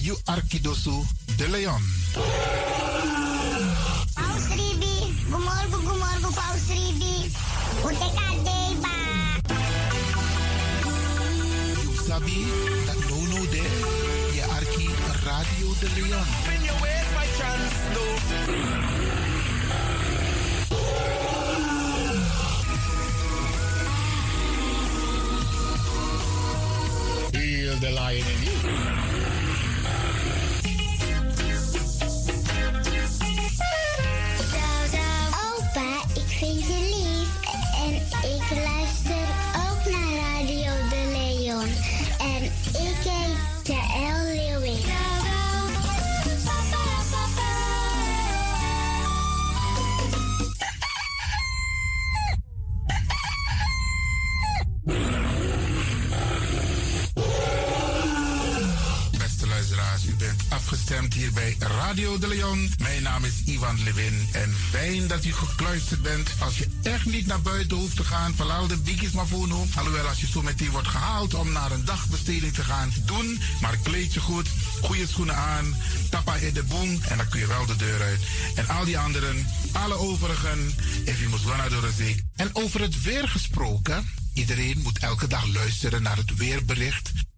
You Arkidosu de Leon. Paus Ribi, gumorgo gumorgo Paus Ribi. You sabi that no no there. Je Arki Radio de Leon. When you waste my chance, no. Feel the lion in you. Dat u gekluisterd bent. Als je echt niet naar buiten hoeft te gaan, verlaal de biggies maar voor nu. Alhoewel, als je zo meteen wordt gehaald om naar een dagbesteding te gaan, doen. Maar kleed je goed, goede schoenen aan, tappa in de boom en dan kun je wel de deur uit. En al die anderen, alle overigen, if you must door de zee. En over het weer gesproken, iedereen moet elke dag luisteren naar het weerbericht.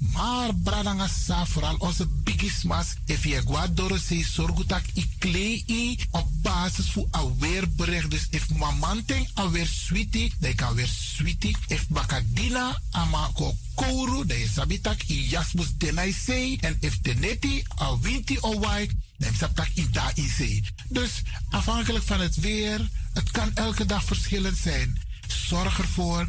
Maar bradangasa, vooral onze bigismas, if je guadoro se sorgutak i klei op basis van een weerbericht. Dus if mamanteng alweer sweetie, dan kan weer sweetie. If bakadina ama ko kouru, dan sabitak i jasmus denai sei. En if teneti a winti o wai, dan sabitak i da i. Dus afhankelijk van het weer, het kan elke dag verschillend zijn. Zorg ervoor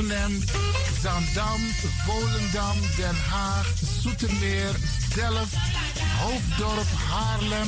Zandam, Volendam, Den Haag, Zoetermeer, Delft, Hoofddorp, Haarlem,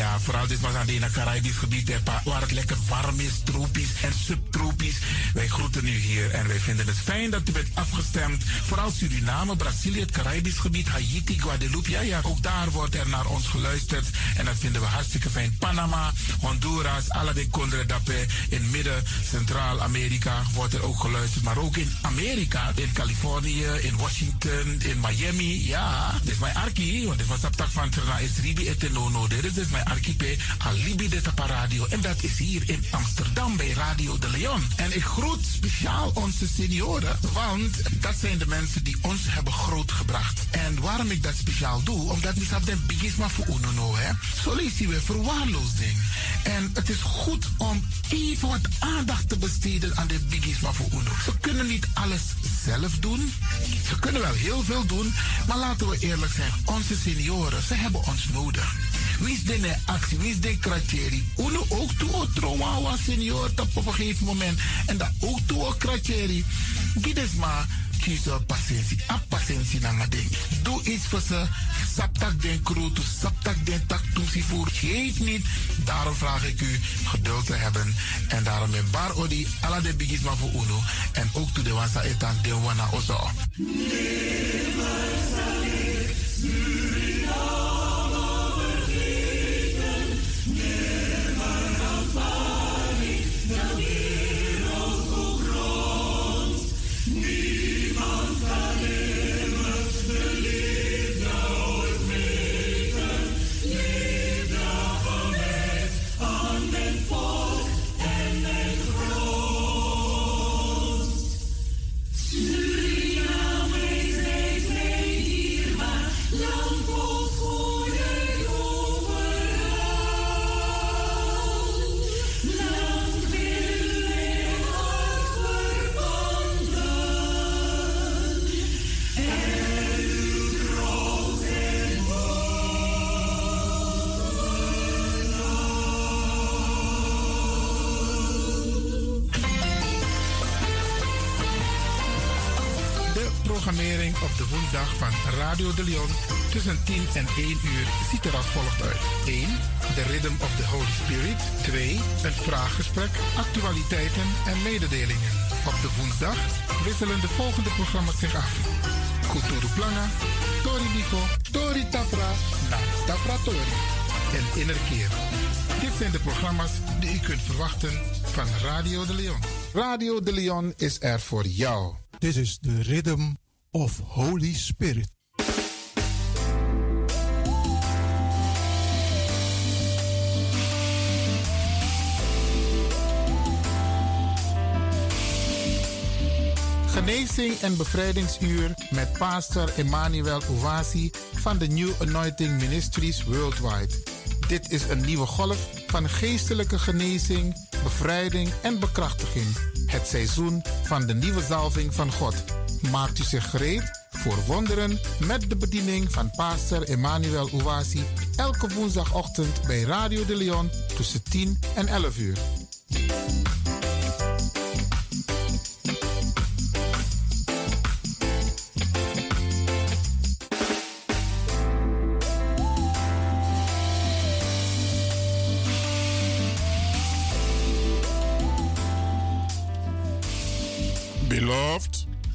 Ja, vooral dit was aan het Caribisch gebied, waar het lekker warm is, tropisch en subtropisch. Wij groeten u hier en wij vinden het fijn dat u bent afgestemd. Vooral Suriname, Brazilië, het Caribisch gebied, Haiti, Guadeloupe. Ja, ja, ook daar wordt er naar ons geluisterd. En dat vinden we hartstikke fijn. Panama, Honduras, alle de Condre Dapé. In midden, Centraal-Amerika wordt er ook geluisterd. Maar ook in Amerika, in Californië, in Washington, in Miami. Ja, dit is mijn arki, want dit was op van Trana is Ribi no. Dit is dus Alibi de Tapa Radio. En dat is hier in Amsterdam bij Radio de Leon. En ik groet speciaal onze senioren, want dat zijn de mensen die ons hebben grootgebracht. En waarom ik dat speciaal doe, omdat we hebben de bigisma voor uno no, hè. Lezen we verwaarloosding. En het is goed om even wat aandacht te besteden aan de bigisma voor uno. Ze kunnen niet alles zelf doen. Ze kunnen wel heel veel doen, maar laten we eerlijk zijn. Onze senioren, ze hebben ons nodig. Is de actie, wie is de kratjeri? Uno ook toe o trauma was senior op een gegeven moment. En dat ook toe o kratjeri. Gides maar kiezen patiëntie. A patiëntie na ding. Doe iets voor ze. Saptak den kroto, saptak den tak toesie voor. Geef niet. Daarom vraag ik u geduld te hebben. En daarom met bar odi ala de bigisma voor uno. En ook toe de wansa etan de wana ozo. Radio de Leon tussen 10 en 1 uur ziet er als volgt uit. 1. De Rhythm of the Holy Spirit. 2. Een vraaggesprek, actualiteiten en mededelingen. Op de woensdag wisselen de volgende programma's zich af. Kulturu Planga, Tori Biko, Tori Tafra, na Tafra Tori en Innerkeer. Dit zijn de programma's die u kunt verwachten van Radio de Leon. Radio de Leon is er voor jou. This is the rhythm of Holy Spirit. Genezing en bevrijdingsuur met pastor Emmanuel Owasi van de New Anointing Ministries Worldwide. Dit is een nieuwe golf van geestelijke genezing, bevrijding en bekrachtiging. Het seizoen van de nieuwe zalving van God. Maakt u zich gereed voor wonderen met de bediening van pastor Emmanuel Owasi elke woensdagochtend bij Radio de Leon tussen 10 en 11 uur.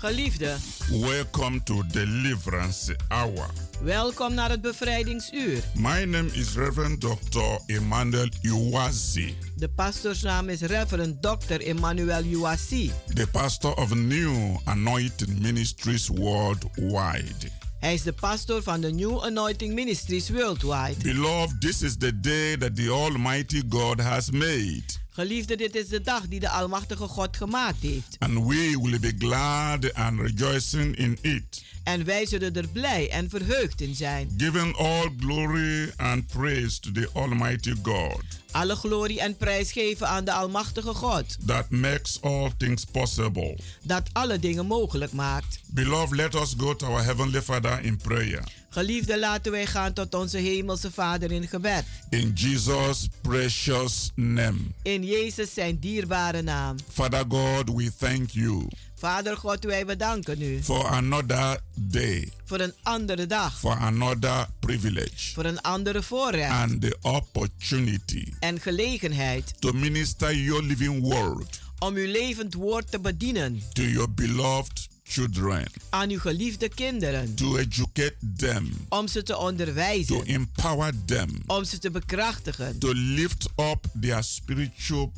Geliefde, welcome to Deliverance Hour. welkom naar het bevrijdingsuur. My name is Reverend Dr. Emmanuel Iwazi, De pastoorsnaam is Reverend Dr. Emmanuel Uwasi. the pastor of New Anointing Ministries Worldwide. Hij is de pastor van de New Anointing Ministries Worldwide. Beloved, this is the day that the Almighty God has made, Geliefde, dit is de dag die de Almachtige God gemaakt heeft. and we will be glad and rejoicing in it, En wij zullen er blij en verheugd in zijn. giving all glory and praise to the Almighty God Alle glorie en prijs geven aan de Almachtige God. that makes all things possible. Dat alle dingen mogelijk maakt. Beloved, let us go to our Heavenly Father in prayer. Geliefde, laten wij gaan tot onze Hemelse Vader in gebed. In Jesus' precious name. In Jezus zijn dierbare naam. Father God, we thank you Vader God, wij bedanken u. For another day, voor een andere dag. for another privilege, Voor een andere voorrecht. And the opportunity en gelegenheid. to minister your living word om uw levend woord te bedienen. to your beloved children, aan uw geliefde kinderen. to educate them, Om ze te to onderwijzen, empower them, om ze te bekrachtigen, to lift up their spiritual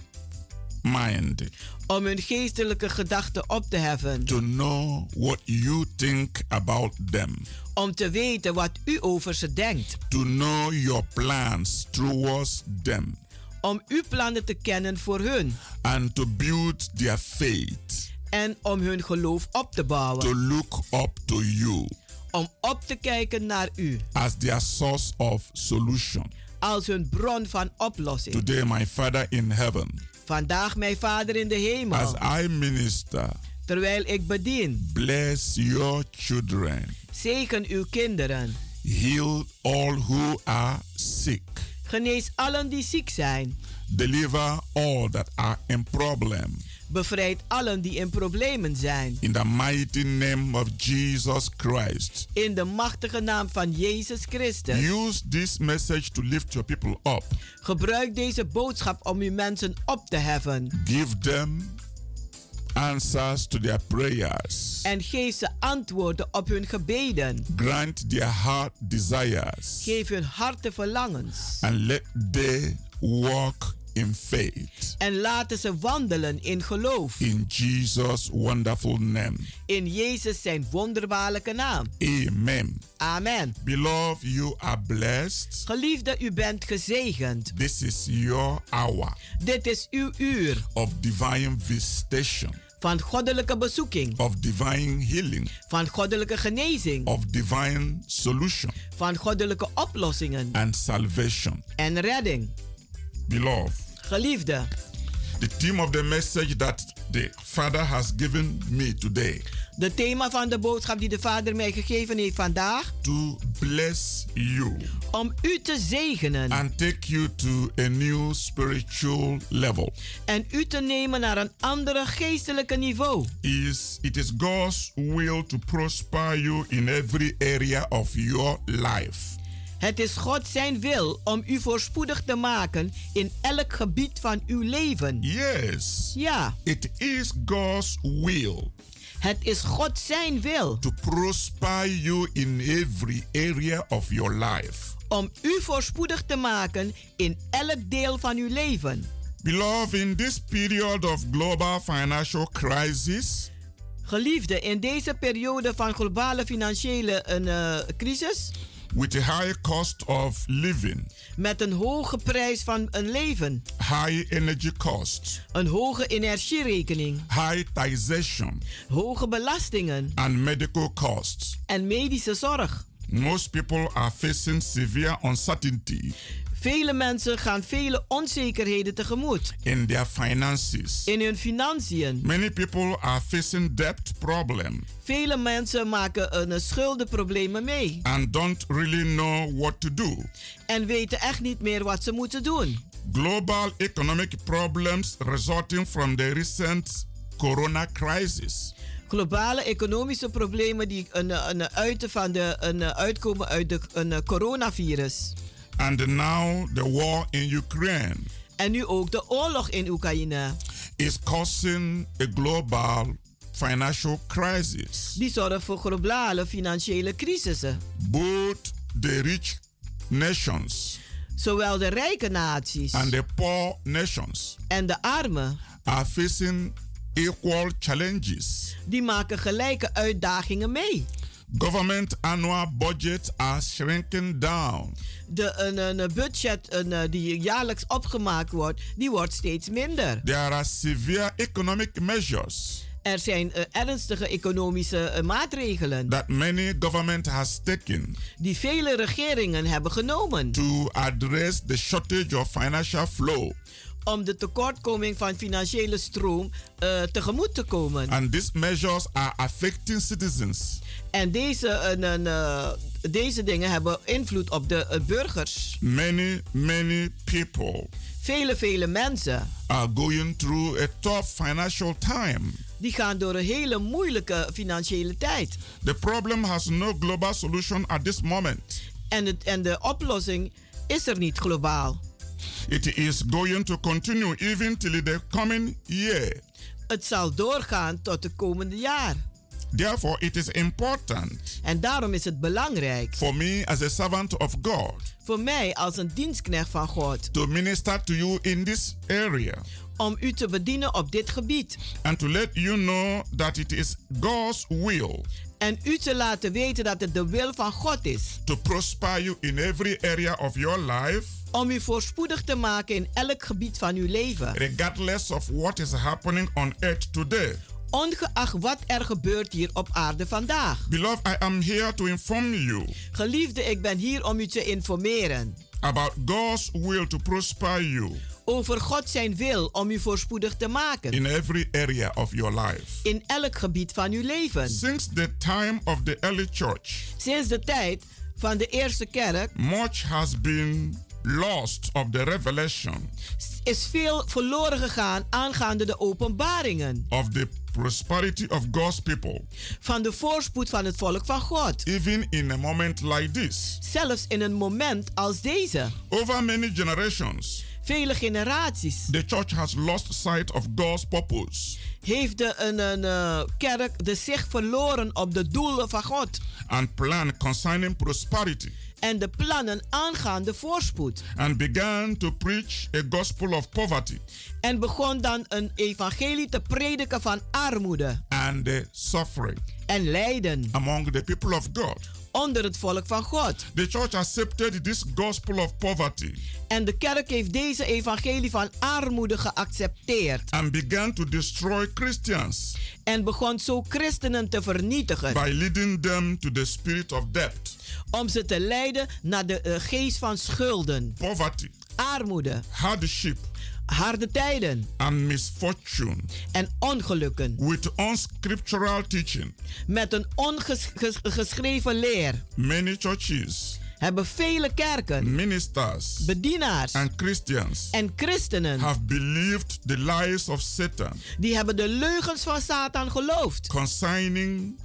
mind. Om hun geestelijke gedachten op te heffen. To know what you think about them. Om te weten wat u over ze denkt. To know your plans towards them. Om uw plannen te kennen voor hun. And to build their faith. En om hun geloof op te bouwen. To look up to you. Om op te kijken naar u. As their source of solution. Als hun bron van oplossing. Today my Father in heaven. Vandaag mijn Vader in de hemel. As I minister. Terwijl ik bedien. Bless your children. Zegen uw kinderen. Heal all who are sick. Genees allen die ziek zijn. Deliver all that are in problem. Bevrijd allen die in problemen zijn. In the mighty name of Jesus Christ. In de machtige naam van Jezus Christus. Use this message to lift your people up. Gebruik deze boodschap om uw mensen op te heffen. Give them answers to their prayers. En geef ze antwoorden op hun gebeden. Grant their heart desires. Geef hun harte verlangens. And let they walk in faith. En laten ze wandelen in geloof. In Jesus wonderful name. In Jezus zijn wonderbaarlijke naam. Amen. Amen. Beloved, you are blessed. Geliefde, u bent gezegend. This is your hour. Dit is uw uur. Of divine visitation. Van goddelijke bezoeking. Of divine healing. Van goddelijke genezing. Of divine solution. Van goddelijke oplossingen. And salvation. En redding. Beloved. Geliefde. The theme of the message that the Father has given me today. De thema van de boodschap die de Vader mij gegeven heeft vandaag. To bless you. Om u te zegenen. And take you to a new spiritual level. En u te nemen naar een andere geestelijke niveau. Is it is God's will to prosper you in every area of your life. Het is God zijn wil om u voorspoedig te maken in elk gebied van uw leven. Yes. Ja. It is God's will. Het is God zijn wil. To prosper you in every area of your life. Om u voorspoedig te maken in elk deel van uw leven. Beloved, in this period of global financial crisis. Geliefde, in deze periode van globale financiële uh, crisis. With a high cost of living. Met een hoge prijs van een leven. High energy cost. Een hoge energierekening. High taxation. Hoge belastingen. And medical costs. En medische zorg. Most people are facing severe uncertainty. Vele mensen gaan vele onzekerheden tegemoet. In their finances. In hun financiën. Many people are facing debt problem. Vele mensen maken een schuldenproblemen mee. And don't really know what to do. En weten echt niet meer wat ze moeten doen. Global economic problems resulting from the recent corona crisis. Globale economische problemen die een, een, uiten van de, een, uitkomen uit de een coronavirus. And now the war in Ukraine. En nu ook de oorlog in Oekraïne. Is causing a global financial crisis. Die zorgen voor globale financiële crisissen. Both the rich nations. Zowel de rijke naties. And the poor nations. En de armen. Are facing equal challenges. Die maken gelijke uitdagingen mee. Government annual budgets are shrinking down. De een, een budget een, die jaarlijks opgemaakt wordt, die wordt steeds minder. There are severe economic measures. Er zijn uh, ernstige economische uh, maatregelen. That many government has taken. Die vele regeringen hebben genomen. To address the shortage of financial flow om de tekortkoming van financiële stroom uh, tegemoet te komen. And these measures are affecting citizens. En deze, uh, uh, deze dingen hebben invloed op de uh, burgers. Many, many people. Vele, vele mensen. Are going through a tough financial time. Die gaan door een hele moeilijke financiële tijd. The problem has no global solution at this moment. En, het, en de oplossing is er niet globaal. It is going to continue even till the coming year. Het zal doorgaan tot het komende jaar. Therefore, it is important. En daarom is het belangrijk. For me as a servant of God. Voor mij als een dienstknecht van God. To minister to you in this area. om u te bedienen op dit gebied. and to let you know that it is God's will En u te laten weten dat het de wil van God is. to prosper you in every area of your life, Om u voorspoedig te maken in elk gebied van uw leven. regardless of what is happening on earth today. Ongeacht wat er gebeurt hier op aarde vandaag. Beloved, I am here to inform you Geliefde, ik ben hier om u te informeren. about God's will to prosper you Over God zijn wil om u voorspoedig te maken. in every area of your life. In elk gebied van uw leven. Since the time of the early church, Sinds de tijd van de eerste kerk much has been lost of the revelation is veel verloren gegaan aangaande de openbaringen of the prosperity of God's people, van de voorspoed van het volk van God. even in a moment like this. Zelfs in een moment als deze. Over many generations, Vele generaties the church has lost sight of God's purpose heeft de een, een, eh, kerk de zich verloren op de doelen van God and plan concerning prosperity en de plannen aangaande voorspoed. and began to preach a gospel of poverty En begon dan een evangelie te prediken van armoede and the suffering en lijden among the people of God. Onder het volk van God. The church accepted this gospel of poverty En de kerk heeft deze evangelie van armoede geaccepteerd. and began to destroy Christians en begon zo christenen te vernietigen. by leading them to the spirit of debt, om ze te leiden naar de eh, geest van schulden, poverty, armoede, hardship, harde tijden. And misfortune. En ongelukken. With unscriptural teaching. met een ongeschreven leer. Many churches, Hebben vele kerken, ministers, bedienaars. And Christians. En christenen. Have believed the lies of Satan. Die hebben de leugens van Satan geloofd. Concerning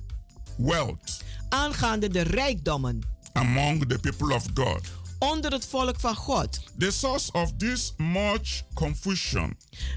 wealth. Aangaande de rijkdommen. Among the people of God. Onder het volk van God. The source of this much confusion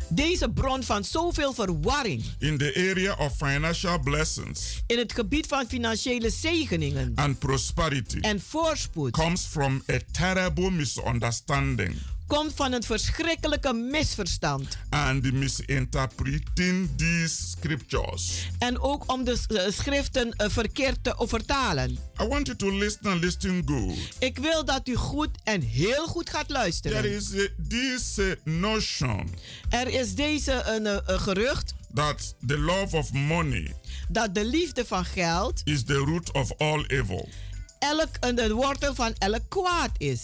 Deze bron van zoveel verwarring in the area of financial blessings in het gebied van financiële zegeningen and prosperity en voorspoed comes from a terrible misunderstanding komt van een verschrikkelijke misverstand. and misinterpreting these scriptures. En ook om de eh, schriften eh, verkeerd te vertalen. I want you to listen and listen good. Ik wil dat u goed en heel goed gaat There luisteren. is a, this uh, notion Er is deze een, eh, een gerucht that the love of money dat de liefde van geld is the root of all evil. elk een de wortel van elk kwaad is.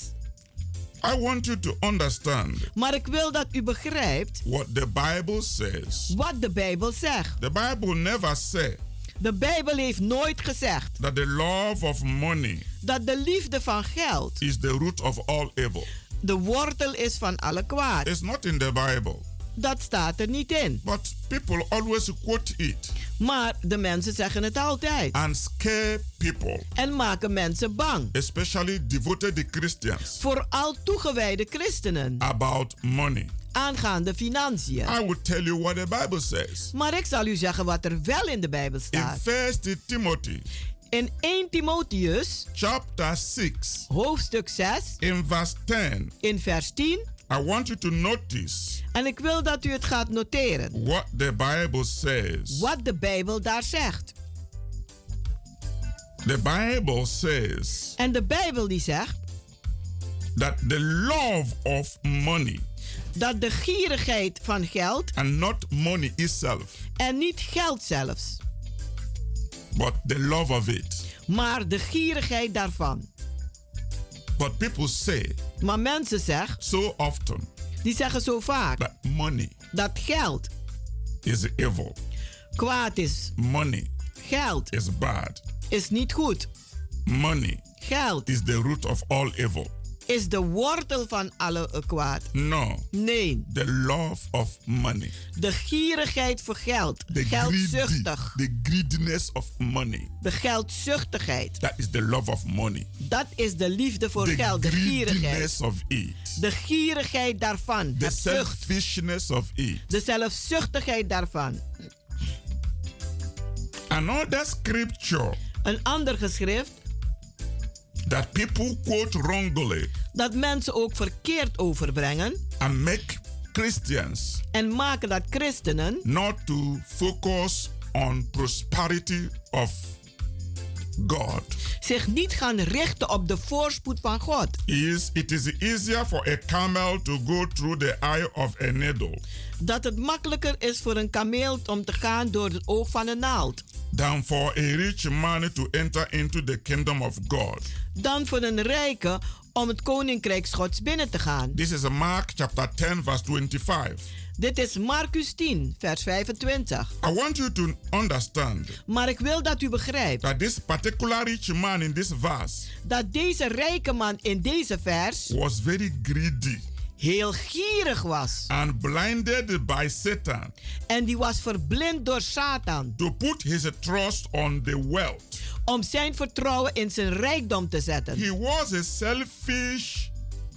I want you to understand Maar ik wil dat u begrijpt what the Bible says. wat de Bijbel zegt. The Bible never said De Bijbel heeft nooit gezegd that the love of money dat de liefde van geld is the root of all evil. de wortel is van alle kwaad. It's not in the Bible. Dat staat er niet in. But people always quote it Maar de mensen zeggen het altijd. and scare people, En maken mensen bang. especially devoted Christians, Vooral toegewijde christenen. about money. Aangaande financiën. I will tell you what the Bible says. Maar ik zal u zeggen wat er wel in de Bijbel In staat. 1 Timothy In 1 Timotheus, chapter 6, hoofdstuk 6, in verse 10, in vers 10. I want you to notice En ik wil dat u het gaat noteren. what the Bible says. Wat de Bijbel daar zegt. The Bible says En de Bijbel die zegt that the love of money dat de gierigheid van geld and not money itself, en niet geld zelfs, but the love of it. maar de gierigheid daarvan. But people say Maar mensen zeggen, so often die zeggen zo vaak that money dat geld is evil, kwaad is. money Geld is bad, is niet goed. money Geld is the root of all evil. Is de wortel van alle kwaad. No, Nee, the love of money, de gierigheid voor geld. the greedy, Geldzuchtig. the greediness of money. De geldzuchtigheid. That is the love of money. Dat is de liefde voor the geld. De gierigheid. greediness of it. De gierigheid daarvan. The selfishness of it. De zelfzuchtigheid daarvan. Another scripture Een ander geschrift that people quote wrongly. Dat mensen ook verkeerd overbrengen. And make Christians En maken dat christenen not to focus on prosperity of God. zich niet gaan richten op de voorspoed van God. Is it is easier for a camel to go through the eye of a needle Dat het makkelijker is voor een kameel om te gaan door het oog van een naald. than for a rich man to enter into the kingdom of God. Dan voor een rijke om het koninkrijk Gods binnen te gaan. This is Mark chapter 10 verse 25. Dit is Marcus 10, vers 25. I want you to understand Maar ik wil dat u begrijpt that this particular rich man in this verse dat deze rijke man in deze vers was very greedy heel gierig was. and blinded by Satan En die was verblind door Satan to put his trust on the wealth. om zijn vertrouwen in zijn rijkdom te zetten. He was a selfish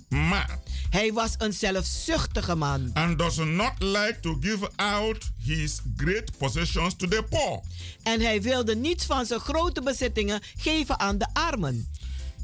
man Hij was een zelfzuchtige man and does not like to give out his great possessions to the poor. en hij wilde niets van zijn grote bezittingen geven aan de armen.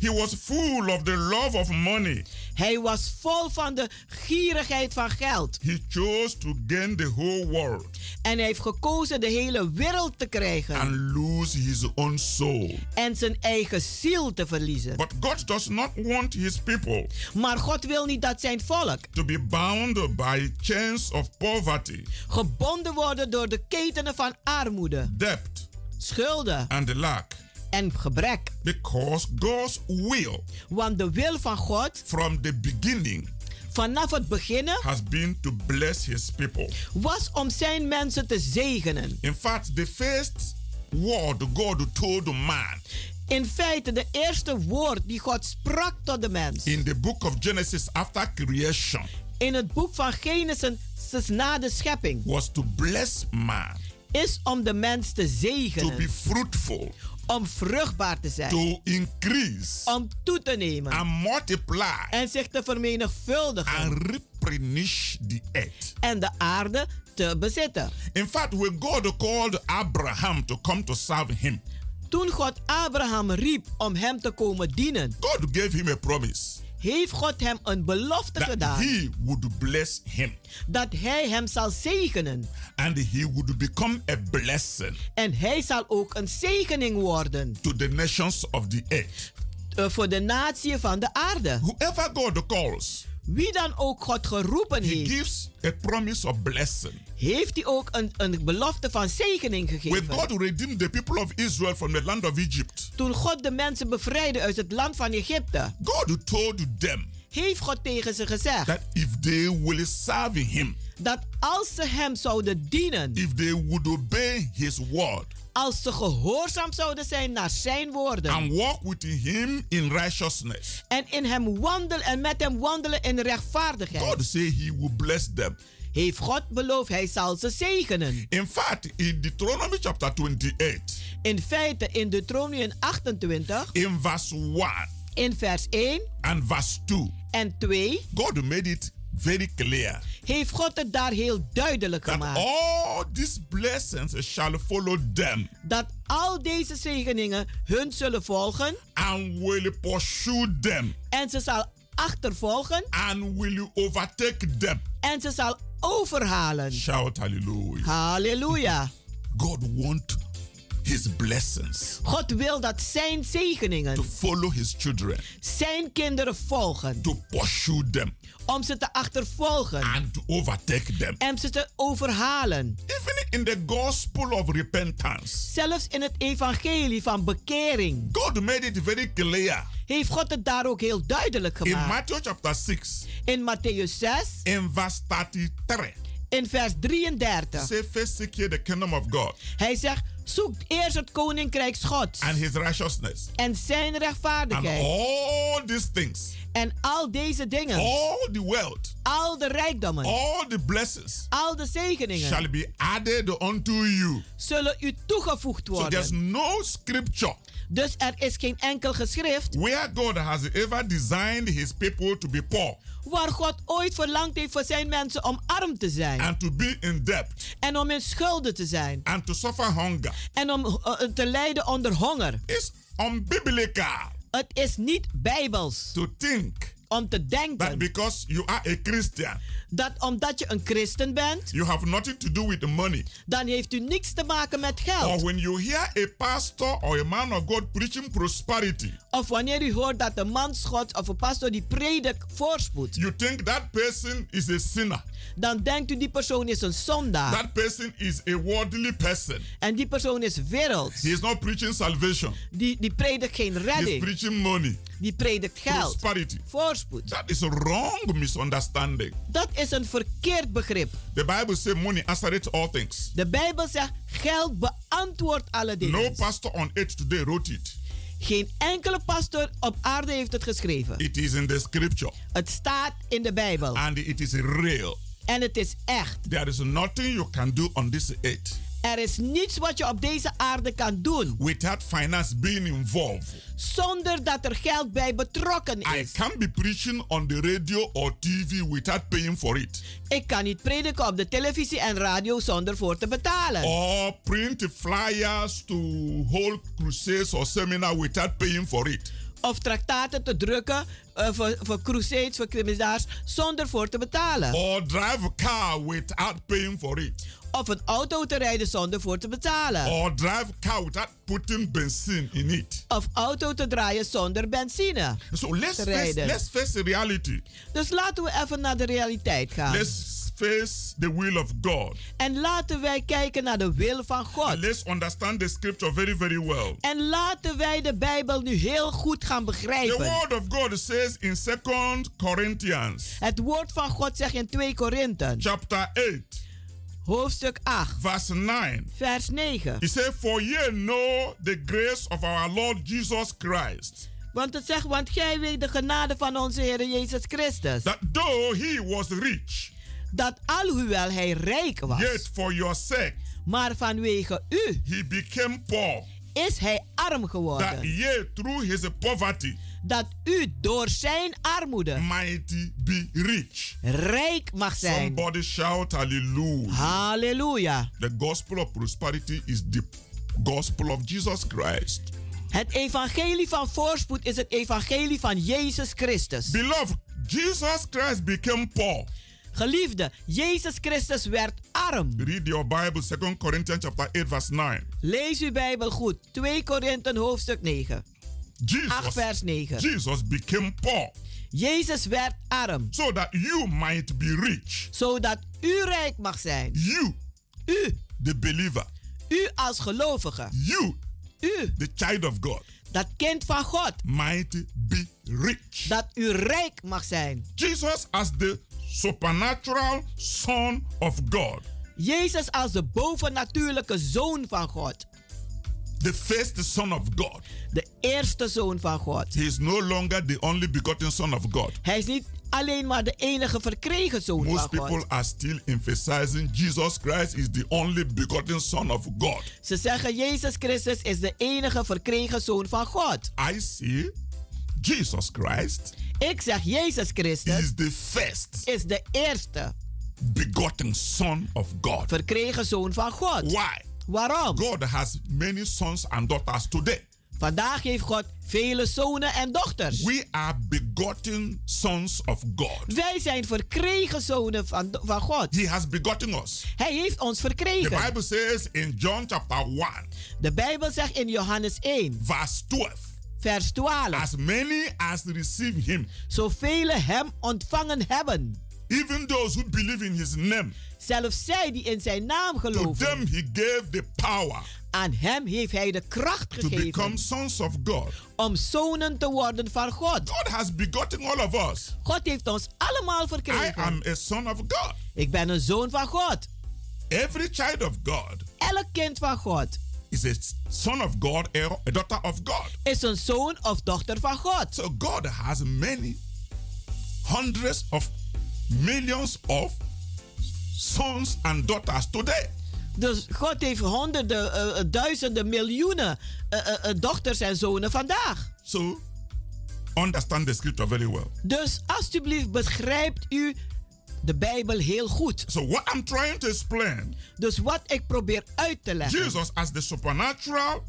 He was full of the love of money. Hij was vol van de gierigheid van geld He chose to gain the whole world en hij heeft gekozen de hele wereld te krijgen and lose his own soul. en zijn eigen ziel te verliezen. But God does not want his people Maar God wil niet dat zijn volk to be bound by chains of poverty, gebonden worden door de ketenen van armoede, debt, schulden and lack. En gebrek. Because God's will Want de wil van God from the beginning vanaf het beginnen has been to bless his people. was om zijn mensen te zegenen. In fact, the first word God told man In feite, de eerste woord die God sprak tot de mens in the book of Genesis after creation in het boek van Genesis na de schepping was to bless man, is om de mens te to zegenen, be fruitful, om vruchtbaar te zijn, to increase om toe te nemen and multiply en zich te vermenigvuldigen and replenish the earth. en de aarde te bezitten. In fact, when God called Abraham to come to serve him, Toen God Abraham riep om hem te komen dienen, God gave him a promise heeft God hem een belofte that gedaan he would bless him dat hij hem zal zegenen. and he would become a blessing En hij zal ook een zegening worden to the nations of the earth. eh, voor de natie van de aarde. Whoever God calls, Wie dan ook God geroepen he heeft, gives a promise of blessing. heeft hij ook een, een belofte van zegening When gegeven. God redeemed the people of Israel from the land of Egypt, Toen God de mensen bevrijdde uit het land van Egypte, God told them heeft God tegen ze gezegd that if they will serve him, dat als ze hem zouden dienen, if they would obey his word als ze gehoorzaam zouden zijn naar zijn woorden and walk with him in righteousness, en in hem wandelen en met hem wandelen in rechtvaardigheid, God say he will bless them. heeft God beloofd hij zal ze zegenen. In fact, in Deuteronomy chapter 28, In feite in Deuteronomium 28, in verse 1 in vers 1 and verse 2, en 2, God made it very clear heeft God het daar heel duidelijk that gemaakt. all these blessings shall follow them Dat al deze zegeningen hun zullen volgen and will pursue them en ze zal achtervolgen and will overtake them. en ze zal overhalen. Shout hallelujah. Halleluja. God want his blessings God wil dat zijn to zegeningen follow his children, zijn kinderen volgen. to pursue them Om ze te achtervolgen and to overtake them. en ze te overhalen. Even in the gospel of repentance, Zelfs in het evangelie van bekering God made it very clear heeft God het daar ook heel duidelijk in gemaakt. Matthew chapter 6, In Matthäus 6, in verse 33. in vers 33. Say, first seek the kingdom of God Hij zegt, zoek eerst het koninkrijk Gods. And his righteousness, en zijn and rechtvaardigheid. all these things, En al deze dingen, all the wealth, al de rijkdommen, all the blessings. Al de zegeningen. Shall be added unto you. zullen u toegevoegd So there's worden. no scripture Dus er is geen enkel geschrift where God has ever designed his people to be poor waar God ooit verlangd heeft voor zijn mensen om arm te zijn. and to be in debt En om in schulden te zijn. and to suffer hunger. En om eh, te lijden onder honger. It's unbiblical Het is niet bijbels to think om te that denken because you are a Christian, dat omdat je een christen bent, you have nothing to do with the money. dan heeft u niks te maken met Or geld. when you hear a pastor or a man of God preaching prosperity, Of wanneer u hoort dat een man God of een pastor die predikt voorspoed, you think that person is a sinner. dan denkt u die persoon is een zondaar. That person is a worldly person. En die persoon is werelds. He is not preaching salvation. Die, die predikt geen He is redding. preaching money, Die predikt geld. prosperity. Voorspoed. That is a wrong misunderstanding. Dat is een verkeerd begrip. The Bible says money answereth all things. De Bijbel zegt geld beantwoordt alle No dingen. pastor on earth today wrote it. Geen enkele pastor op aarde heeft het geschreven. It is in the scripture Het staat in de Bijbel. and it is real. En het is echt. There is nothing you can do on this earth Er is niets wat je op deze aarde kan doen without finance being involved. zonder dat er geld bij betrokken I is. can't be preaching on the radio or TV without paying for it. Ik kan niet prediken op de televisie en radio zonder voor te betalen. Or print flyers to hold crusades or seminar without paying for it. Of traktaten te drukken eh, voor, voor crusades, voor criminals, zonder voor te betalen. Or drive a car without paying for it. Of een auto te rijden zonder voor te betalen. Or drive car without putting benzene in it. Of auto te draaien zonder benzine. So let's face, let's face the reality. Dus laten we even naar de realiteit gaan. Let's face the will of God. En laten wij kijken naar de wil van God. And let's understand the scripture very, very well. En laten wij de Bijbel nu heel goed gaan The begrijpen. word of God says in 2 Corinthians Het woord van God zegt in 2 Korinthe, chapter 8, hoofdstuk 8, verse 9. vers 9. He said, For ye know the grace of our Lord Jesus Christ, Want het zegt, want gij weet de genade van onze Heer Jezus Christus. that though he was rich, Dat alhoewel hij rijk was, yet for your sake maar vanwege u he became poor, is hij arm that geworden. ye through his poverty Dat u door zijn armoede might be rich. rijk mag zijn. Somebody shout hallelujah. Halleluja. The gospel of prosperity is the gospel of Jesus Christ. Het evangelie van voorspoed is het evangelie van Jezus Christus. Beloved, Jesus Christ became poor. Geliefde, Jezus Christus werd arm. Read your Bible, 2 Corinthians chapter 8, verse 9. Lees uw Bijbel goed. 2 Korinthe hoofdstuk 9. 8 Jesus, vers 9. Jesus became poor Jezus werd arm, so that you might be rich. zodat u rijk mag zijn. You, U, the believer, u als gelovige, you, u, the child of God, dat kind van God, might be rich. dat u rijk mag zijn. Jesus, as the supernatural Son of God, Jezus als de bovennatuurlijke zoon van God, the first Son of God, de eerste zoon van God. he is no longer the only begotten Son of God. Hij is niet alleen maar de enige verkregen zoon Most van people God. are still emphasizing Jesus Christ is the only begotten Son of God. Ze zeggen Jezus Christus is de enige verkregen zoon van God. I see Jesus Christ Ik zeg Jezus Christus is the first is de eerste begotten Son of God. verkregen zoon van God. Why? Waarom? God has many sons and daughters today. Vandaag heeft God vele zonen en dochters. We are begotten sons of God. Wij zijn verkregen zonen van, van God. He has begotten us. Hij heeft ons The verkregen. Bible says in John chapter 1, De Bijbel zegt in Johannes 1, verse 12, vers 12. as many as receive him, Zoveel hem ontvangen hebben. even those who believe in his name, Zelfs zij die in zijn naam to geloven. them he gave the power Aan hem heeft hij de kracht to become gegeven sons of God. om zonen te worden van God. God has begotten all of us. God heeft ons allemaal I verkregen. am a son of God. Ik ben een zoon van God. Every child of God Elk kind van God is a son of God, a a daughter of God. is een zoon of dochter van God. So God has many hundreds of millions of sons and daughters today. Dus God heeft honderden, eh, duizenden, miljoenen eh, eh, dochters en zonen vandaag. So understand the scripture very well. Dus alsjeblieft begrijpt u de Bijbel heel goed. So what I'm trying to explain, Dus wat ik probeer uit te leggen. Jesus as the supernatural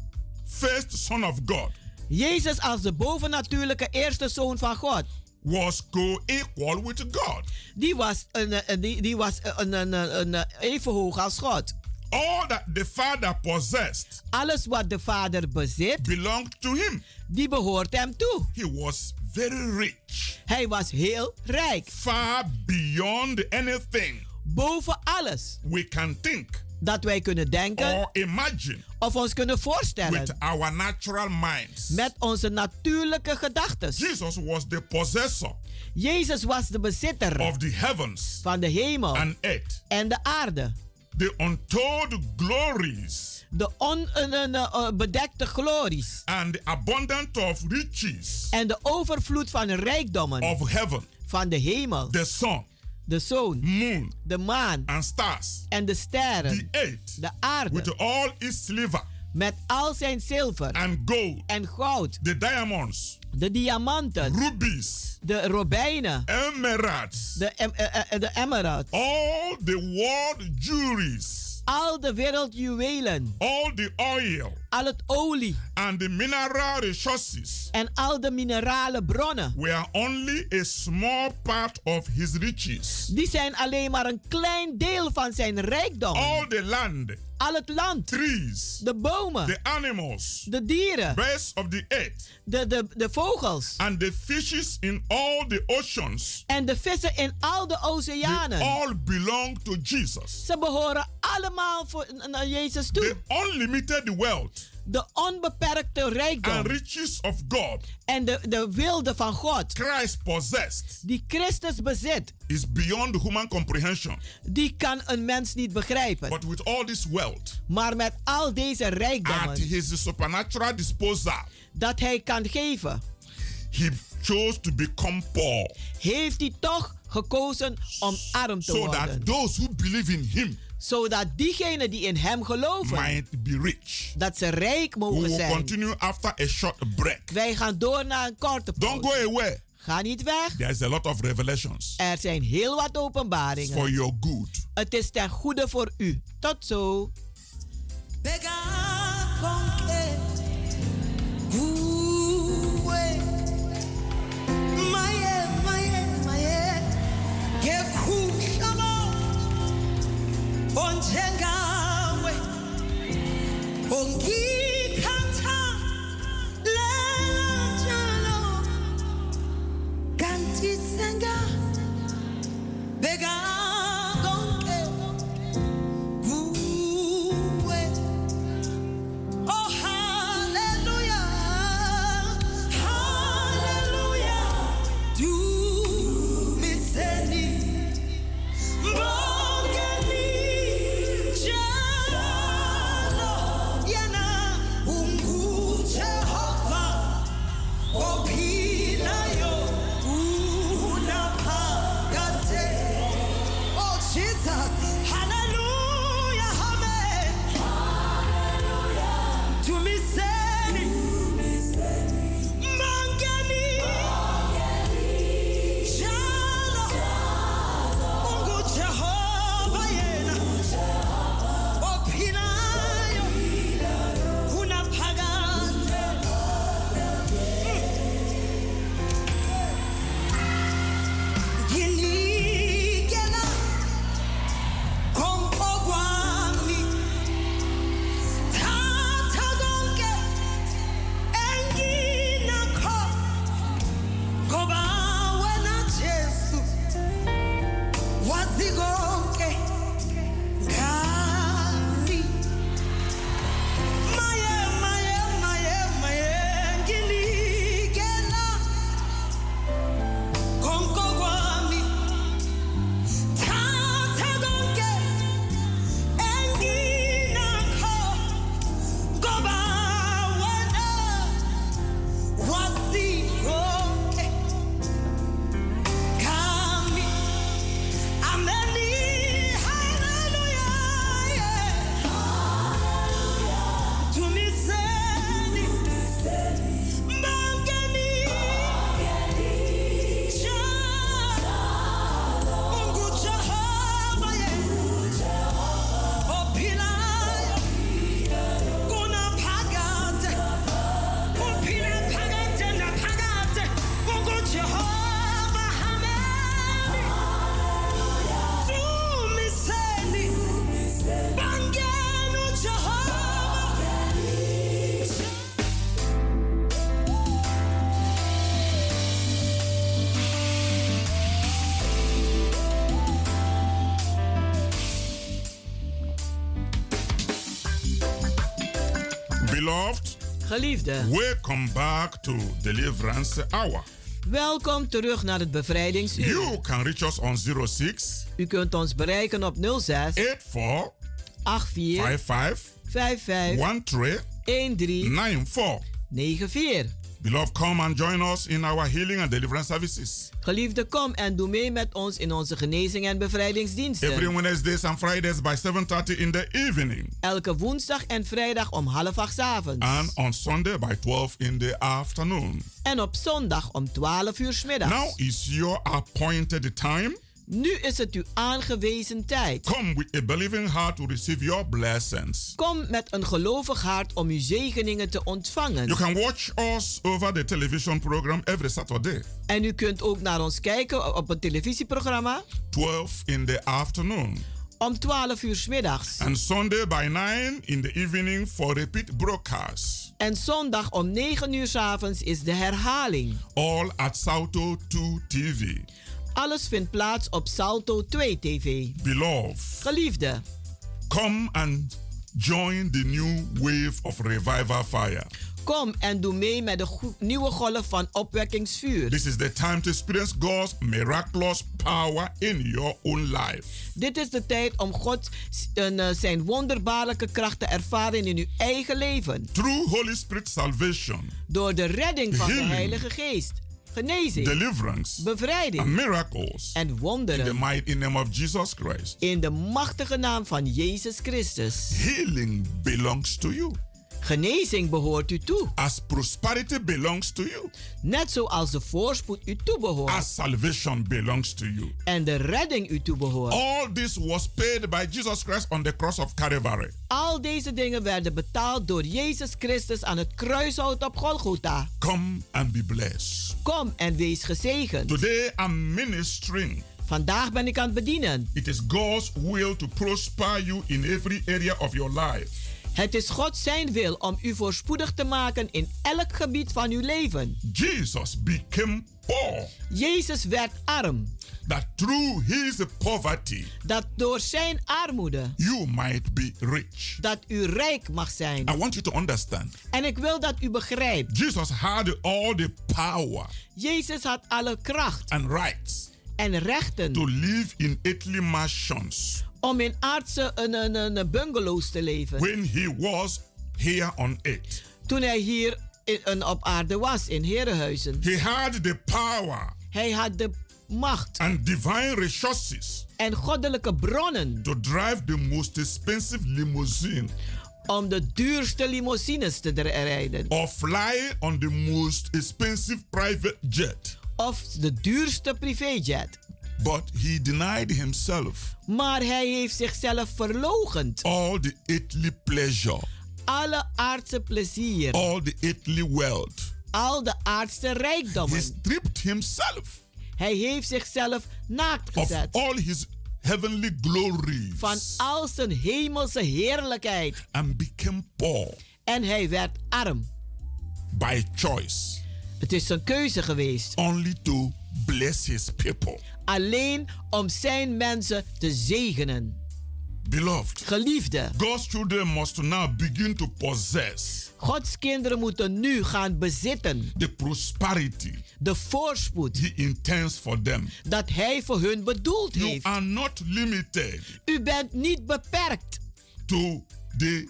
first son of God Jezus als de bovennatuurlijke eerste zoon van God was co-equal with God. Die was, een, die, die was een, een, een- even hoog als God. All that the Father possessed Alles wat de Vader bezit, belonged to him. die behoort hem toe. He was very rich, Hij was heel rijk. far beyond anything Boven alles we can think dat wij kunnen denken or imagine of ons kunnen with voorstellen. our natural minds. Met onze natuurlijke gedachten. Jesus was the possessor Jezus was de bezitter of the heavens van de hemel and earth. en de aarde. The untold glories De onbedekte glories. And the abundance of riches en de overvloed van rijkdommen. of heaven, van de hemel. the sun, De zon, moon, de maan. and stars, en de the sterren. earth, De aarde. with all its silver met al zijn zilver. and gold, en goud. the diamonds, De diamanten, rubies, de robijnen, emeralds, de, em, eh, eh, de emerald. all the world jewelries, Al de wereldjuwelen, all the oil, al het olie and the mineral resources en al de minerale bronnen. were only a small part of his riches. Die zijn alleen maar een klein deel van zijn rijkdom. All the land, Al het land, trees, de bomen, the animals, de dieren, birds of the earth, de, de, de vogels and the fishes in all the oceans, en de vissen in al de they all belong to Jesus. Ze behoren allemaal voor, naar Jezus toe. The unlimited wealth De onbeperkte rijkdom and riches of God en de, de wilde van God Christ possessed die Christus bezit, is beyond human comprehension. die kan een mens niet begrijpen. But with all this wealth Maar met al deze at rijkdommen his supernatural disposal, dat hij kan geven, he chose to become poor heeft hij toch gekozen om arm te so that worden. those who believe in him Zodat diegenen die in hem geloven, might be rich. dat ze rijk We mogen will zijn. continue after a short break. Wij gaan door naar een korte Don't go pauze. away. Ga niet weg. There's a lot of revelations Er zijn heel wat for openbaringen. your good. Het is ten goede voor u. Tot zo. Geliefde, welcome back to Deliverance Hour. welkom terug naar het bevrijdingsuur. You can reach us on 06 U kunt ons bereiken op 06 84 84 55 55 13 13 94. 94. Beloved, come and join us in our healing and deliverance services. Geliefde, kom en doe mee met ons in onze genezing en bevrijdingsdiensten. Every Wednesdays and Fridays by 7.30 in the evening. Elke woensdag en vrijdag om half acht avonds. And on Sunday by 12 in the afternoon. En op zondag om 12 uur 's middags. Now is your appointed time. Nu is het uw aangewezen tijd. Come with a believing heart to receive your blessings. Kom met een gelovig hart om uw zegeningen te ontvangen. You can watch us over the television program every Saturday, En u kunt ook naar ons kijken op het televisieprogramma 12 in the afternoon. om 12 uur 's middags. And Sunday by 9 in the evening for repeat broadcast. En zondag om 9 uur 's avonds is de herhaling. All at Salto 2 TV. Alles vindt plaats op Salto 2 TV. Beloved, Geliefde, come and join the new wave of revival fire. kom en doe mee met de nieuwe golf van opwekkingsvuur. This is the time to experience God's miraculous power in your own life. Dit is de tijd om God en, eh, zijn wonderbaarlijke kracht te ervaren in uw eigen leven. Through Holy Spirit salvation, Door de redding van de. Heilige Geest. Genezing, deliverance, and bevrijding miracles en in the wonderen. mighty name of Jesus Christ. In de machtige naam van Jezus Christus. Healing belongs to you. Genezing behoort u toe. As prosperity belongs to you. Net zoals de voorspoed u toebehoort. As salvation belongs to you. En de redding u toebehoort. All this was paid by Jesus Christ on the cross of Calvary. Al deze dingen werden betaald door Jezus Christus aan het kruishout op Golgotha. Come and be blessed. Kom en wees gezegend. Today I'm ministering. Vandaag ben ik aan het bedienen. It is God's will to prosper you in every area of your life. Het is God zijn wil om u voorspoedig te maken in elk gebied van uw leven. Jesus became poor Jezus werd arm. that through his poverty Dat door zijn armoede, you might be rich. dat u rijk mag zijn. I want you to understand. En ik wil dat u begrijpt. Jesus had all the power Jezus had alle kracht and rights en rechten to live in earthly mansions om in aardse een, een, een, bungalows te leven. when he was here on earth. Toen hij hier in, een, op aarde was, in herenhuizen. He had the power Hij had de macht and divine resources en goddelijke bronnen to drive the most expensive limousine om de duurste limousines te rijden. or fly on the most expensive private jet. Of de duurste privéjet. But he denied himself Maar hij heeft zichzelf verlogend. all the earthly pleasure, Alle aardse plezier. all the earthly wealth. Al de aardse He rijkdommen. stripped himself Hij heeft zichzelf naakt of gezet. all his heavenly glories Van al zijn hemelse heerlijkheid. and became poor En hij werd arm. by choice Het is zijn keuze geweest. only to bless his people. Alleen om zijn mensen te zegenen. Beloved, Geliefde, God's children must now begin to possess Gods kinderen moeten nu gaan bezitten the prosperity de voorspoed he intends for them. dat hij voor hun bedoeld You heeft. are not limited U bent niet beperkt to the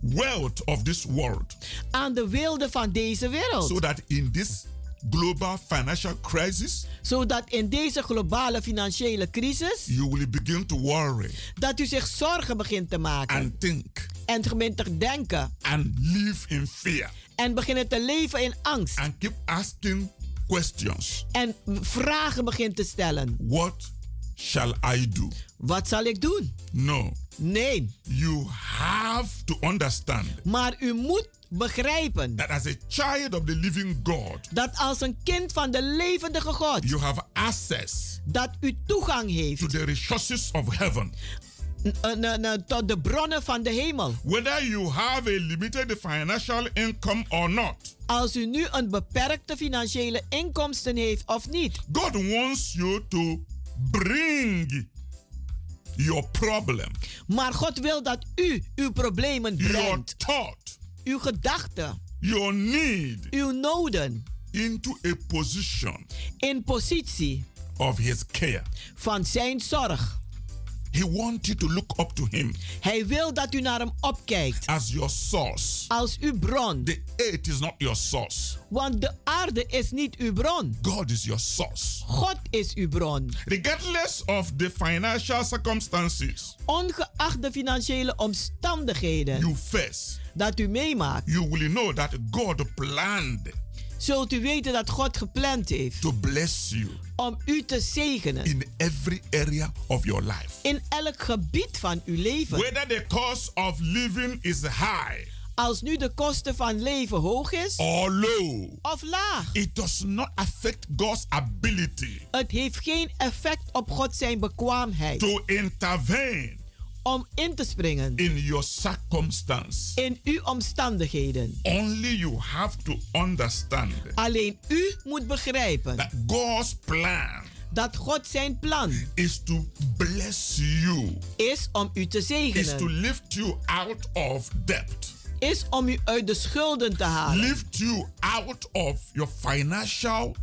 wealth of this world. aan de wilde van deze wereld. So that in this global financial crisis, Zodat in deze globale financiële crisis you will begin to worry dat u zich zorgen begint te maken and think en begint te denken and live in fear en beginnen te leven in angst and keep asking questions. en vragen begint te stellen. What shall I do? Wat zal ik doen? No. Nee, You have to understand maar u moet begrijpen that as a child of the living God, dat als een kind van de levendige God you have access dat u toegang heeft to the resources of heaven. n- tot de bronnen van de hemel. Whether you have a limited financial income or not, Als u nu een beperkte financiële inkomsten heeft of niet. God wants you to bring your problem, Maar God wil dat u uw problemen your brengt. thought, uw gedachten, your need uw noden into a position in positie of His care. van zijn zorg. He wants you to look up to Him Hij wil dat u naar hem opkijkt as your source. als uw bron. The earth is not your source, Want de aarde is niet uw bron. God is your source. God is uw bron. Regardless of the financial circumstances Ongeacht de financiële omstandigheden you face, dat u meemaakt, you will know that God planned zult u weten dat God gepland heeft to bless you om u te zegenen. In every area of your life. in elk gebied van uw leven. Whether the cost of living is high. Als nu de kosten van leven hoog is. Or low, of laag, it does not affect God's ability. Het heeft geen effect op God zijn bekwaamheid. To intervene om in te springen in your circumstance. in uw omstandigheden. Only you have to understand Alleen u moet begrijpen that God's plan dat God zijn plan is to bless you, is om u te is to zegenen, lift you out of debt, is om u uit de schulden te halen, lift you out of your financial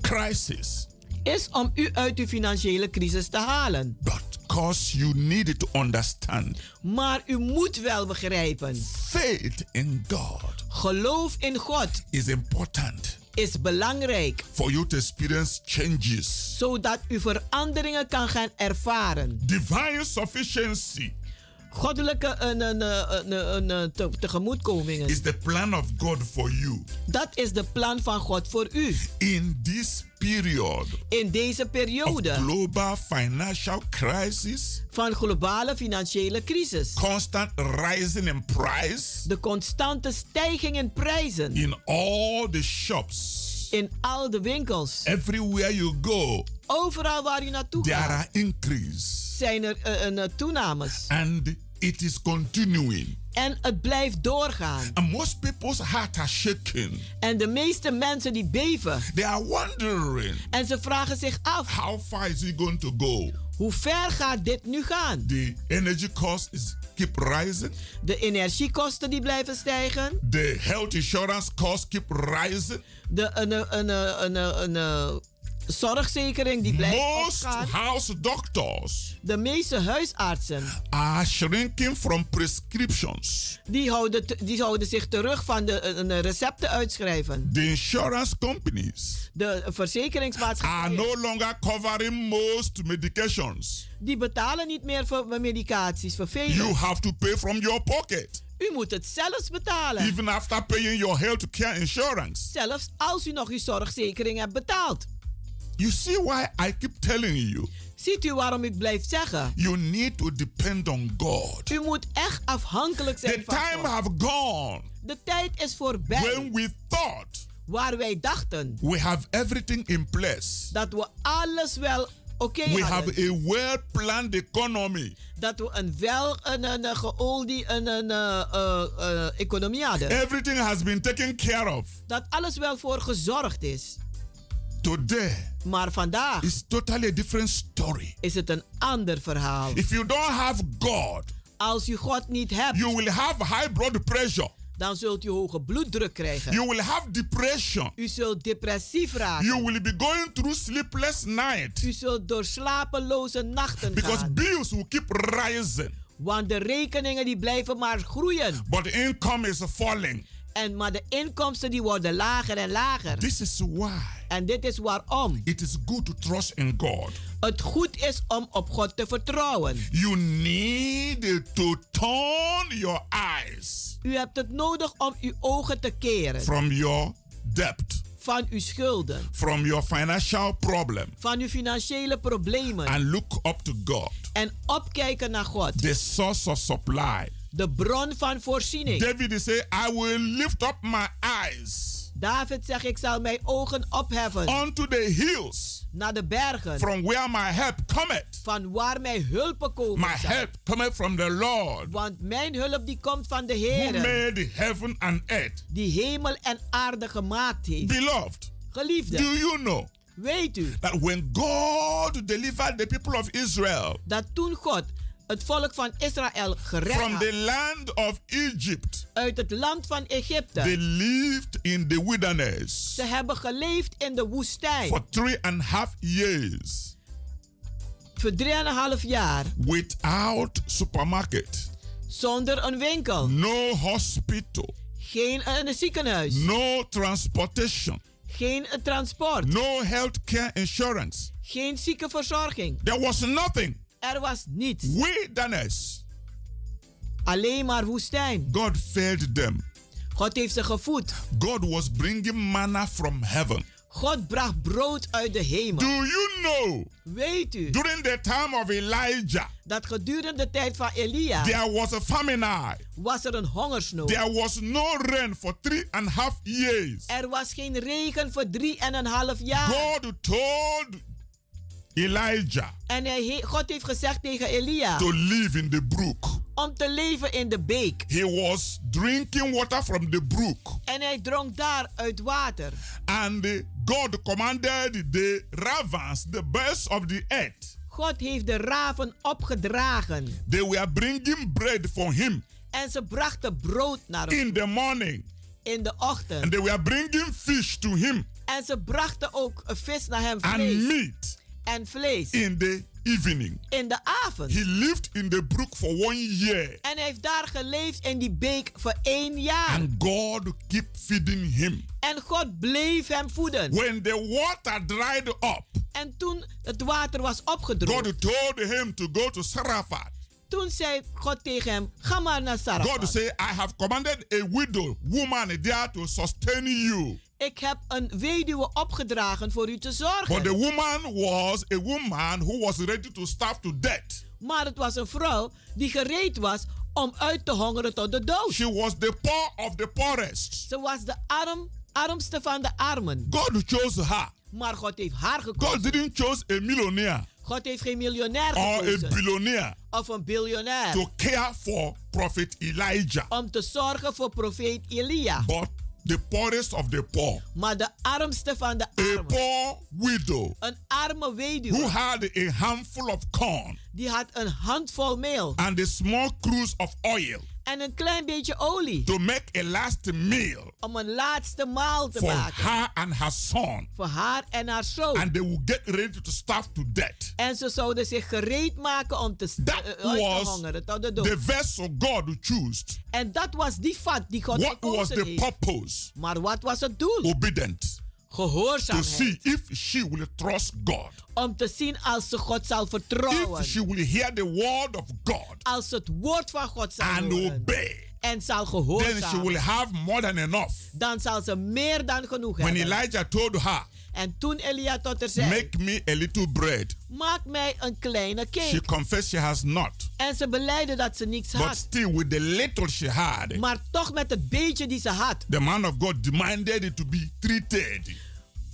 crisis. Is om u uit uw financiële crisis te halen. But because you need to understand Maar u moet wel begrijpen, faith in God geloof in God is important is belangrijk, for you to experience changes. zodat u veranderingen kan gaan ervaren. Divine sufficiency Goddelijke een, een, een, een, een, te- tegemoetkomingen. is the plan of God for you Dat is de plan van God voor u. in this period In deze of periode global financial crisis, van globale financiële crisis. constant rising in price De constante stijging in prijzen in all the shops. in al de winkels. Everywhere you go, Overal waar u naartoe there gaat are increase zijn er eh, toenames. and it is continuing. En het blijft doorgaan. And most people's heart are shaking. En de meeste mensen die beven. They are wondering En ze vragen zich af, how far is it going to go? hoe ver gaat dit nu gaan? The energy cost is keep rising. De energiekosten die blijven stijgen. The health insurance cost keep rising. De een, een, een, een, een zorgzekering die blijft Most opgaan. house doctors De meeste huisartsen are shrinking from prescriptions. die houden, die houden zich terug van de een, een recepten uitschrijven. The insurance companies De are verzekeringsmaatschappijen no longer covering most medications. die betalen niet meer voor medicaties, voor velen. You have to pay from your pocket, U moet het zelfs betalen. even after paying your health care insurance. Zelfs als u nog uw zorgzekering hebt betaald. You see why I keep telling you Ziet u waarom ik blijf zeggen? you need to depend on God. U moet echt afhankelijk zijn The van time God. have gone De tijd is voorbij when we thought waar wij dachten we have everything in place. dat we alles wel oké We hadden. have a well-planned economy. Dat we een wel een, een, een geoldie een, een, eh, eh, economie hadden. Everything has been taken care of. Dat alles wel voor gezorgd is. Today Maar vandaag is totally a different story. is het een ander verhaal. If you don't have God, Als u God niet hebt, you will have high blood pressure. dan zult u hoge bloeddruk krijgen. You will have depression. U zult depressief raken. You will be going through sleepless nights U zult door slapeloze nachten because gaan. bills will keep rising, Want de rekeningen die blijven maar groeien. but income is falling. En, maar de inkomsten die worden lager en lager. This is why En dit is waarom it is good to trust in God. het goed is om op God te vertrouwen. You need to turn your eyes U hebt het nodig om uw ogen te keren from your debt, van uw schulden, from your financial problem, van uw financiële problemen and look up to God, en opkijken naar God, the source of supply. De bron van voorziening. David say, I will lift up my eyes David zegt, ik zal mijn ogen opheffen unto the hills naar de bergen, from where my help cometh. van waar mijn hulpen komen. My help cometh from the Lord Want mijn hulp die komt van de who Heer, made heaven and earth. die hemel en aarde gemaakt heeft. Beloved, Geliefde, do you know weet u that when God delivered the people of Israel dat toen God het volk van Israël gered from the land of Egypt. uit het land van Egypte. They lived in the wilderness Ze hebben geleefd in de woestijn for three and a half years voor 3,5 jaar without supermarket, zonder een winkel, no hospital, geen eh, een ziekenhuis, no transportation, geen eh, transport, no healthcare insurance. geen ziekenverzorging. There was nothing. Er was niets, Wilderness. alleen maar woestijn. God fed them. God heeft ze gevoed. God was bringing manna from heaven. God bracht brood uit de hemel. Do you know? Weet u During the time of Elijah, dat gedurende de tijd van Elia there was a famine. was er een hongersnood. There was no rain for three and a half years. Er was geen regen voor drie en een half jaar. God told Elijah En hij, God heeft gezegd tegen Elia to live in the brook. om te leven in de beek. He was drinking water from the brook. En hij dronk daar uit water. And God commanded the ravens, the birds of the earth, God heeft de raven opgedragen. they were bringing bread for him En ze brachten brood naar hem in the morning. in de ochtend. And they were bringing fish to him En ze brachten ook vis naar hem, and meat en vlees in the evening. in de avond. He lived in the brook for one year. En hij heeft daar geleefd in die beek voor één jaar. And God keep feeding him. En God bleef hem voeden. When the water dried up, En toen het water was opgedroogd, God told him to go to Sarafat. toen zei God tegen hem, ga maar naar God Sarafat. said, I have commanded a widow woman there to sustain you. Ik heb een weduwe opgedragen voor u te zorgen. But the woman was a woman who was ready to starve to death. Maar het was een vrouw die gereed was om uit te hongeren tot de dood. She was the poor of the poorest. Ze was de arm, armste van de armen. God chose her. Maar God heeft haar God gekozen. didn't choose a millionaire God heeft geen miljonair or a gekozen. billionaire Of een biljonair. to care for prophet Elijah, Om te zorgen voor profeet Elia. but the poorest of the poor, Maar de armste van de a poor widow Een arme who had a handful of corn Die had een handvol meel. and a small cruise of oil En een klein beetje olie. to make a last meal Om een laatste maal te for maken. her and her son. Voor haar en haar zoon. And they will get ready to starve to death. En ze zouden zich gereed maken om te, st- eh, uit te was hongeren tot de dood. The vessel God chose. En dat was die vat die God What was gekozen the heeft. purpose? Maar wat was het doel? Obedient. To Gehoorzaamheid. see if she will trust God. Om te zien als ze God zal vertrouwen. If she will hear the word of God Als ze het woord van God zal and horen. obey, En zal then she will gehoorzamen. have more than enough. Dan zal ze meer dan genoeg When hebben. Elijah told her, En toen Elia tot haar zei. Make me a little bread, Maak mij een kleine she cake. confessed she has not. En ze beleidde dat ze niets But had. still, with the little she had, Maar toch met het beetje die ze had. the man of God demanded it to be treated.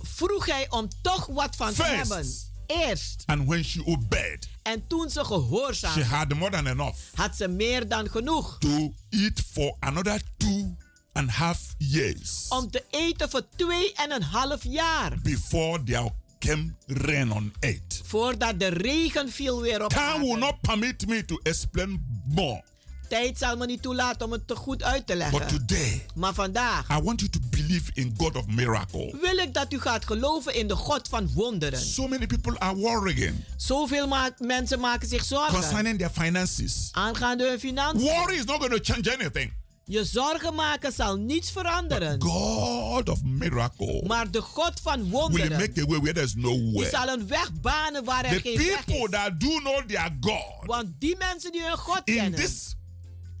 Vroeg hij om toch wat van te First. hebben. Eerst. And when she obeyed, En toen ze she gehoorzaamde. had more than enough Had ze meer dan genoeg. to eat for another two and a half years Om te eten voor twee en een half jaar. before there came rain on it. Voordat de regen viel weer op Time will not permit me to explain more. Tijd zal me niet toelaten om het te goed uit te leggen. But today, Maar vandaag I want you to believe in God of miracle. wil ik dat u gaat geloven in de God van wonderen. So many people are worrying Zoveel ma- mensen maken zich zorgen concerning their finances. aangaande hun financiën. Worry is not going to change anything. Je zorgen maken zal niets veranderen. God of miracle Maar de God van will wonderen make a way where there's no die way. zal een weg banen waar er The geen weg people is. that do know their God Want die mensen die hun God in kennen, these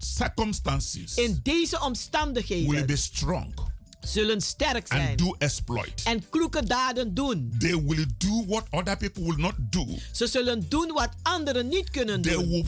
circumstances in deze will be strong zullen sterk zijn and do exploit. en kloeke daden doen. They will do what other people will not do. Ze zullen doen wat anderen niet kunnen They doen. will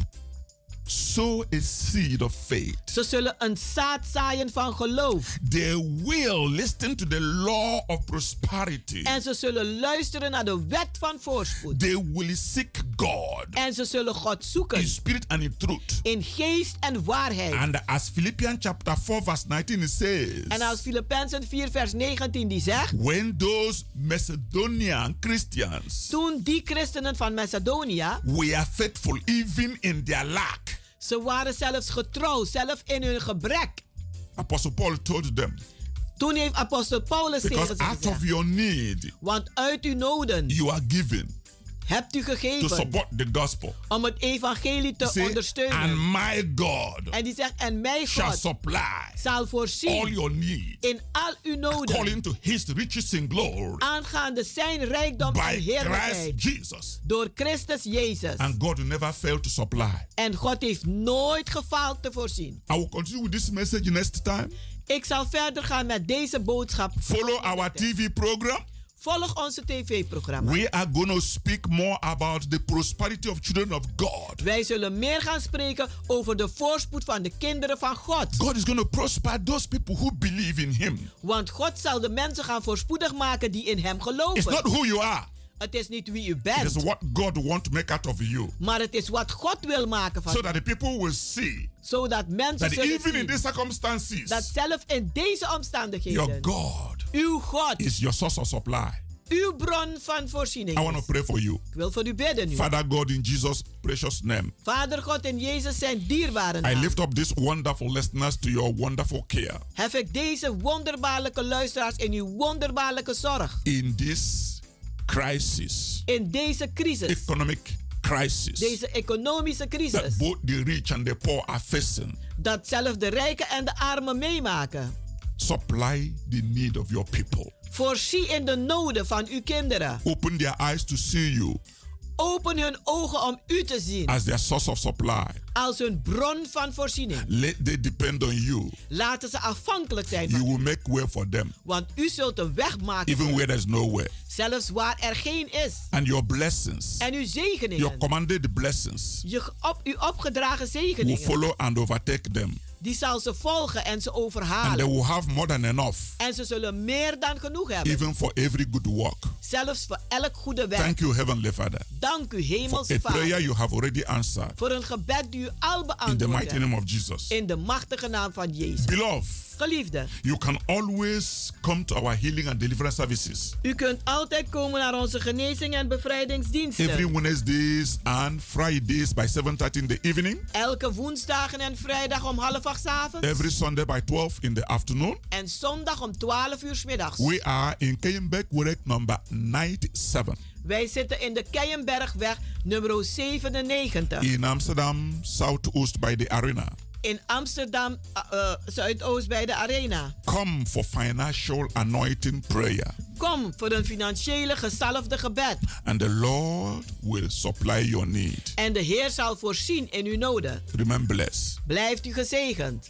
sow a seed of faith. Ze zullen een zaad zaaien van geloof. They will listen to the law of prosperity. En ze zullen luisteren naar de wet van voorspoed. They will seek God En ze zullen God zoeken in spirit and in truth. in geest en waarheid. And as Philippians chapter 4 verse 19 says, En als Filippenzen 4 vers 19 die zegt, when those Macedonian Christians toen die christenen van Macedonia, were faithful even in their lack, ze waren zelfs getrouw, zelfs in hun gebrek. Apostle Paul told them, Toen heeft apostel Paulus because tegen ze out of gezegd, your need, want uit uw noden you are given hebt u to gegeven support the gospel. om het evangelie te Say, ondersteunen. and my God En die zegt, en mijn shall God supply zal all voorzien your needs in al uw noden according to his riches in glory aangaande zijn rijkdom en by Christ heerlijkheid Jesus. door Christus Jezus. And God will never fail to supply. En God heeft nooit gefaald te voorzien. I will continue with this message next time. Ik zal verder gaan met deze boodschap. Follow our TV program. Volg onze tv-programma. We are going to speak more about the prosperity of children of God. Wij zullen meer gaan spreken over de voorspoed van de kinderen van God. God is going to prosper those people who believe in Him. Want God zal de mensen gaan voorspoedig maken die in Hem It's geloven. not who you are. Het is niet wie u It bent, is what God wants to make out of you. maar het is wat God wil maken van So that the people will see Zodat mensen that zullen even in zien these circumstances, dat zelf in deze your omstandigheden God uw God, is your source of supply. uw bron van voorziening I want to pray for you. Ik wil voor u bidden nu. Father God, in Jesus' precious name, Vader God in Jezus zijn dierbare I naam. lift up these wonderful listeners to your wonderful care Hef ik deze wonderbaarlijke luisteraars in uw wonderbaarlijke zorg. in this crisis, In deze crisis. economic crisis, Deze economische crisis. that both the rich and the poor are facing. Dat zelfs de rijken en de armen meemaken. Supply the need of your people. Voorzie in de noden van uw kinderen. Open their eyes to see you Open hun ogen om u te zien. as their source of supply. Als hun bron van voorziening. Let they depend on you. Laten ze afhankelijk zijn You van will u. make way for them, Want u zult een weg maken. even where there's no way. Zelfs waar er geen is. And your blessings, En uw your zegeningen. commanded blessings, Je op, u opgedragen will zegeningen. follow and overtake them. Die zal ze volgen en ze And they overhalen. will have more than enough, En ze zullen meer dan genoeg hebben. even for every good work. Zelfs voor elk goede werk. Thank you, Heavenly Father, Dank u, for hemelse a prayer Vader. you have already answered. Voor een gebed die u al In the mighty name of Jesus. In de machtige naam van Jezus. Beloved, You can always come to our healing and deliverance services u kunt altijd komen naar onze genezing en bevrijdingsdiensten. every Wednesdays and Fridays by 7:30 in the evening, Elke woensdagen en vrijdag om half acht 's avonds. every Sunday by 12 in the afternoon. En zondag om 12 uur 's middags. We are in Keienberg, Werk number 97 Wij zitten in de Keienbergweg nummer 97. in Amsterdam, Southoost by the arena. In Amsterdam, uh, Zuidoost bij de Arena. Come for financial anointing prayer, Kom voor een financiële gezalfde gebed. and the Lord will supply your need. En de Heer zal voorzien in uw noden. Remain blessed. Blijft u gezegend.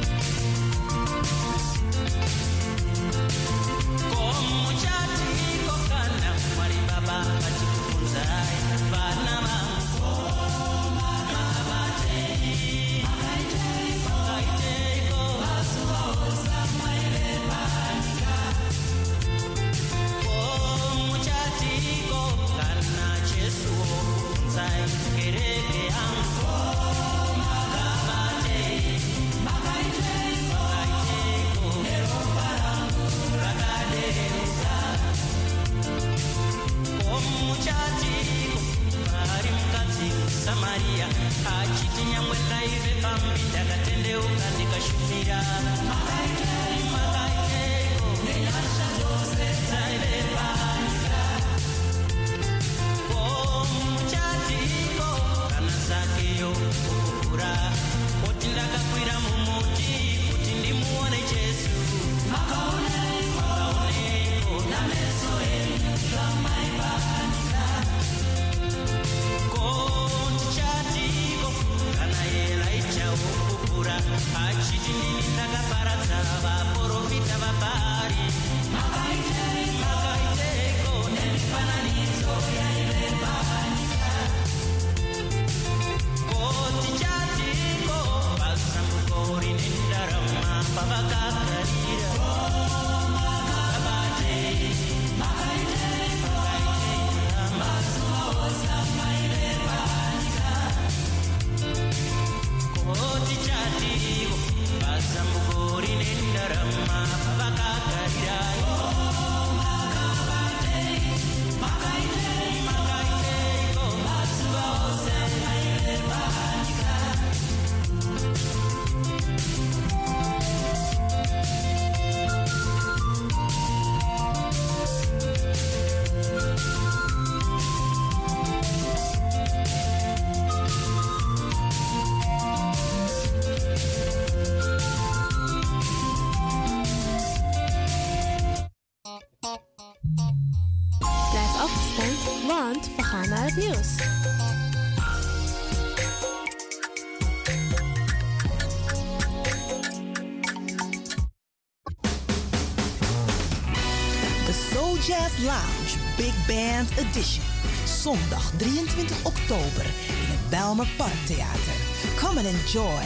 Enjoy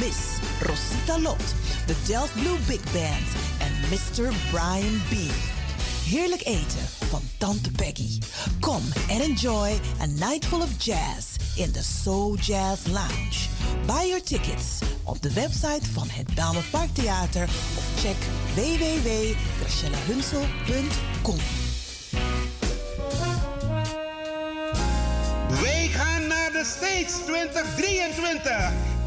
Miss Rosita Lot, de Delft Blue Big Band en Mr. Brian B. Heerlijk eten van Tante Peggy. Come and enjoy a night full of jazz in the Soul Jazz Lounge. Buy your tickets op de website van het Belmer Parktheater of check www.gracielahunsel.com. Wij gaan naar de States 2023.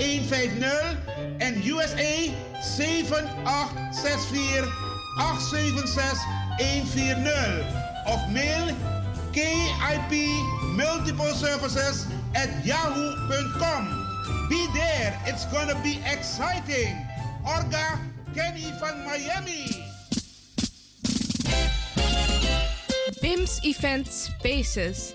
150 en USA 7864 876 140 of mail KIP Multiple Services at yahoo.com. Be there, it's gonna be exciting. Orga Kenny van Miami. BIMS Event Spaces.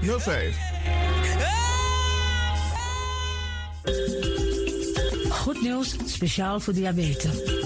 5305. Goed nieuws, speciaal voor diabetes.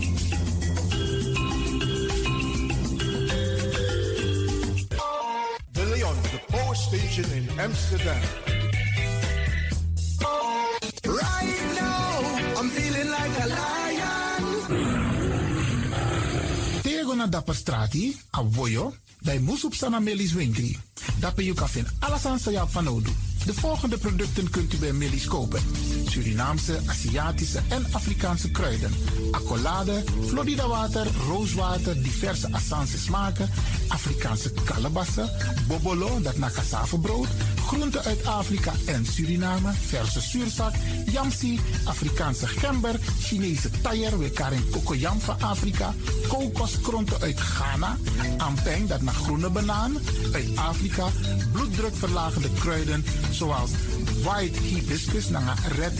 Station in Amsterdam. Right now, I'm feeling like a lion. Tego na dapper strati, a voyo, dai musup sana melis winkri. Dapper you kafin alasan sa ya fanodu. De volgende producten kunt u bij Millie's kopen. Surinaamse, Aziatische en Afrikaanse kruiden. Accolade, Florida water, rooswater, diverse Assange smaken. Afrikaanse kalebassen, bobolo, dat na cassavebrood. Groenten uit Afrika en Suriname, verse zuurzak, yamsi, Afrikaanse gember, Chinese taier, karen kokoyam van Afrika, kokoskronten uit Ghana, ampeng, dat naar groene banaan, uit Afrika, bloeddrukverlagende kruiden, zoals white hibiscus, naar red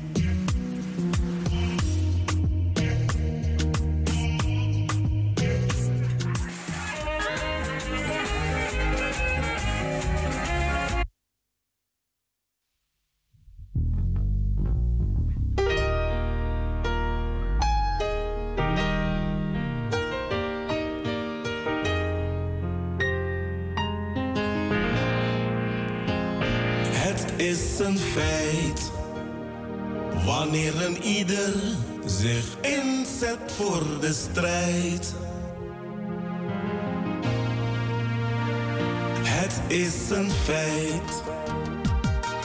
Een feit. Wanneer een ieder zich inzet voor de strijd. Het is een feit.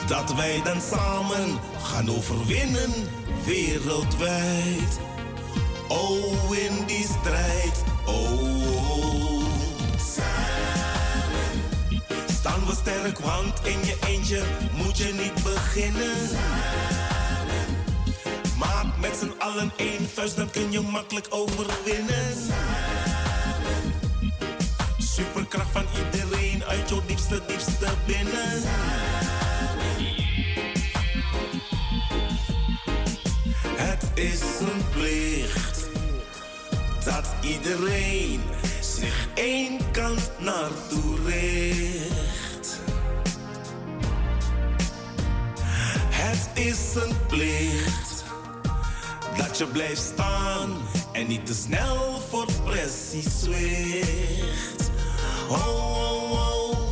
Dat wij dan samen gaan overwinnen wereldwijd. Oh, in die strijd Oh, samen staan we sterk, want in je eentje moet je niet beginnen. Maak met z'n allen één vuist, dan kun je makkelijk overwinnen. Superkracht van iedereen uit jouw diepste, diepste binnen. Het is een plicht dat iedereen zich één kant naartoe richt. Het is een plicht dat je blijft staan en niet te snel voor pressie zwicht. Oh, oh, oh.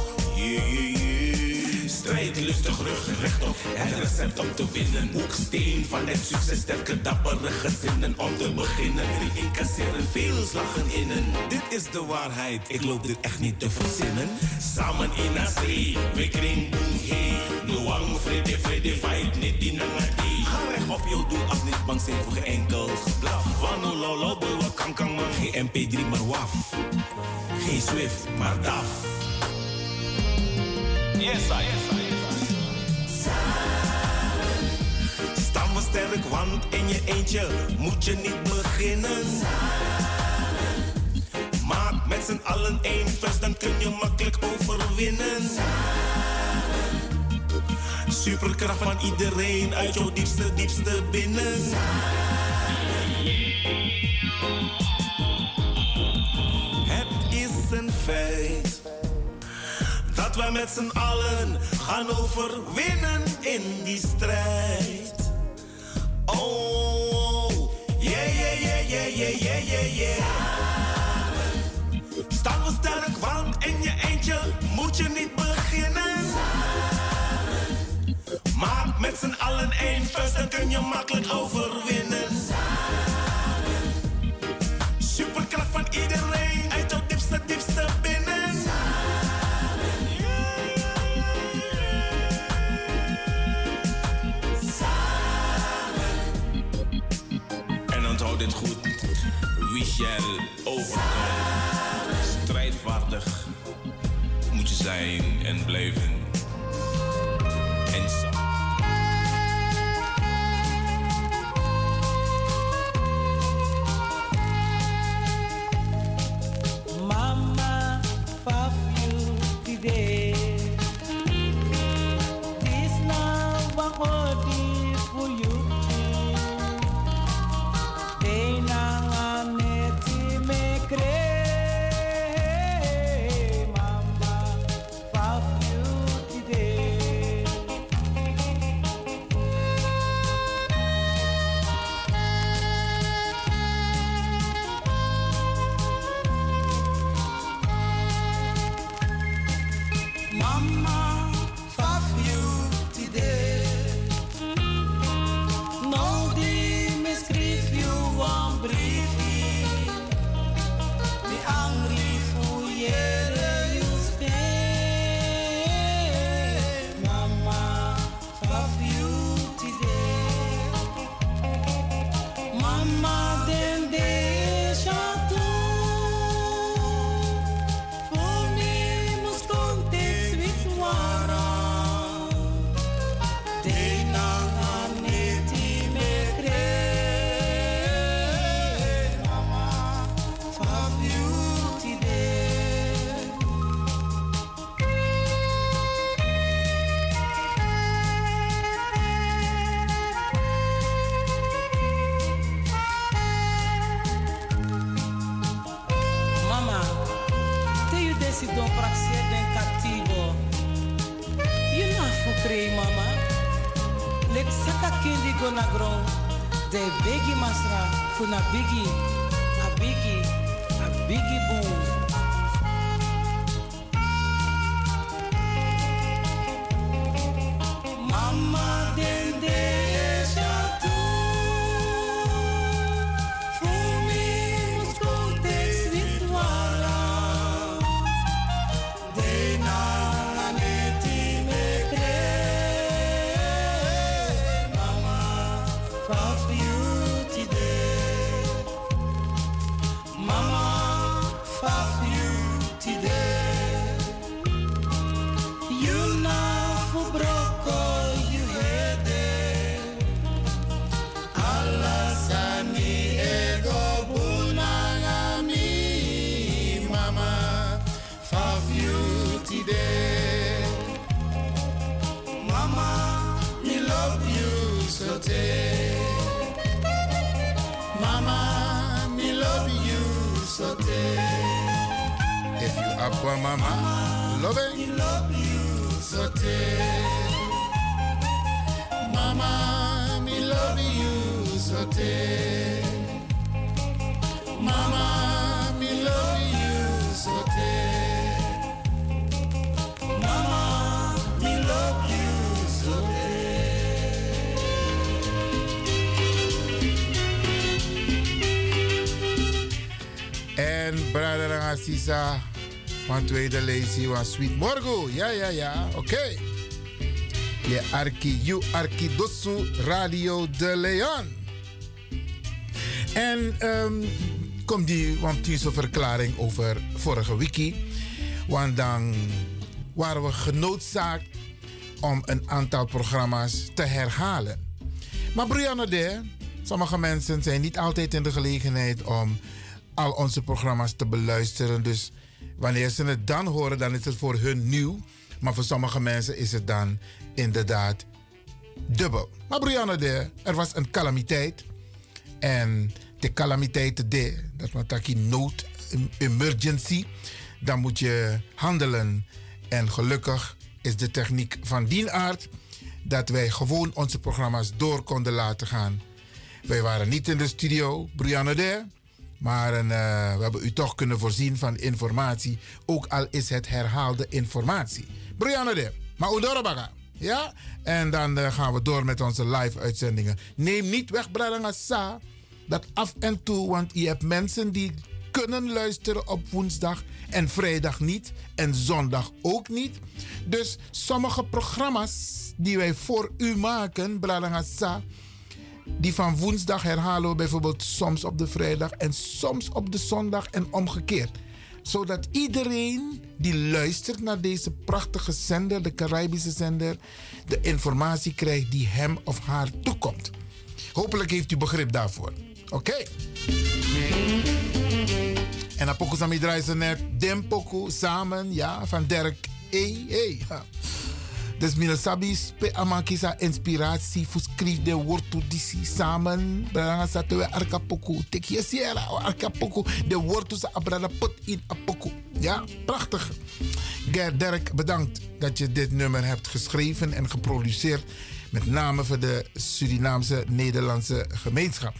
Strijd lustig, rug rechtop. Het recept om te winnen. Hoeksteen van het succes, sterke, dappere gezinnen. Om te beginnen, die incasseren veel slagen innen. Dit is de waarheid, ik loop dit echt niet te verzinnen. Samen in zee, we kring boem hey. Noang, vrede, vrede, fight, niet die. Ga recht op je doel, als niet bang zijn voor geen enkel geblaf. Wano, lolo, kan, kan, man. Geen MP3, maar waf. Geen Swift, maar DAF. Yes, I, yes, We sterk, want in je eentje moet je niet beginnen. Maak met z'n allen één vuist, dan kun je makkelijk overwinnen. Superkracht van iedereen uit jouw diepste, diepste binnen. Het is een feit dat we met z'n allen gaan overwinnen in die strijd oh. Yeah. Samen. We sterk, want in je eentje moet je niet beginnen. Samen. Maak met z'n allen één vuist, dan kun je makkelijk overwinnen. Wie shall overkomen. Strijdvaardig moet je zijn en blijven. de biggie masra, funa biggie, a biggie, a biggie. Assisa van tweede lezie was Sweet Morgo. Ja, ja, ja. Oké. Je Arki, you Arki Dosu Radio de Leon. En ehm komt die, want die verklaring over vorige wiki. Want dan waren we genoodzaakt om een aantal programma's te herhalen. Maar Brianna de, sommige mensen zijn niet altijd in de gelegenheid om al onze programma's te beluisteren. Dus wanneer ze het dan horen, dan is het voor hun nieuw. Maar voor sommige mensen is het dan inderdaad dubbel. Maar Brianna de, er was een calamiteit. En de calamiteit de, dat wat ik nood, emergency. Dan moet je handelen. En gelukkig is de techniek van die aard dat wij gewoon onze programma's door konden laten gaan. Wij waren niet in de studio, Brianna de. Maar eh, we hebben u toch kunnen voorzien van informatie. Ook al is het herhaalde informatie. Brianna de, maar Oudorobaga. Ja? En dan eh, gaan we door met onze live uitzendingen. Neem niet weg, Sa. Dat af en toe, want je hebt mensen die kunnen luisteren op woensdag en vrijdag niet. En zondag ook niet. Dus sommige programma's die wij voor u maken, Bradanga Sa die van woensdag herhalen we bijvoorbeeld soms op de vrijdag en soms op de zondag en omgekeerd. Zodat iedereen die luistert naar deze prachtige zender, de Caribische zender, de informatie krijgt die hem of haar toekomt. Hopelijk heeft u begrip daarvoor. Oké. En dan pokus aan draait ze net Dempoku samen, ja, van Dirk E. Ja. Dus mina sabi spe amakisa inspiratie voor schrijf de woord to disi samen. Branga sato we arka poku. Tek je sierra arka poku. De woord to sa abrada put in poku. Ja, prachtig. Ger Dirk, bedankt dat je dit nummer hebt geschreven en geproduceerd. Met name voor de Surinaamse Nederlandse gemeenschap.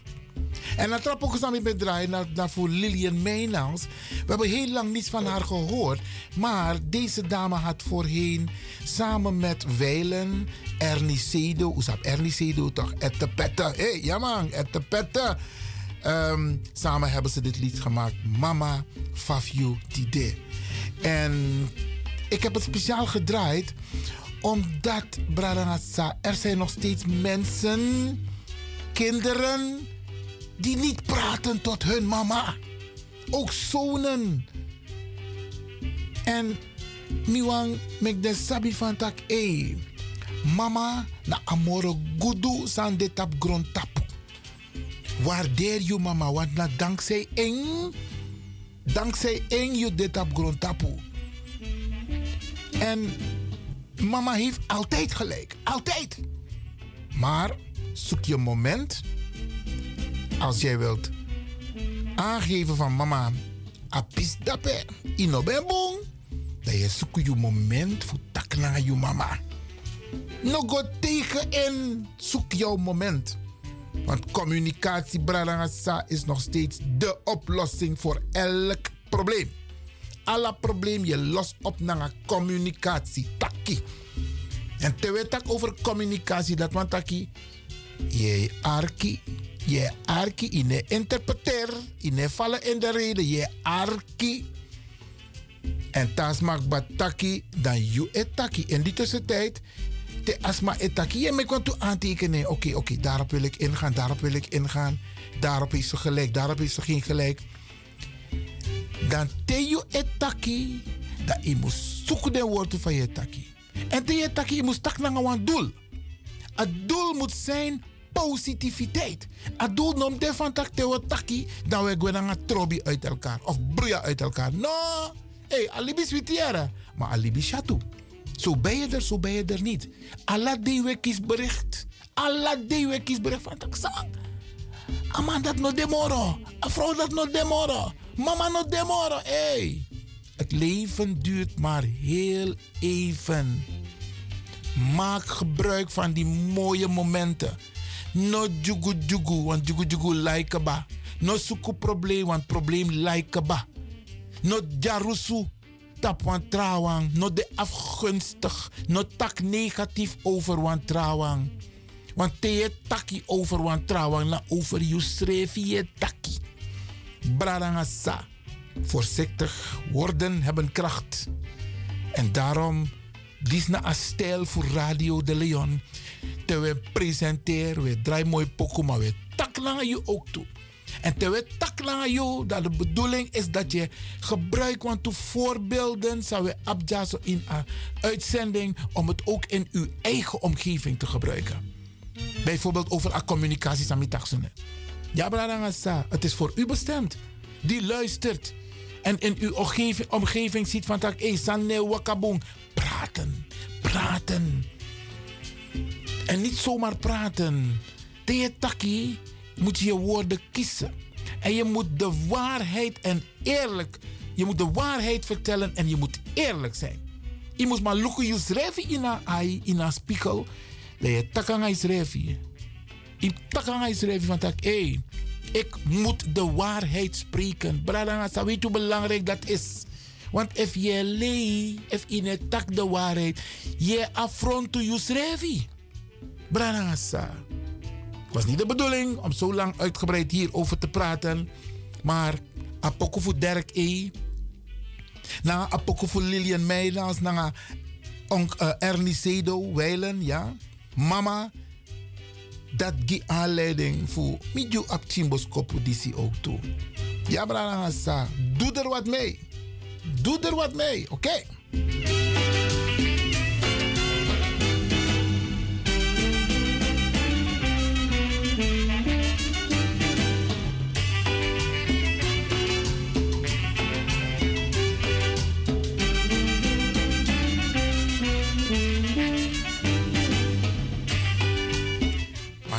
En dan trap ook eens met draaien naar, naar voor Lilian Meynals. We hebben heel lang niets van haar gehoord. Maar deze dame had voorheen samen met Weilen, Ernie Sedo. Hoe staat Ernie toch? Ettepette. Hé, hey, ja man, Ettepette. Um, samen hebben ze dit lied gemaakt. Mama Fafio Tide. En ik heb het speciaal gedraaid omdat, Bradanatsa, er zijn nog steeds mensen, kinderen die niet praten tot hun mama. Ook zonen. En miwang mek de sabi van tak e. Mama na amore gudu san de tap grond tap. Waardeer je mama, want na dankzij eng, dankzij eng je dit grond tapu. En mama heeft altijd gelijk, altijd. Maar zoek je moment als jij wilt aangeven van mama, apis dape, ino ben bon, dat je je moment voor tak naar je mama. No go tegen en zoek jouw moment. Want communicatie, is nog steeds de oplossing voor elk probleem. Alle probleem je lost op naar communicatie. Taki. En terwijl tak over communicatie, dat want taki, je arki, je arki in de interpreteer, in de vallen in de reden, je arki. En tas maak bataki, dan you etaki. In die tussentijd, te asma etaki, je me komt toe aantekenen. Oké, oké, daarop wil ik ingaan, daarop wil ik ingaan. Daarop is ze gelijk, daarop is ze geen gelijk. Dan te etaki, dat je moet zoeken de woorden van je taki. En te je taki, je moet tak naar een doel. Het doel moet zijn positiviteit. Het doel noemt de van tak te taki, dan we gaan een trobi uit elkaar. Of broeien uit elkaar. No, hey, alibi switiera. Maar alibi shatu. Zo ben je er, zo ben je er niet. Allah die we kiesbericht. Allah die we kiesbericht van tak sang. Een man dat no demoro. Een vrouw dat no demoro. Mama no demoro. Hey. Het leven duurt maar heel even. Maak gebruik van die mooie momenten. No jugu jugu, want jugu jugu like ba. No suku probleem, want probleem like ba. No jarusu, tap want trouwang. No de afgunstig, no tak negatief over want trouwang. Want te taki over want trouwang, na over je schreef je taki. Bradangasa. Voorzichtig woorden hebben kracht. En daarom, dit na een stijl voor Radio de Leon. Te we presenteren, we draaien mooi pokoe, maar we tak lang je ook toe. En te we je, dat de bedoeling is dat je gebruikt want voorbeelden, zou we abjaso in een uitzending, om het ook in uw eigen omgeving te gebruiken. Bijvoorbeeld over een communicatie het is voor u bestemd. Die luistert en in uw omgeving, ziet van tak, hey, sanne. Praten, praten. En niet zomaar praten. Tegen taki moet je woorden kiezen. En je moet de waarheid en eerlijk, je moet de waarheid vertellen en je moet eerlijk zijn. Je moet maar lukken je schrijven in een ai, in spiegel. Dat je takan schrijven. Je takan schrijven van tak, hey, ik moet de waarheid spreken. Bradangasa, weet je hoe belangrijk dat is? Want if je lee, if je tak de waarheid, je affront to je schrijven. Het was niet de bedoeling om zo lang uitgebreid hierover te praten. Maar apoko voor Dirk E. Na apoko voor Lilian Meijlands. Na uh, Ernie Sedo, Weilen, ja. Mama dat gi aanleiding voor midju actimbos kopu disi ook toe. Ja, doe er wat mee. Doe er wat mee, oké?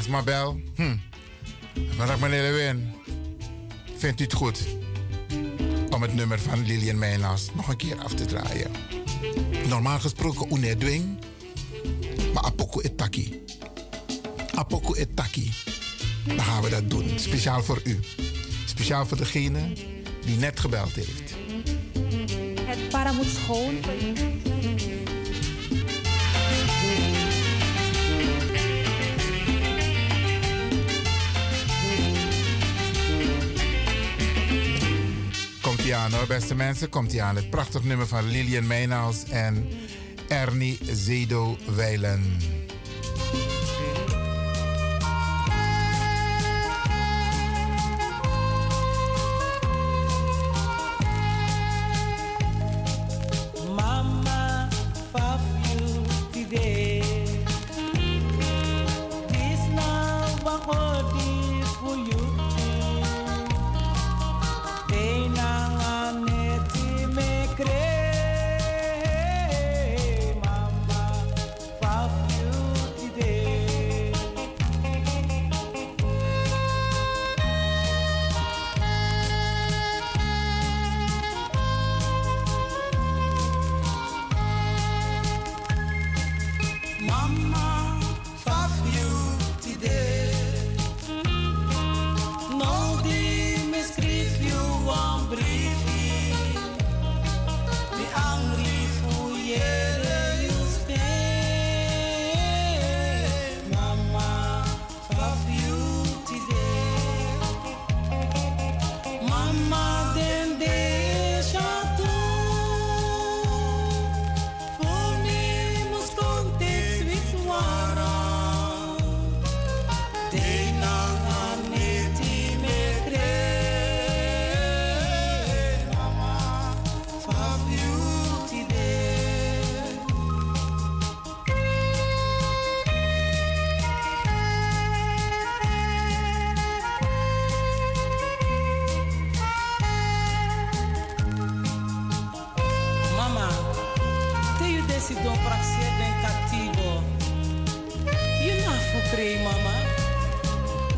Mabel. Hm. Maar meneer Lewin, vindt u het goed om het nummer van Lilian Meijnas nog een keer af te draaien? Normaal gesproken unedwing, maar apoko etaki. Etaki. Dan gaan we dat doen, speciaal voor u. Speciaal voor degene die net gebeld heeft. Het para moet schoon. Hoor, beste mensen. Komt hij aan. Het prachtig nummer van Lilian Meijnaals en Ernie Zedo Weilen.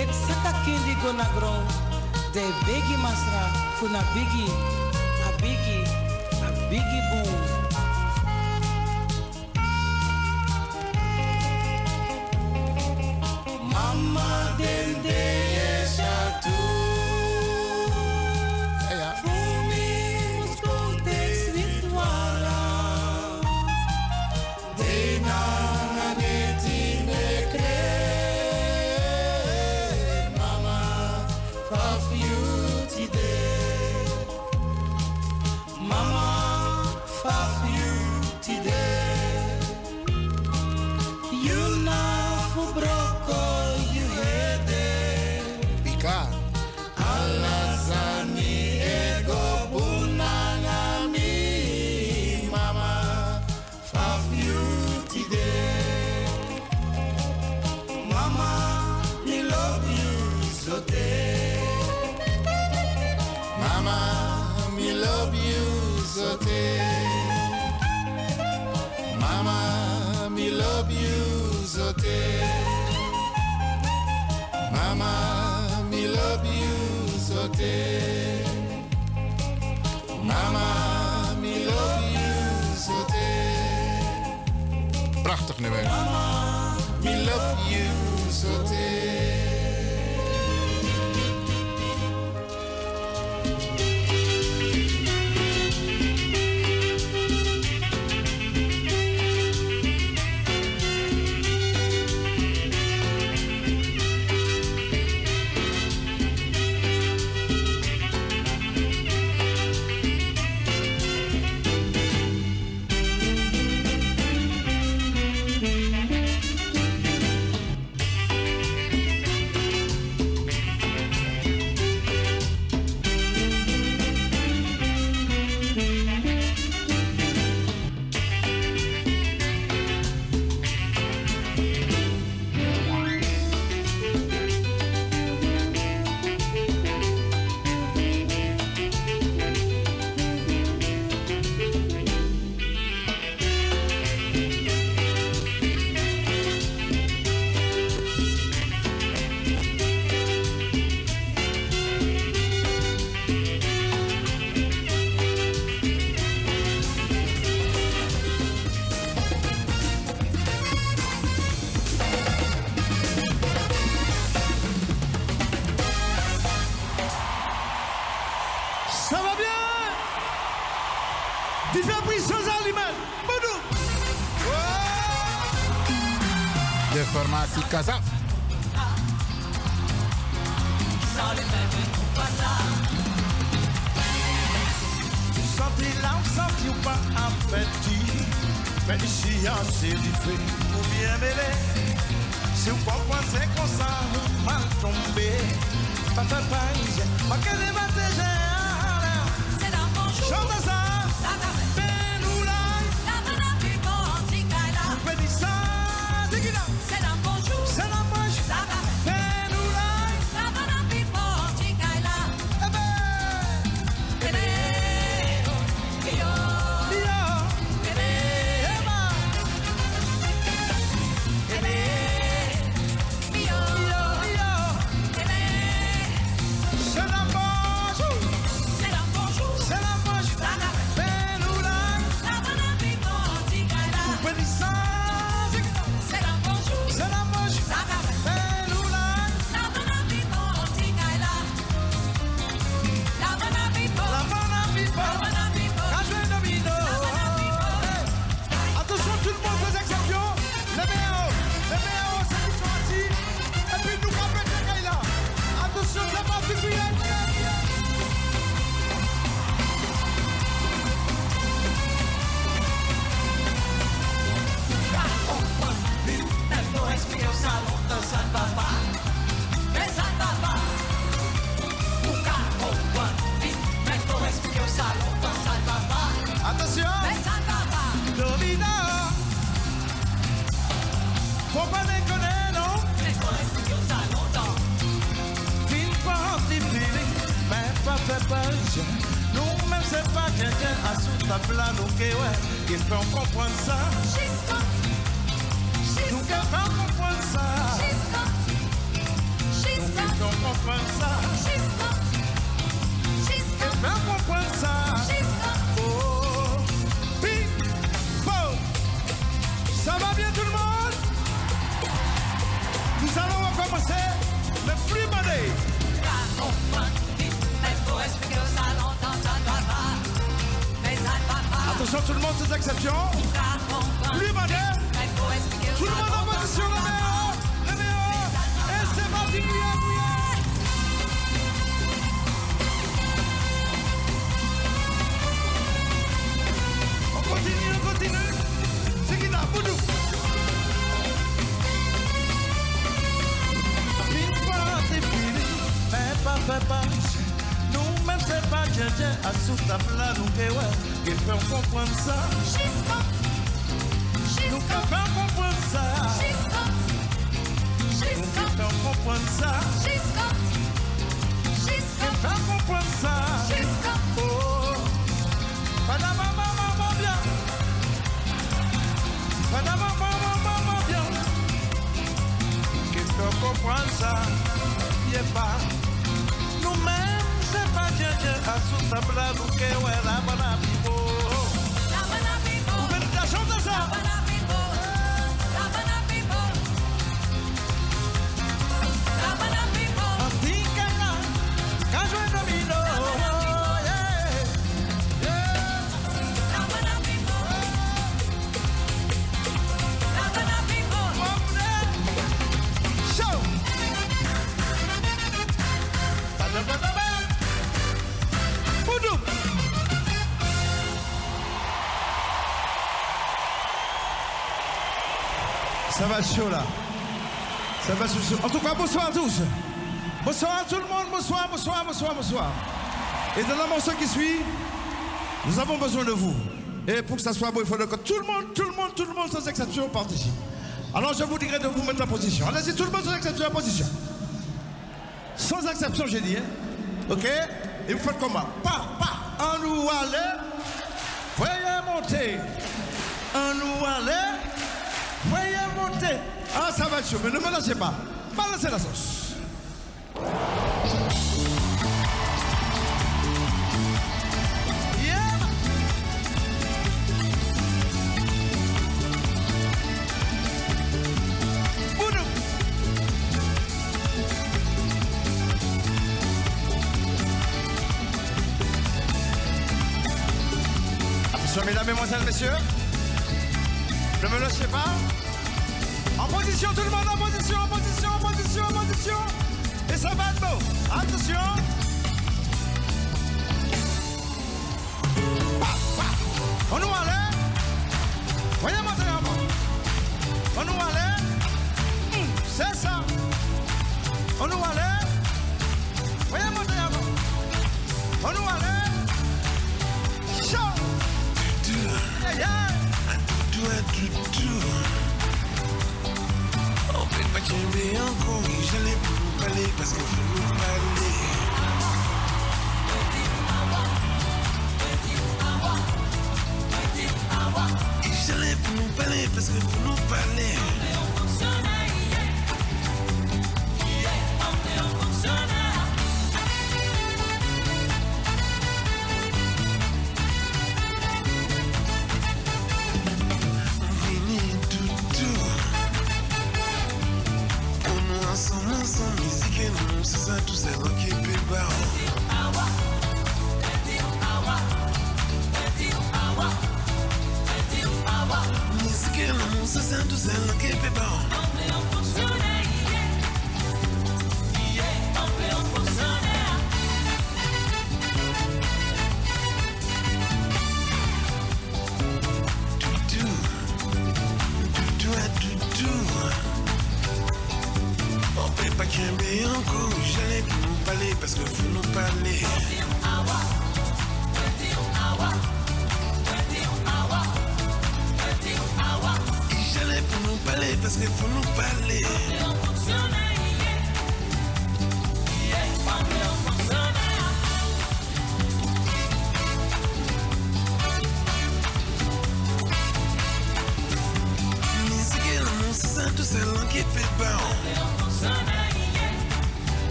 lek saka kindi go na grow de bigi masra funa bigi a bigi a bigi boom Mama de Mama, me love you so day. Prachtig nummer. Tout le monde, sans exception. Plus modé. Tout le monde en position, le meilleur. Le meilleur. Et c'est parti. On continue, on continue. C'est qui là, Boudou. Fais pas pas, fais pas. Nous, même c'est pas à sous ta plat, nous, ouais, Gè fèm konpwen sa She's hot. Nou gè fèm konpwen sa She's hot. Nou gè fèm konpwen sa She's hot. Gè fèm konpwen sa She's hot. Oh. Fada mama mama byan Fada mama mama byan Gè fèm konpwen sa Ye pa Nou men se pa dje dje Asou tabla nou ke wè la bana pipo En tout cas, bonsoir à tous. Bonsoir à tout le monde. Bonsoir, bonsoir, bonsoir, bonsoir. Et dans la morceau qui suit, nous avons besoin de vous. Et pour que ça soit beau, il faut que tout le monde, tout le monde, tout le monde, sans exception, participe. Alors je vous dirai de vous mettre en position. Allez-y, tout le monde sans exception en position. Sans exception, j'ai dit. hein. Ok? Et vous faites comment? Pas, pas. En nous aller. Voyez monter. En nous aller. Ah, ça va être mais ne me lâchez pas. Balancez la sauce. Mesdames, mesdemoiselles, messieurs. Ne me lâchez pas. Position, tout le monde en position, en position, en position, en position. Et ça va être beau. Attention. On nous allait. Voyez bas. On nous allait. Hum, C'est ça. On nous allait. Voyez bas. On nous allait. Show. Yeah, J'allais pas aimer un coup, j'allais vous parler parce que je vous parlais. Et j'allais vous parler parce que vous nous parlez.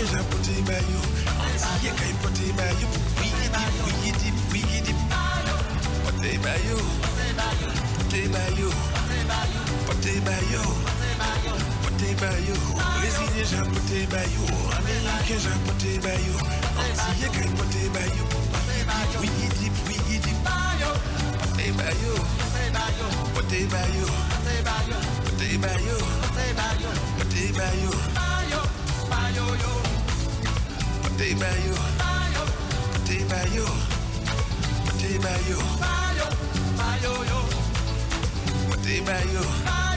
Ella potema yo Antiye kay potema yo Wigidi, wigidi, wigidi Potema yo Potema yo Potema yo Potema yo Brésilien, j'ai potema yo Américain, j'ai potema Pate bayo, pate bayo, pate bayo, bayo yo. Pate bayo. C'est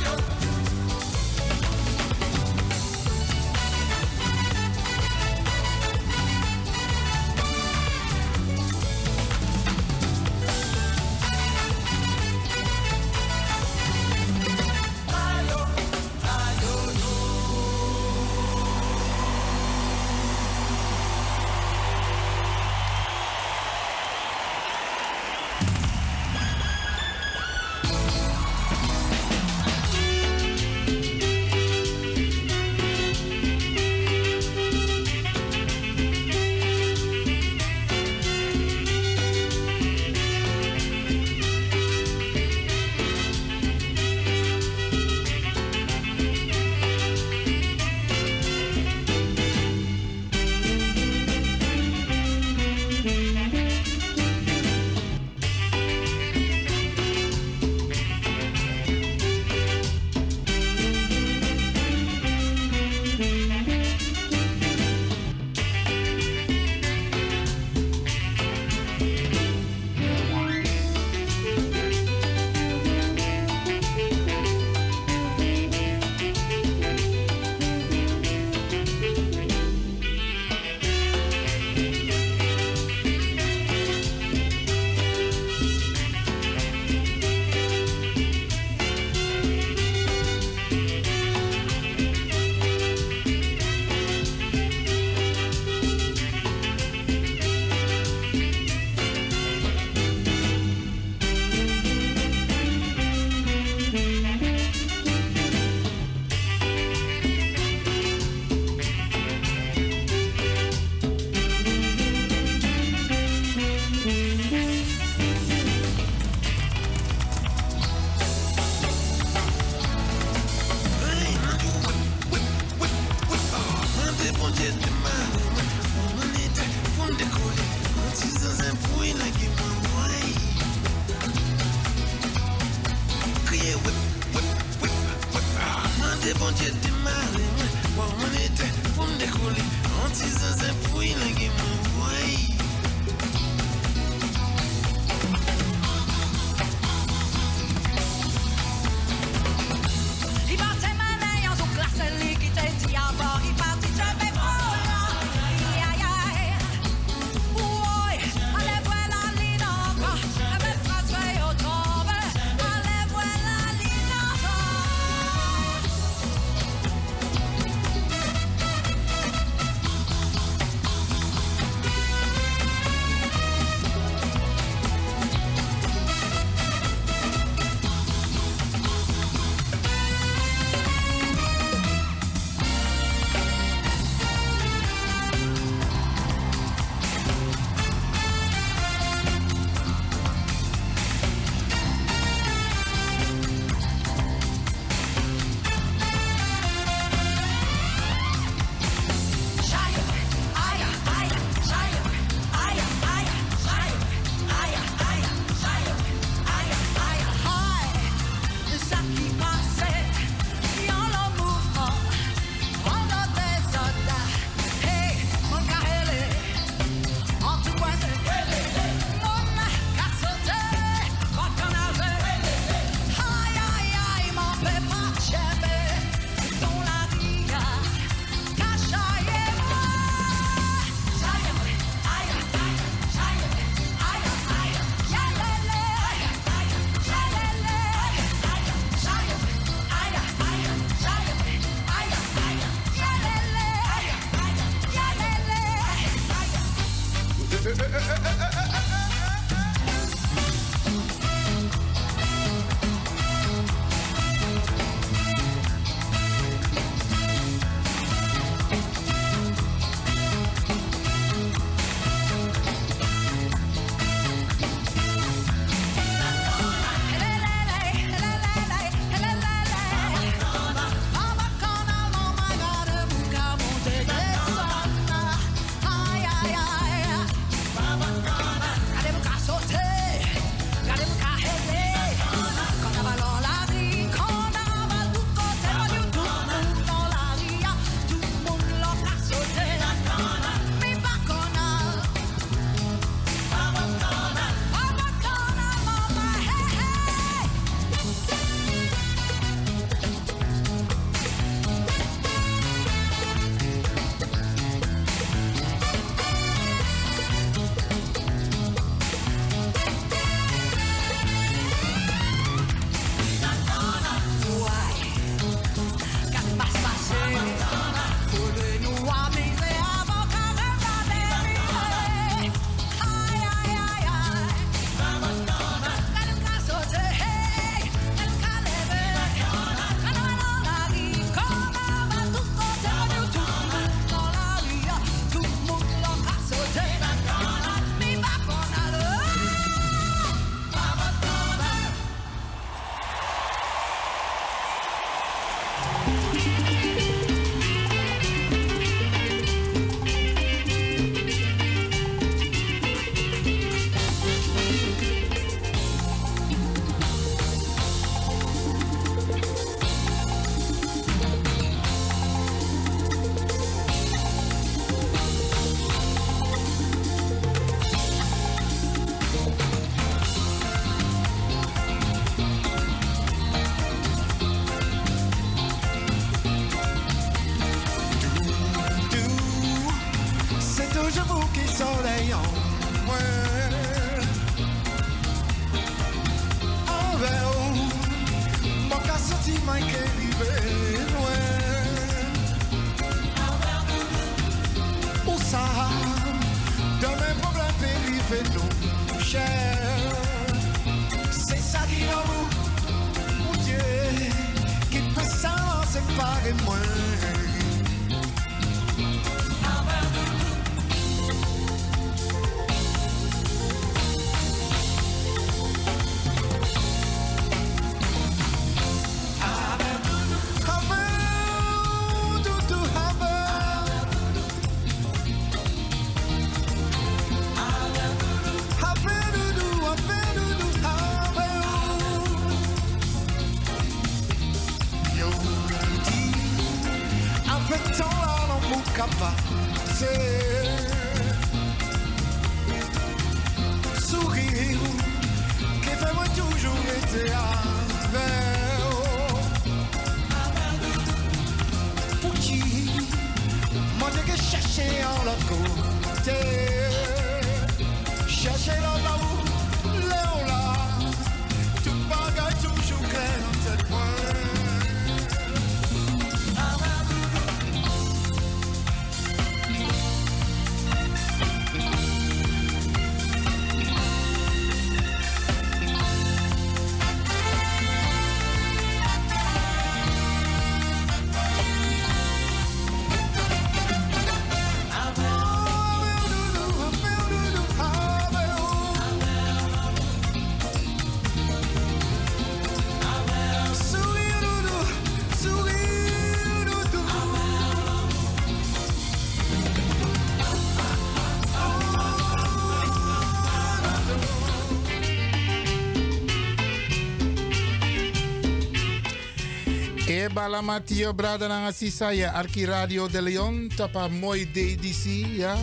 balamatio brada na sisa ya Arki Radio de Leon tapa mooi DDC ja.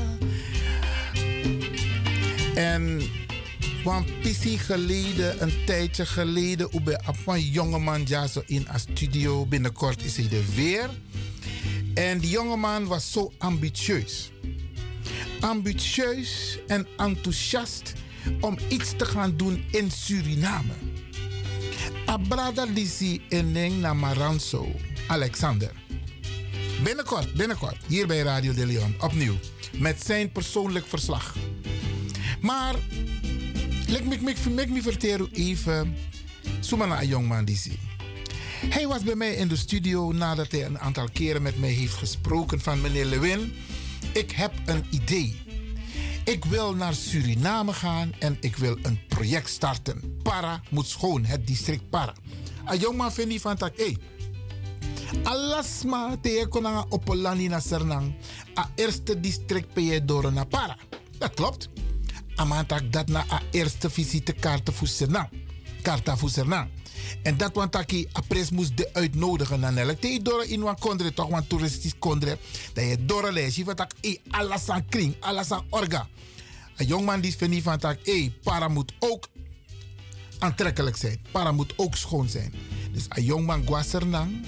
En Want geleden, een tijdje geleden, ube een jongeman ja zo in een studio. Binnenkort is hij er weer. En die jongeman was zo ambitieus. Ambitieus en enthousiast om iets te gaan doen in Suriname. Abrada Lisi Eneng Namaranso, Alexander. Binnenkort, binnenkort, hier bij Radio de Leon, opnieuw. Met zijn persoonlijk verslag. Maar, let me, vertellen even. Een jongman zie. Hij was bij mij in de studio nadat hij een aantal keren met mij heeft gesproken van meneer Lewin. Ik heb een idee. Ik wil naar Suriname gaan en ik wil een project starten. Para moet schoon, het district Para. Een jongman vindt van tak, hey, alasma te konanga opolani na Sernang, a eerste district pe door naar Para. Dat klopt. Amantak dat na a eerste visitekaart voor Sernang. Karta voor Sernang. En dat want taki a pres moest de uitnodigen naar Nelle. Te door in wan kondre toch wan toeristisch kondre. Dat je door lees. Je tak e alles aan kring, alles aan orga. Een jongman die vindt van tak e para moet ook aantrekkelijk zijn. Para moet ook schoon zijn. Dus een jongman guasernang.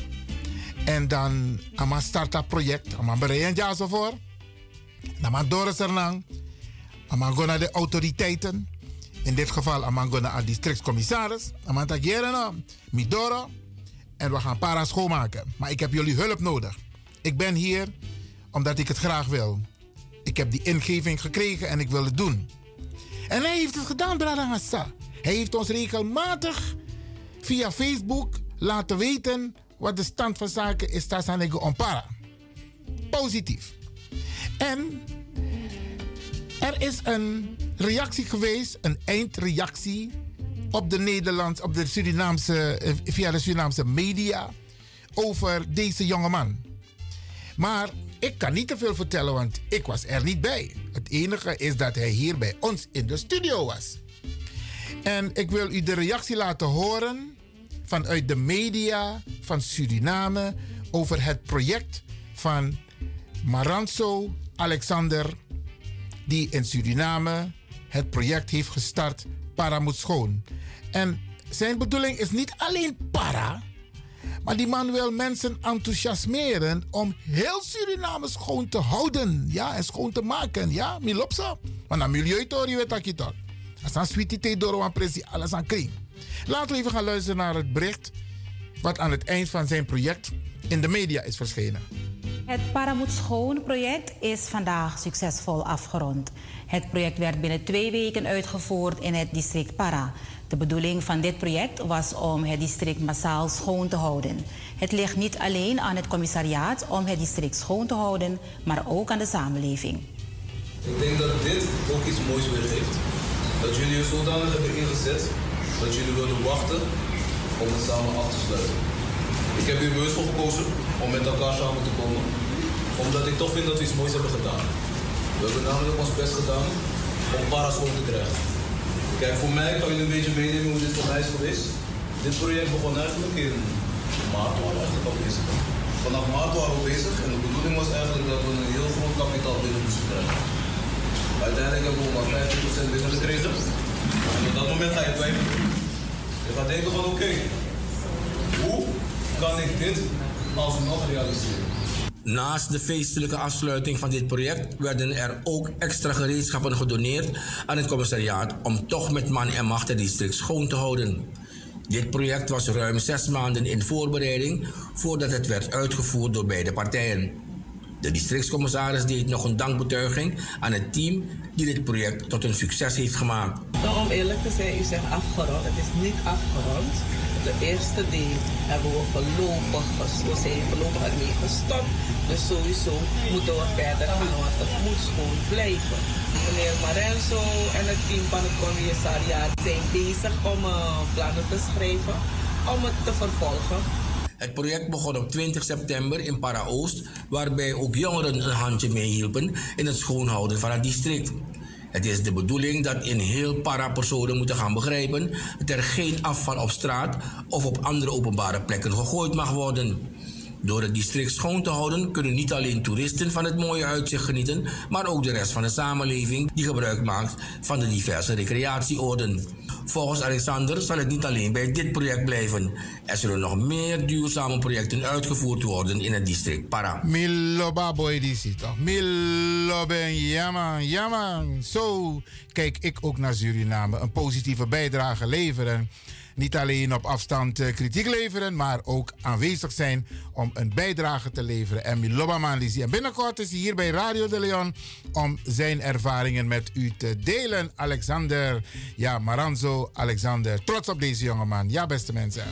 En dan ama start project. Ama bereiden ja zo voor. Dan sernang. Ama go naar de autoriteiten. In dit geval Amango naar districtscommissaris. Amanta Gerena, Midoro. En we gaan para schoonmaken. Maar ik heb jullie hulp nodig. Ik ben hier omdat ik het graag wil. Ik heb die ingeving gekregen en ik wil het doen. En hij heeft het gedaan, Bradangasa. Hij heeft ons regelmatig via Facebook laten weten wat de stand van zaken is. Tassanego Ompara. Positief. En er is een reactie geweest, een eindreactie op de Nederlands, op de Surinaamse, eh, via de Surinaamse media over deze jongeman. Maar ik kan niet te veel vertellen, want ik was er niet bij. Het enige is dat hij hier bij ons in de studio was. En ik wil u de reactie laten horen vanuit de media van Suriname over het project van Maranzo Alexander, die in Suriname het project heeft gestart Para moet schoon. En zijn bedoeling is niet alleen para, maar die man wil mensen enthousiasmeren om heel Suriname schoon te houden. Ja, en schoon te maken. Ja, milopsa. Want naar milieutorie weet ik toch. Als een sweetie te door een pressie, alles aan kring. Laten we even gaan luisteren naar het bericht wat aan het eind van zijn project in de media is verschenen. Het Paramoed Schoon project is vandaag succesvol afgerond. Het project werd binnen twee weken uitgevoerd in het district Para. De bedoeling van dit project was om het district massaal schoon te houden. Het ligt niet alleen aan het commissariaat om het district schoon te houden, maar ook aan de samenleving. Ik denk dat dit ook iets moois weergeeft. Dat jullie er zodanig hebben ingezet dat jullie willen wachten om het samen af te sluiten. Ik heb hier bewust voor gekozen om met elkaar samen te komen, omdat ik toch vind dat we iets moois hebben gedaan. We hebben namelijk ons best gedaan om paraschool te krijgen. Kijk, voor mij kan je een beetje meenemen hoe dit voor mij is geweest. Dit project begon eigenlijk in maart waren we eigenlijk al bezig. Vanaf maart waren we bezig en de bedoeling was eigenlijk dat we een heel groot kapitaal binnen moesten krijgen. Uiteindelijk hebben we maar 50% binnen gekregen. En op dat moment ga je twijfelen. Je gaat denken van oké, hoe kan ik dit alsnog realiseren? Naast de feestelijke afsluiting van dit project werden er ook extra gereedschappen gedoneerd aan het commissariaat om toch met man en macht het district schoon te houden. Dit project was ruim zes maanden in voorbereiding voordat het werd uitgevoerd door beide partijen. De districtscommissaris deed nog een dankbetuiging aan het team die dit project tot een succes heeft gemaakt. Nou, om eerlijk te zijn, u zegt afgerond. Het is niet afgerond. De eerste deel hebben we voorlopig. We zijn voorlopig ermee gestopt. Dus sowieso moeten we verder gaan, want het moet gewoon blijven. Meneer Marenzo en het team van het commissariaat zijn bezig om uh, plannen te schrijven om het te vervolgen. Het project begon op 20 september in Para-Oost, waarbij ook jongeren een handje meehielpen in het schoonhouden van het district. Het is de bedoeling dat in heel Para-personen moeten gaan begrijpen dat er geen afval op straat of op andere openbare plekken gegooid mag worden. Door het district schoon te houden kunnen niet alleen toeristen van het mooie uitzicht genieten, maar ook de rest van de samenleving die gebruik maakt van de diverse recreatieoorden. Volgens Alexander zal het niet alleen bij dit project blijven. Er zullen nog meer duurzame projecten uitgevoerd worden in het district Para. Miloba boy die ziet toch? Miloben, jaman. Zo kijk ik ook naar Suriname. Een positieve bijdrage leveren. Niet alleen op afstand eh, kritiek leveren, maar ook aanwezig zijn om een bijdrage te leveren. En Miloba. En binnenkort is hij hier bij Radio de Leon om zijn ervaringen met u te delen. Alexander, ja, Maranzo Alexander. Trots op deze jongeman. Ja, beste mensen.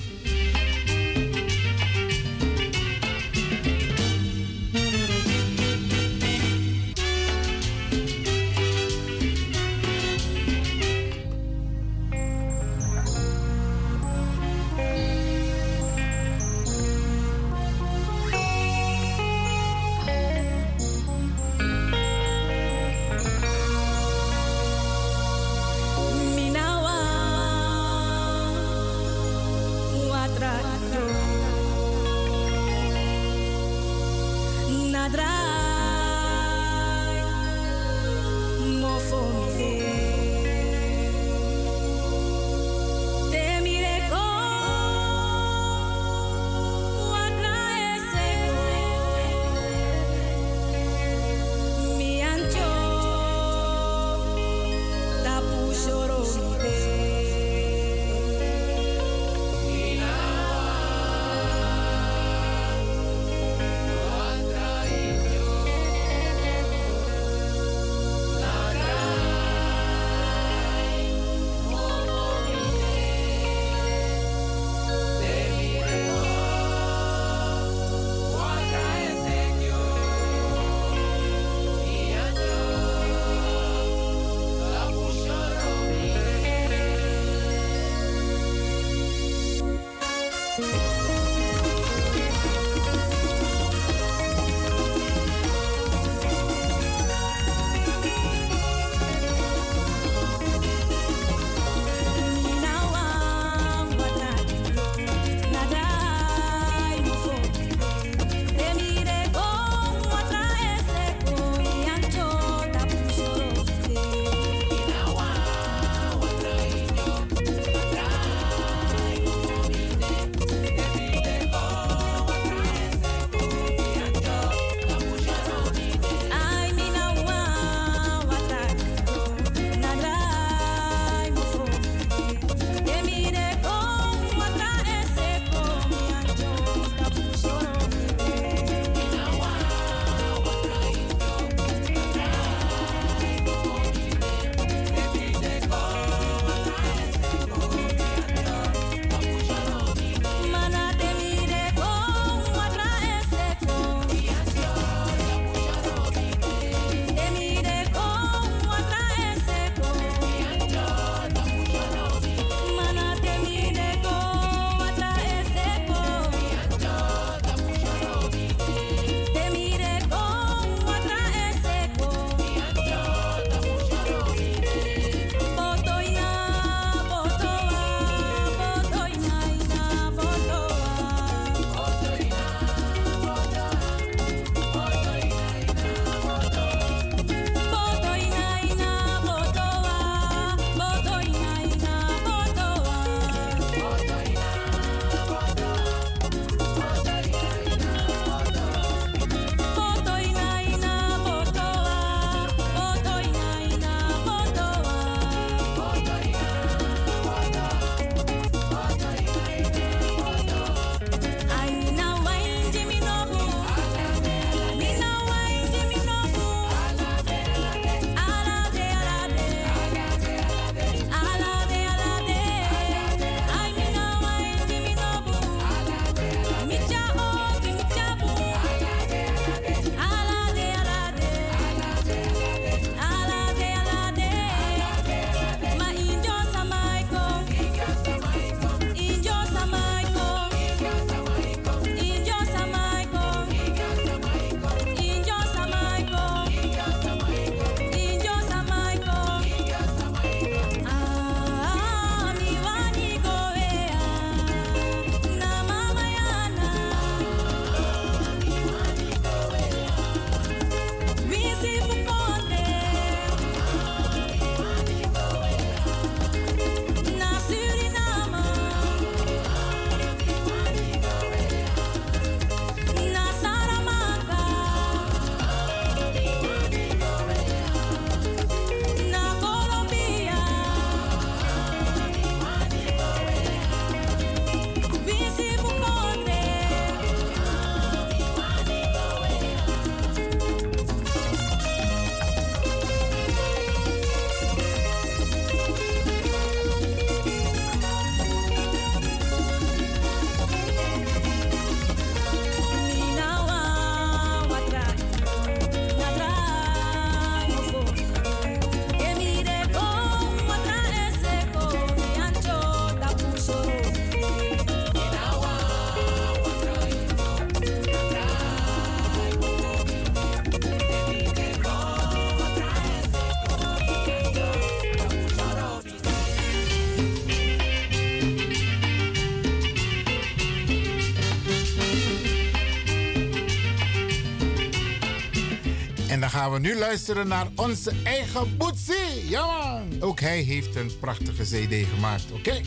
Gaan we nu luisteren naar onze eigen Boetsie. Ja man. Ook hij heeft een prachtige cd gemaakt, oké?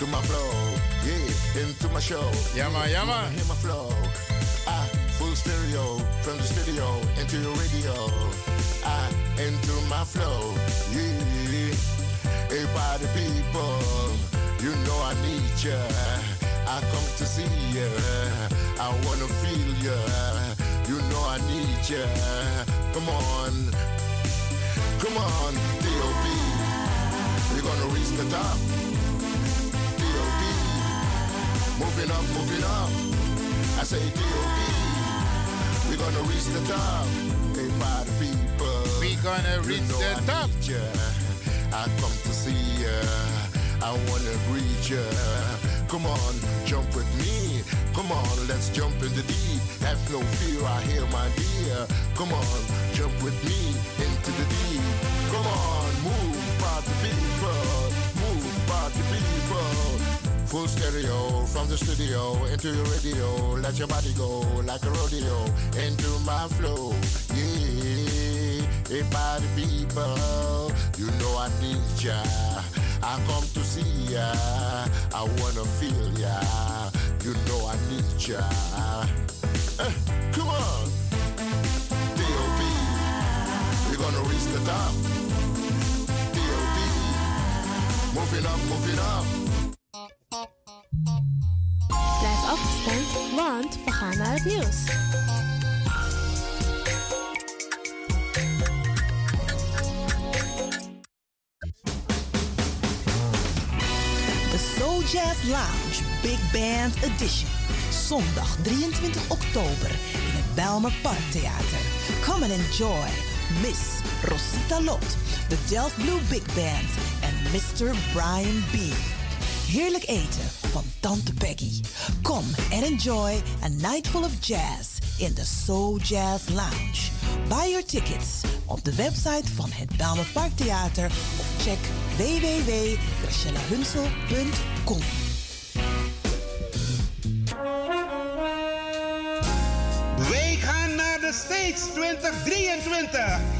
Yeah, to my flow. Yeah, into my show. Yeah, man, yeah, man. Hear my flow. Ah, full stereo from the studio into your radio. Ah, into my flow. Yeah, hey, party people, you know I need ya. I come to see ya. I wanna feel ya. You know I need ya. Come on, come on, D.O.B. We're gonna reach the top. Moving up, moving up. I say D.O.B. We're gonna reach the top. Hey, party people. We gonna reach you know the I top. ya. I come to see ya. I wanna greet ya. Come on, jump with me. Come on, let's jump in the deep. Have no fear, I hear my dear. Come on, jump with me into the deep. Come on, move, party people. Move, party people. Full stereo from the studio into your radio. Let your body go like a rodeo into my flow. Yeah, hey party people, you know I need ya. I come to see ya. I wanna feel ya. You know I need ya. Eh, come on, D.O.B. We're gonna reach the top. D.O.B. Moving up, moving up. Blijf afgestemd, want we gaan naar het nieuws. De Soul Jazz Lounge Big Band Edition. Zondag 23 oktober in het Belmer Parktheater. Come and enjoy Miss Rosita Lot, de Delft Blue Big Band en Mr. Brian B. Heerlijk eten van Tante Peggy. Come and enjoy a night full of jazz in the Soul Jazz Lounge. Buy your tickets op de website van het Belmer Parktheater of check www.gracielahunsel.com. Wij gaan naar de States 2023.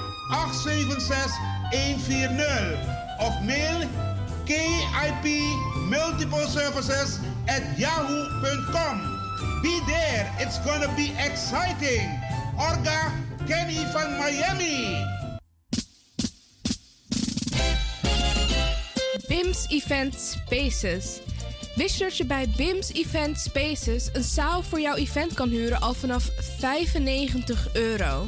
876 140 of mail KIP Multiple Services at yahoo.com. Be there, it's gonna be exciting. Orga Kenny van Miami. BIMS Event Spaces. Wist dat je bij BIMS Event Spaces een zaal voor jouw event kan huren al vanaf 95 euro?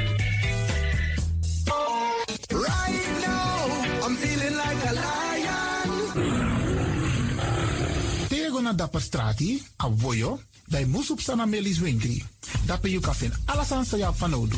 Na dapper strati, a voyo, bij Moesop Sana Melis Winkri. Dapper you alles aan sa van Odu.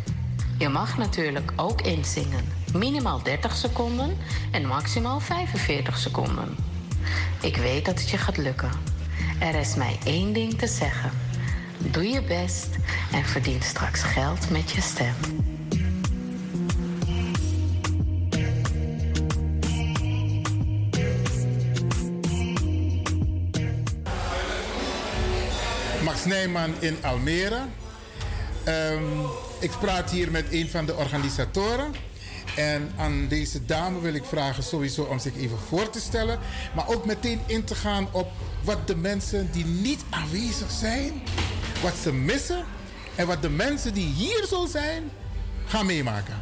Je mag natuurlijk ook inzingen. Minimaal 30 seconden en maximaal 45 seconden. Ik weet dat het je gaat lukken. Er is mij één ding te zeggen. Doe je best en verdien straks geld met je stem. Max Nijman in Almere. Ehm, ik praat hier met een van de organisatoren. En aan deze dame wil ik vragen sowieso om zich even voor te stellen. Maar ook meteen in te gaan op wat de mensen die niet aanwezig zijn, wat ze missen. En wat de mensen die hier zo zijn, gaan meemaken.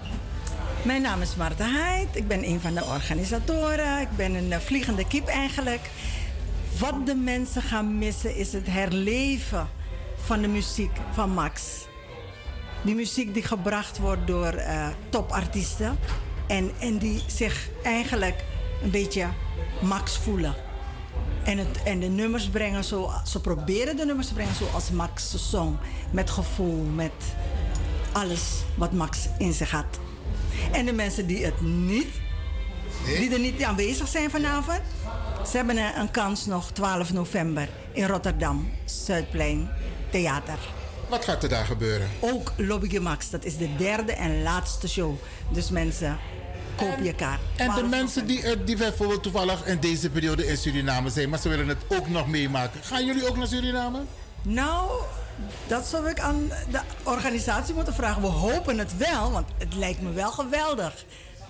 Mijn naam is Marta Heid. Ik ben een van de organisatoren. Ik ben een eh, vliegende kip eigenlijk. Wat de mensen gaan missen is het herleven van de muziek van Max. Die muziek die gebracht wordt door eh, topartiesten. En, en die zich eigenlijk een beetje Max voelen. En, het, en de nummers brengen zo... Ze proberen de nummers te brengen zoals Max zong. Met gevoel, met alles wat Max in zich had. En de mensen die het niet... Die er niet aanwezig zijn vanavond... Ze hebben een, een kans nog 12 november in Rotterdam. Zuidplein Theater. Wat gaat er daar gebeuren? Ook Lobby Max. Dat is de derde en laatste show. Dus mensen, koop je kaart. En de mensen die, eh, die bijvoorbeeld toevallig in deze periode in Suriname zijn, maar ze willen het ook nog meemaken. Gaan jullie ook naar Suriname? Nou, dat zou ik aan de organisatie moeten vragen. We hopen het wel, want het lijkt me wel geweldig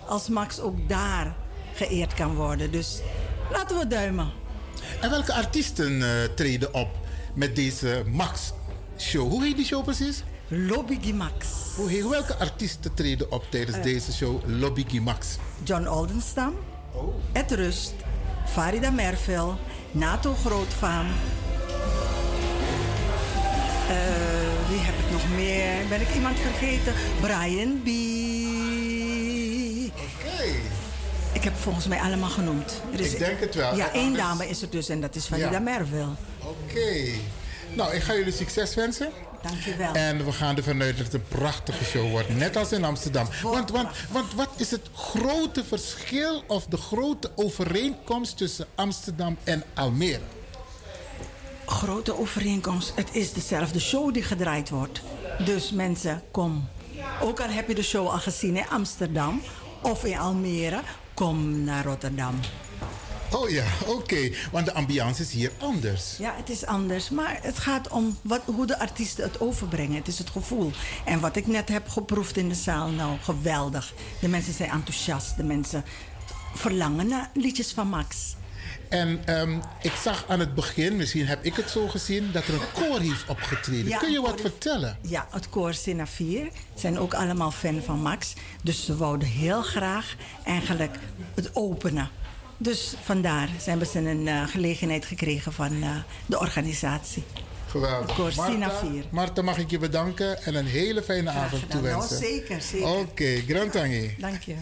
als Max ook daar geëerd kan worden. Dus laten we duimen. En welke artiesten eh, treden op met deze Max-show? Hoe heet die show precies? Lobby Max. Hoe heet, welke artiesten treden op tijdens Eh. deze show Lobby Max? John Oldenstam, Ed Rust, Farida Merville, Nato Grootvaam. Eh, wie heb ik nog meer? Ben ik iemand vergeten? Brian B. Oké. Ik heb volgens mij allemaal genoemd. Er is- Ik denk het wel. Ja, één anders- dame is er dus en dat is Farida Ja. Merville. Oké. Nou, ik ga jullie succes wensen. Dankjewel. En we gaan ervan uit dat het een prachtige show wordt. Net als in Amsterdam. Want, want, want wat is het grote verschil of de grote overeenkomst tussen Amsterdam en Almere? Grote overeenkomst. Het is dezelfde show die gedraaid wordt. Dus mensen, kom. Ook al heb je de show al gezien in Amsterdam of in Almere, kom naar Rotterdam. Oh ja, oké. Want de ambiance is hier anders. Ja, het is anders. Maar het gaat om wat, hoe de artiesten het overbrengen. Het is het gevoel. En wat ik net heb geproefd in de zaal, nou, geweldig. De mensen zijn enthousiast. De mensen verlangen naar liedjes van Max. En ehm, ik zag aan het begin, misschien heb ik het zo gezien, dat er een koor heeft opgetreden. Ja, Kun je wat vertellen? Ja, het koor Sina 4 zijn ook allemaal fan van Max. Dus ze wouden heel graag eigenlijk het openen. Dus vandaar hebben ze een eh, gelegenheid gekregen van eh, de organisatie. Geweldig. Koor Marta, 4. Marta, mag ik je bedanken en een hele fijne avond gedaan. toewensen. Nou, zeker, zeker. Oké, grand tangi. Dank je.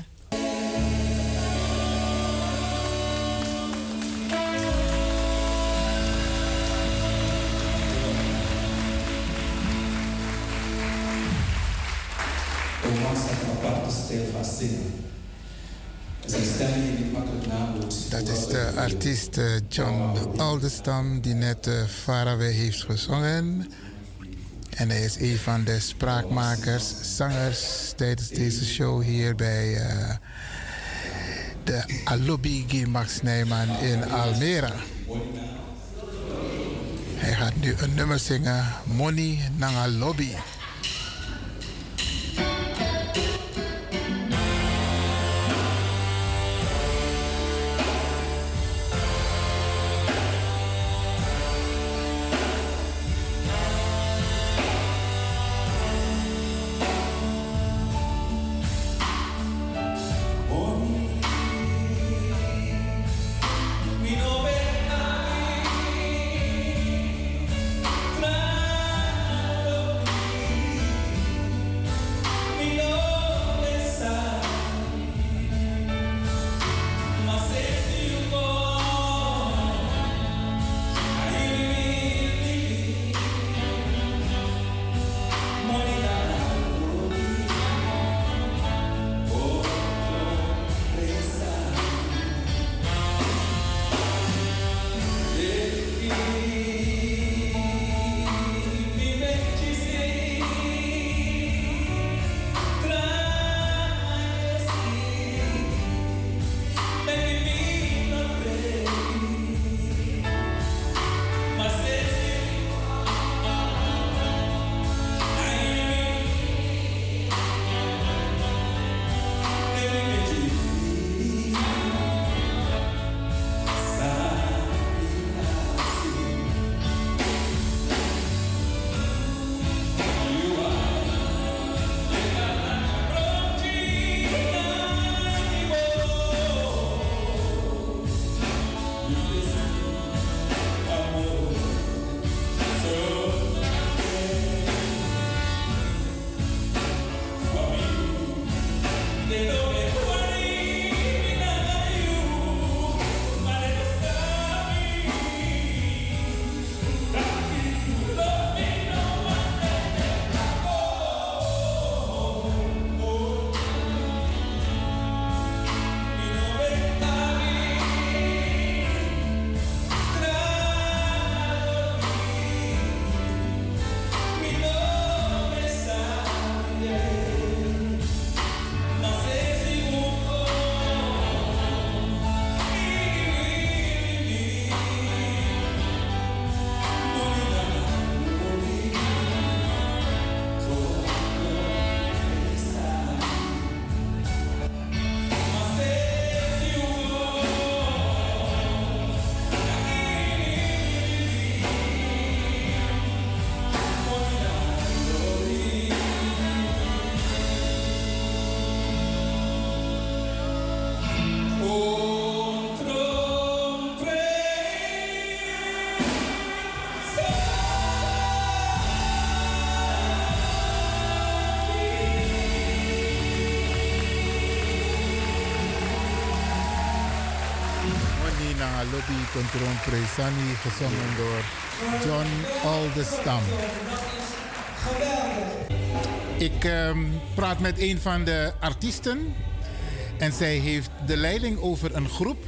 Thomas heeft een aparte stijl van zingen. Het is een stem die niet makkelijk nabootst. Dat is de artiest eh, John Aldestam die net uh, Faraway heeft gezongen. En hij is een van de spraakmakers, zangers tijdens deze show hier bij eh, de Alobi Max Nijman in Almere. Hij gaat nu een nummer zingen, Money Nanga Lobby. Lobby Contron Presani, gezongen door John Aldestam. Ik ehm, praat met een van de artiesten en zij heeft de leiding over een groep.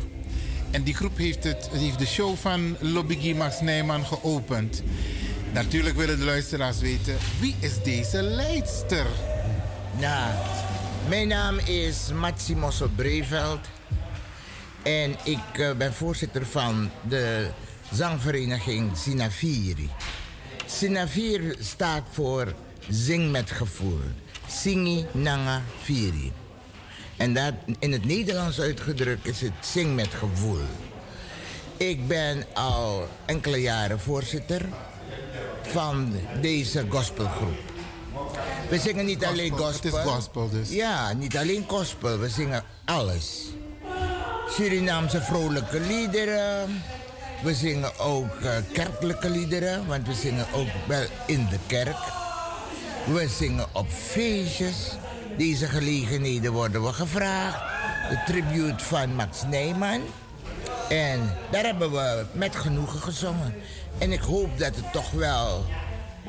En die groep heeft, het, heeft de show van Lobby Max Nijman geopend. Natuurlijk willen de luisteraars weten, wie is deze leidster? Nou, mijn naam is Matsimoso Breveld. En ik eh, ben voorzitter van de zangvereniging Sinaviri. Sinaviri staat voor Zing met gevoel. Singi Nanga Viri. En dat, in het Nederlands uitgedrukt is het Zing met gevoel. Ik ben al enkele jaren voorzitter van deze gospelgroep. We zingen niet alleen gospel. Het is gospel dus. Ja, niet alleen gospel. We zingen alles. Surinaamse vrolijke liederen. We zingen ook uh, kerkelijke liederen, want we zingen ook wel in de kerk. We zingen op feestjes. Deze gelegenheden worden we gevraagd. De tribute van Max Nijman. En daar hebben we met genoegen gezongen. En ik hoop dat het toch wel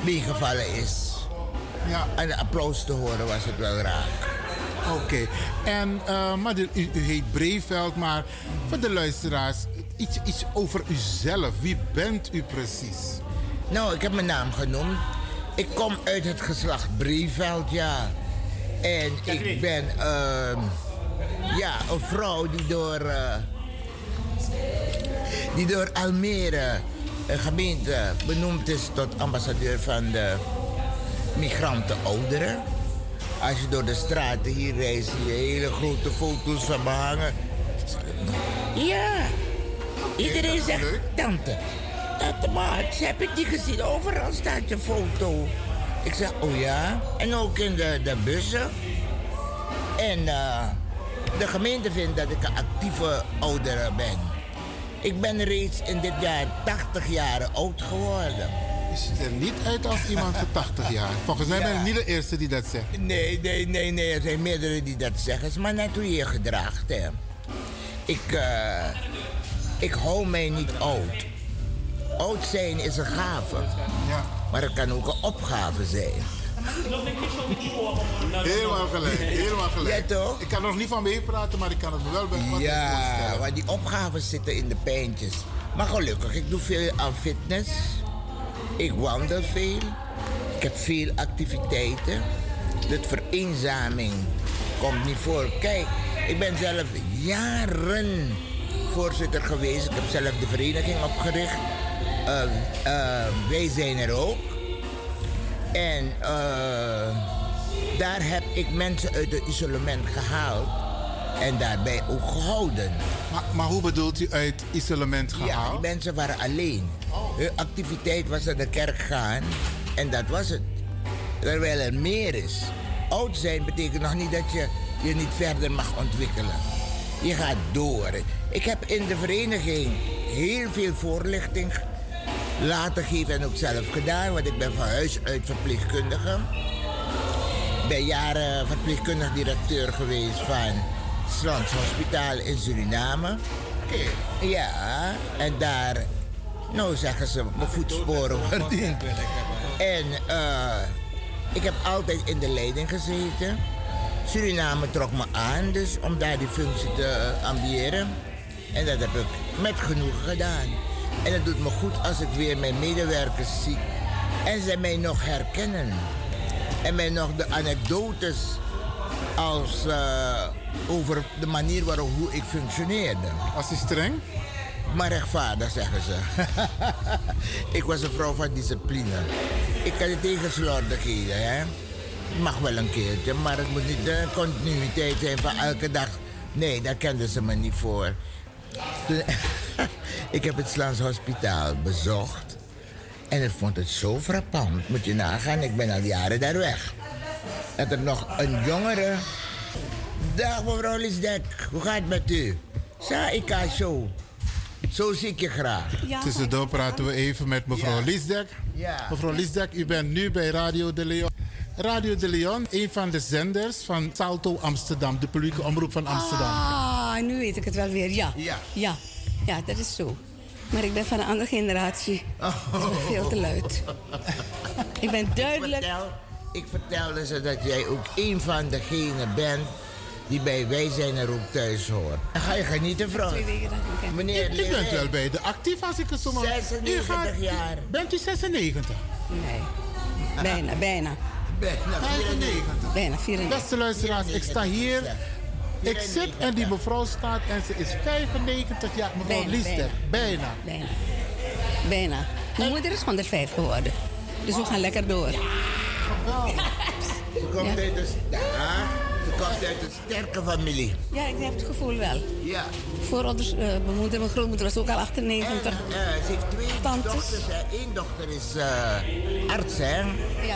meegevallen is. Ja. En de applaus te horen was het wel raak. Oké. En, uh, maar u, u, heet Breveld, maar voor de luisteraars, iets, iets over uzelf. Wie bent u precies? Nou, ik heb mijn naam genoemd. Ik kom uit het geslacht Breveld, ja. En ik ben uh, ja, een vrouw die door, uh, die door Almere, een gemeente, benoemd is tot ambassadeur van de migranten ouderen. Als je door de straten hier reist, zie je hele grote foto's van me hangen. Ja, iedereen zegt tante. Tante Maat, heb ik die gezien? Overal staat je foto. Ik zeg, oh ja. En ook in de, de bussen. En uh, de gemeente vindt dat ik een actieve oudere ben. Ik ben reeds in dit jaar 80 jaar oud geworden. Je ziet er niet uit als iemand van 80 jaar. Volgens mij ben ik niet de eerste die dat zegt. Nee, nee, nee, nee. Er zijn meerdere die dat zeggen. Het is maar net hoe je je gedraagt, hè. Ik, uh, ik hou mij niet oud. Oud zijn is een gave. Ja. Maar het kan ook een opgave zijn. Helemaal gelijk, helemaal gelijk. Ja, toch? Ik kan nog niet van meepraten, maar ik kan het me wel bij wat Ja, maar die opgaven zitten in de pijntjes. Maar gelukkig, ik doe veel aan fitness. Ik wandel veel. Ik heb veel activiteiten. De vereenzaming komt niet voor. Kijk, ik ben zelf jaren voorzitter geweest. Ik heb zelf de vereniging opgericht. Uh, wij zijn er ook. En uh, daar heb ik mensen uit het isolement gehaald. En daarbij ook gehouden. Maar, maar hoe bedoelt u uit isolement gehaald? Ja, die mensen waren alleen. Hun activiteit was naar de kerk gaan. En dat was het. Terwijl er meer is. Oud zijn betekent nog niet dat je je niet verder mag ontwikkelen. Je gaat door. Ik heb in de vereniging heel veel voorlichting laten geven en ook zelf gedaan. Want ik ben van huis uit verpleegkundige. Ik ben jaren verpleegkundig directeur geweest van Slans Hospitaal in Suriname. Ja, en daar, nou zeggen ze, mijn voetsporen verdiend. En uh, ik heb altijd in de leiding gezeten. Suriname trok me aan, dus om daar die functie te uh, ambiëren. En dat heb ik met genoegen gedaan. En het doet me goed als ik weer mijn medewerkers zie. En ze mij nog herkennen. En mij nog de anekdotes als uh, over de manier waarop hoe ik functioneerde. Was hij streng? Maar rechtvaardig, zeggen ze. ik was een vrouw van discipline. Ik kan het tegen slordigheden, hè. Mag wel een keertje, maar het moet niet de continuïteit zijn van elke dag. Nee, daar kenden ze me niet voor. ik heb het Slans Hospitaal bezocht. En ik vond het zo frappant. Moet je nagaan, ik ben al jaren daar weg. Dat er nog een jongere... Dag mevrouw Lisdek, hoe gaat het met u? Sa, ik ga zo. Zo zie ik je graag. Ja, Tussendoor praten we even met mevrouw ja. Liesdek. Ja. Mevrouw Liesdek, u bent nu bij Radio de Leon. Radio de Leon, een van de zenders van Salto Amsterdam, de publieke omroep van Amsterdam. Ah, nu weet ik het wel weer, ja. Ja. ja. Ja, dat is zo. Maar ik ben van een andere generatie. Dat is veel te luid. Ik ben duidelijk... Ik, vertel, ik vertelde ze dat jij ook een van degenen bent die bij Wij zijn er ook thuis hoort. Dan ga je genieten, vrouw. Meneer U bent wel bij de actief als ik het zo mag 96 jaar. Bent u 96? Nee. Bijna, bijna. Bijna 94. Bijna 94. Beste luisteraars, ik sta hier. Ik zit en die mevrouw staat en ze is 95 jaar. Mevrouw Liester, bijna. Bijna. Bijna. Mijn moeder is 105 geworden. Dus we gaan lekker door. Ze komt, uit ze komt uit een sterke familie. Ja, ik heb het gevoel wel. Ja. Voorouders, eh, mijn moeder, mijn grootmoeder was ook al 98. En, eh, ze heeft twee Tantes. dochters. hè. Eén dochter is eh, arts, hè?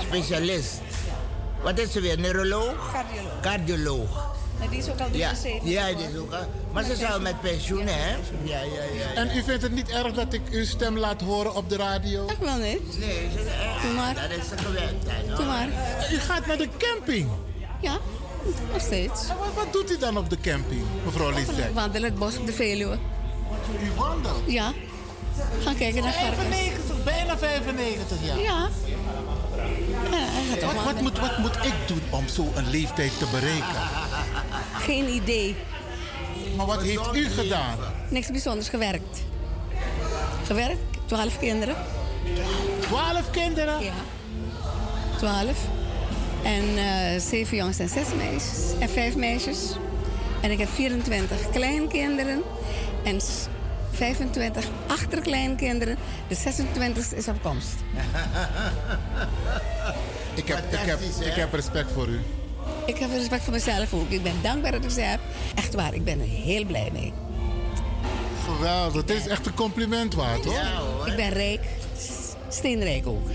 Specialist. Wat is ze weer? Neuroloog? Cardioloog. Cardioloog. Maar die is ook al Ja, 73 ja die is ook al. Maar ze is al met pensioen, hè? Ja, ja, ja. En u vindt het niet erg dat ik uw stem laat horen op de radio? Echt wel niet. Nee, ze, eh, maar. dat is ze gewend. Hè, no? Doe maar. U gaat naar de camping. Ja, nog steeds. En wat, wat doet u dan op de camping, mevrouw Liester? Wandelen het bos op de Veluwe. U wandelt? Ja. Gaan kijken naar varkens. 95, bijna 95 jaar. Ja. Wat, moet, wat moet ik doen om zo'n leeftijd te bereiken? Geen idee. Maar wat heeft u gedaan? Niks bijzonders gewerkt. Gewerkt, 12 kinderen. 12 kinderen? Ja. 12. En eh zeven jongens en zes meisjes. En vijf meisjes. En ik heb 24 kleinkinderen. En s- 25 achterkleinkinderen. De 26 is op komst. Ik heb, ik, heb, ik heb respect voor u. Ik heb respect voor mezelf ook. Ik ben dankbaar dat ik ze heb. Echt waar, ik ben er heel blij mee. Geweldig. Het is echt een compliment waard, hoor. Ik ben rijk. Steenrijk ook.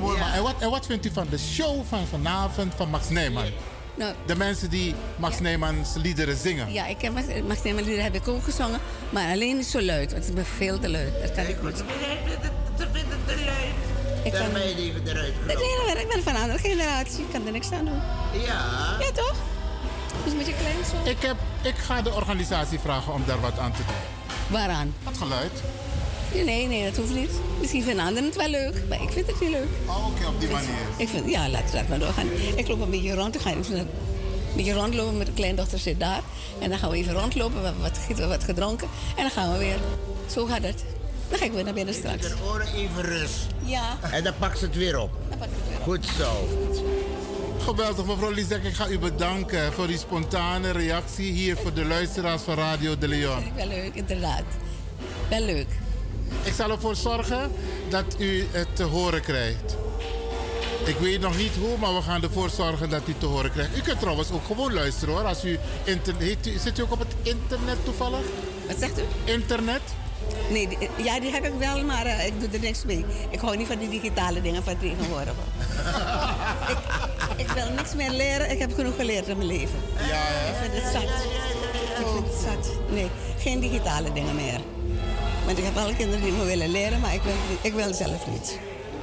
Mooi, maar en, wat, en wat vindt u van de show van vanavond van Max Nijman? Nou, De mensen die Max Nijmans liederen zingen. ja, ik heb Max Max liederen heb ik ook gezongen. Maar alleen niet zo luid, want ik ben veel te luid. Dat kan ik niet. Ik kan je even eruit Dat hele ik ben van een andere generatie. Ik kan er niks aan doen. Ja. Ja, toch? Dus met je klein zo. Ik, heb, ik ga de organisatie vragen om daar wat aan te doen. Waaraan? Wat geluid? Nee, nee, dat hoeft niet. Misschien vinden anderen het wel leuk, maar ik vind het niet leuk. Oh, Oké, op die manier. Ik vind, ja, laat, laat maar doorgaan. Ik loop een beetje rond. Ik ga even een beetje rondlopen. Mijn kleindochter zit daar. En dan gaan we even rondlopen. We hebben wat, wat gedronken. En dan gaan we weer. Zo gaat het. Dan ga ik weer naar binnen straks. De oren even rust. Ja. En dan pakt ze het weer op. Goed zo. Geweldig, mevrouw Lisek. Ik ga u bedanken voor die spontane reactie hier voor de luisteraars van Radio de Leon. Wel leuk, inderdaad. Wel leuk. Ik zal ervoor zorgen dat u het te horen krijgt. Ik weet nog niet hoe, maar we gaan ervoor zorgen dat u het te horen krijgt. U kunt trouwens ook gewoon luisteren hoor. Als u internet, zit u ook op het internet toevallig? Wat zegt u? Internet? Nee, die- ja, die heb ik wel, maar eh, ik doe er niks mee. Ik hou niet van die digitale dingen van tegenwoordig. ik, ik wil niks meer leren. Ik heb genoeg geleerd in mijn leven. Ja, Ik vind het zat. Ik vind het zat. Nee, geen digitale dingen meer. Want ik heb alle kinderen die me willen leren, maar ik wil, ik wil zelf niet.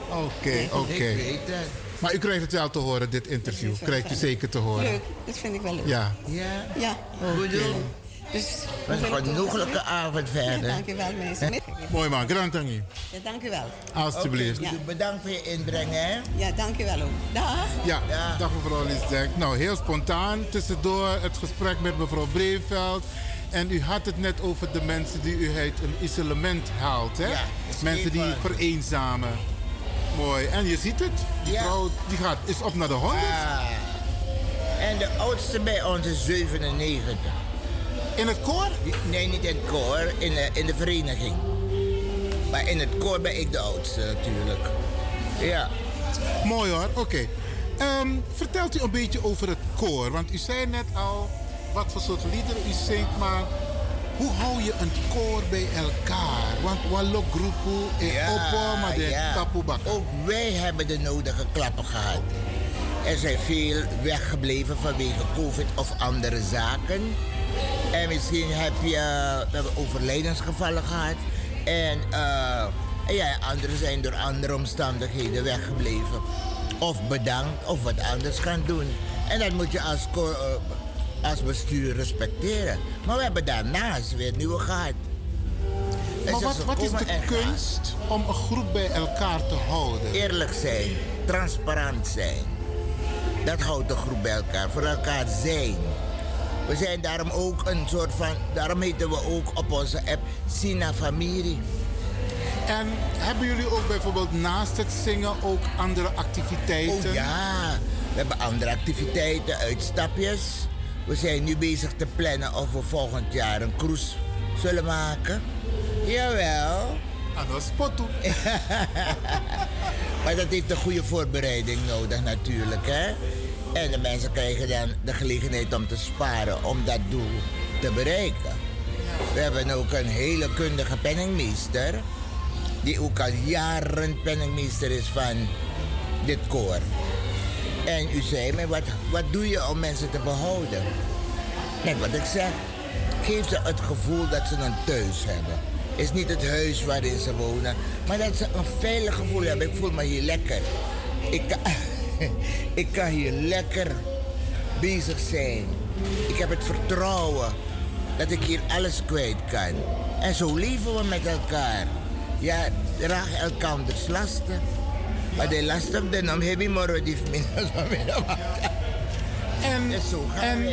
Oké, oké. Ik weet het. Maar u krijgt het wel te horen, dit interview. Krijgt u zeker te horen. Leuk, dat vind ik wel leuk. Ja. Ja. Ja. Goed doen. Dus, Was een genoeglijke avond Ja, verder. dank u wel, mensen. Mooi man, grand dank u. Ja, dank u wel. Alsjeblieft. Bedankt voor je inbreng, hè? Ja, dank u wel ook. Dag. Ja, dag mevrouw Liesdek. Nou, heel spontaan tussendoor het gesprek met mevrouw Breveld. En u had het net over de mensen die u uit een isolement haalt, hè? Ja, mensen die vereenzamen. Mooi. En je ziet het, die Ja. vrouw die gaat, is op naar de 100. Ah. En de oudste bij ons is 97. In het koor? Nee, niet in het koor, in de, in de vereniging. Maar in het koor ben ik de oudste natuurlijk. Ja. Mooi hoor, oké. Ehm, vertelt u een beetje over het koor. Want u zei net al wat voor soort liederen u zingt, maar hoe hou je een koor bij elkaar? Want wallo groepu e oppo, maar de tapu bak. Ook wij hebben de nodige klappen gehad. Er zijn veel weggebleven vanwege COVID of andere zaken. En misschien heb je we hebben overlijdensgevallen gehad. En, eh, en ja, anderen zijn door andere omstandigheden weggebleven. Of bedankt of wat anders gaan doen. En dat moet je als, ko- eh, als bestuur respecteren. Maar we hebben daarnaast weer nieuwe gehad. Maar wat, wat is de kunst om een groep bij elkaar te houden? Eerlijk zijn, transparant zijn. Dat houdt de groep bij elkaar. Voor elkaar zijn. We zijn daarom ook een soort van. Daarom heten we ook op onze app Sina Familie. En hebben jullie ook bijvoorbeeld naast het zingen ook andere activiteiten? Oh ja, we hebben andere activiteiten, uitstapjes. We zijn nu bezig te plannen of we volgend jaar een cruise zullen maken. Jawel. Aan een spot toe. maar dat heeft een goede voorbereiding nodig natuurlijk, hè. En de mensen krijgen dan de gelegenheid om te sparen om dat doel te bereiken. We hebben ook een hele kundige penningmeester. Die ook al jaren penningmeester is van dit koor. En u zei me, wat, wat doe je om mensen te behouden? Net wat ik zeg. Geef ze het gevoel dat ze een thuis hebben. Is niet het huis waarin ze wonen, maar dat ze een veilig gevoel hebben. Ik voel me hier lekker. Ik kan, ik kan hier lekker bezig zijn. Ik heb het vertrouwen dat ik hier alles kwijt kan. En zo leven we met elkaar. Ja, draag elkanders lasten. Maar de last of de nam heb morgen die En, en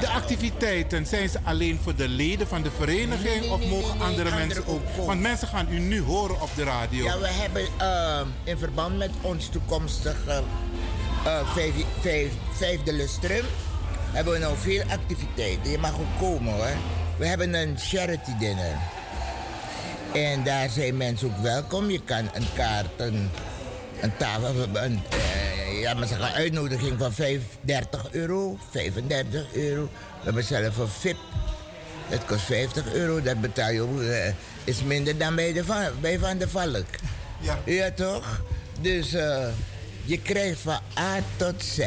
de activiteiten, zijn ze alleen voor de leden van de vereniging Nee, nee, of mogen nee, andere mensen ook? komen. Want mensen gaan u nu horen op de radio. Ja, we hebben eh, in verband met ons toekomstige eh, vijf, vijf, vijfde lustrum... hebben we nou veel activiteiten. Je mag ook komen hoor. We hebben een charity dinner. En daar zijn mensen ook welkom. Je kan een kaart, een, een tafel, een, eh, ja, maar zeggen, uitnodiging van 35 euro, 35 euro. We hebben zelf een VIP. Dat kost 50 euro. Dat betaal je eh, is minder dan bij, de van, bij Van de Valk. Ja. Ja, toch? Dus eh, je krijgt van A tot Z.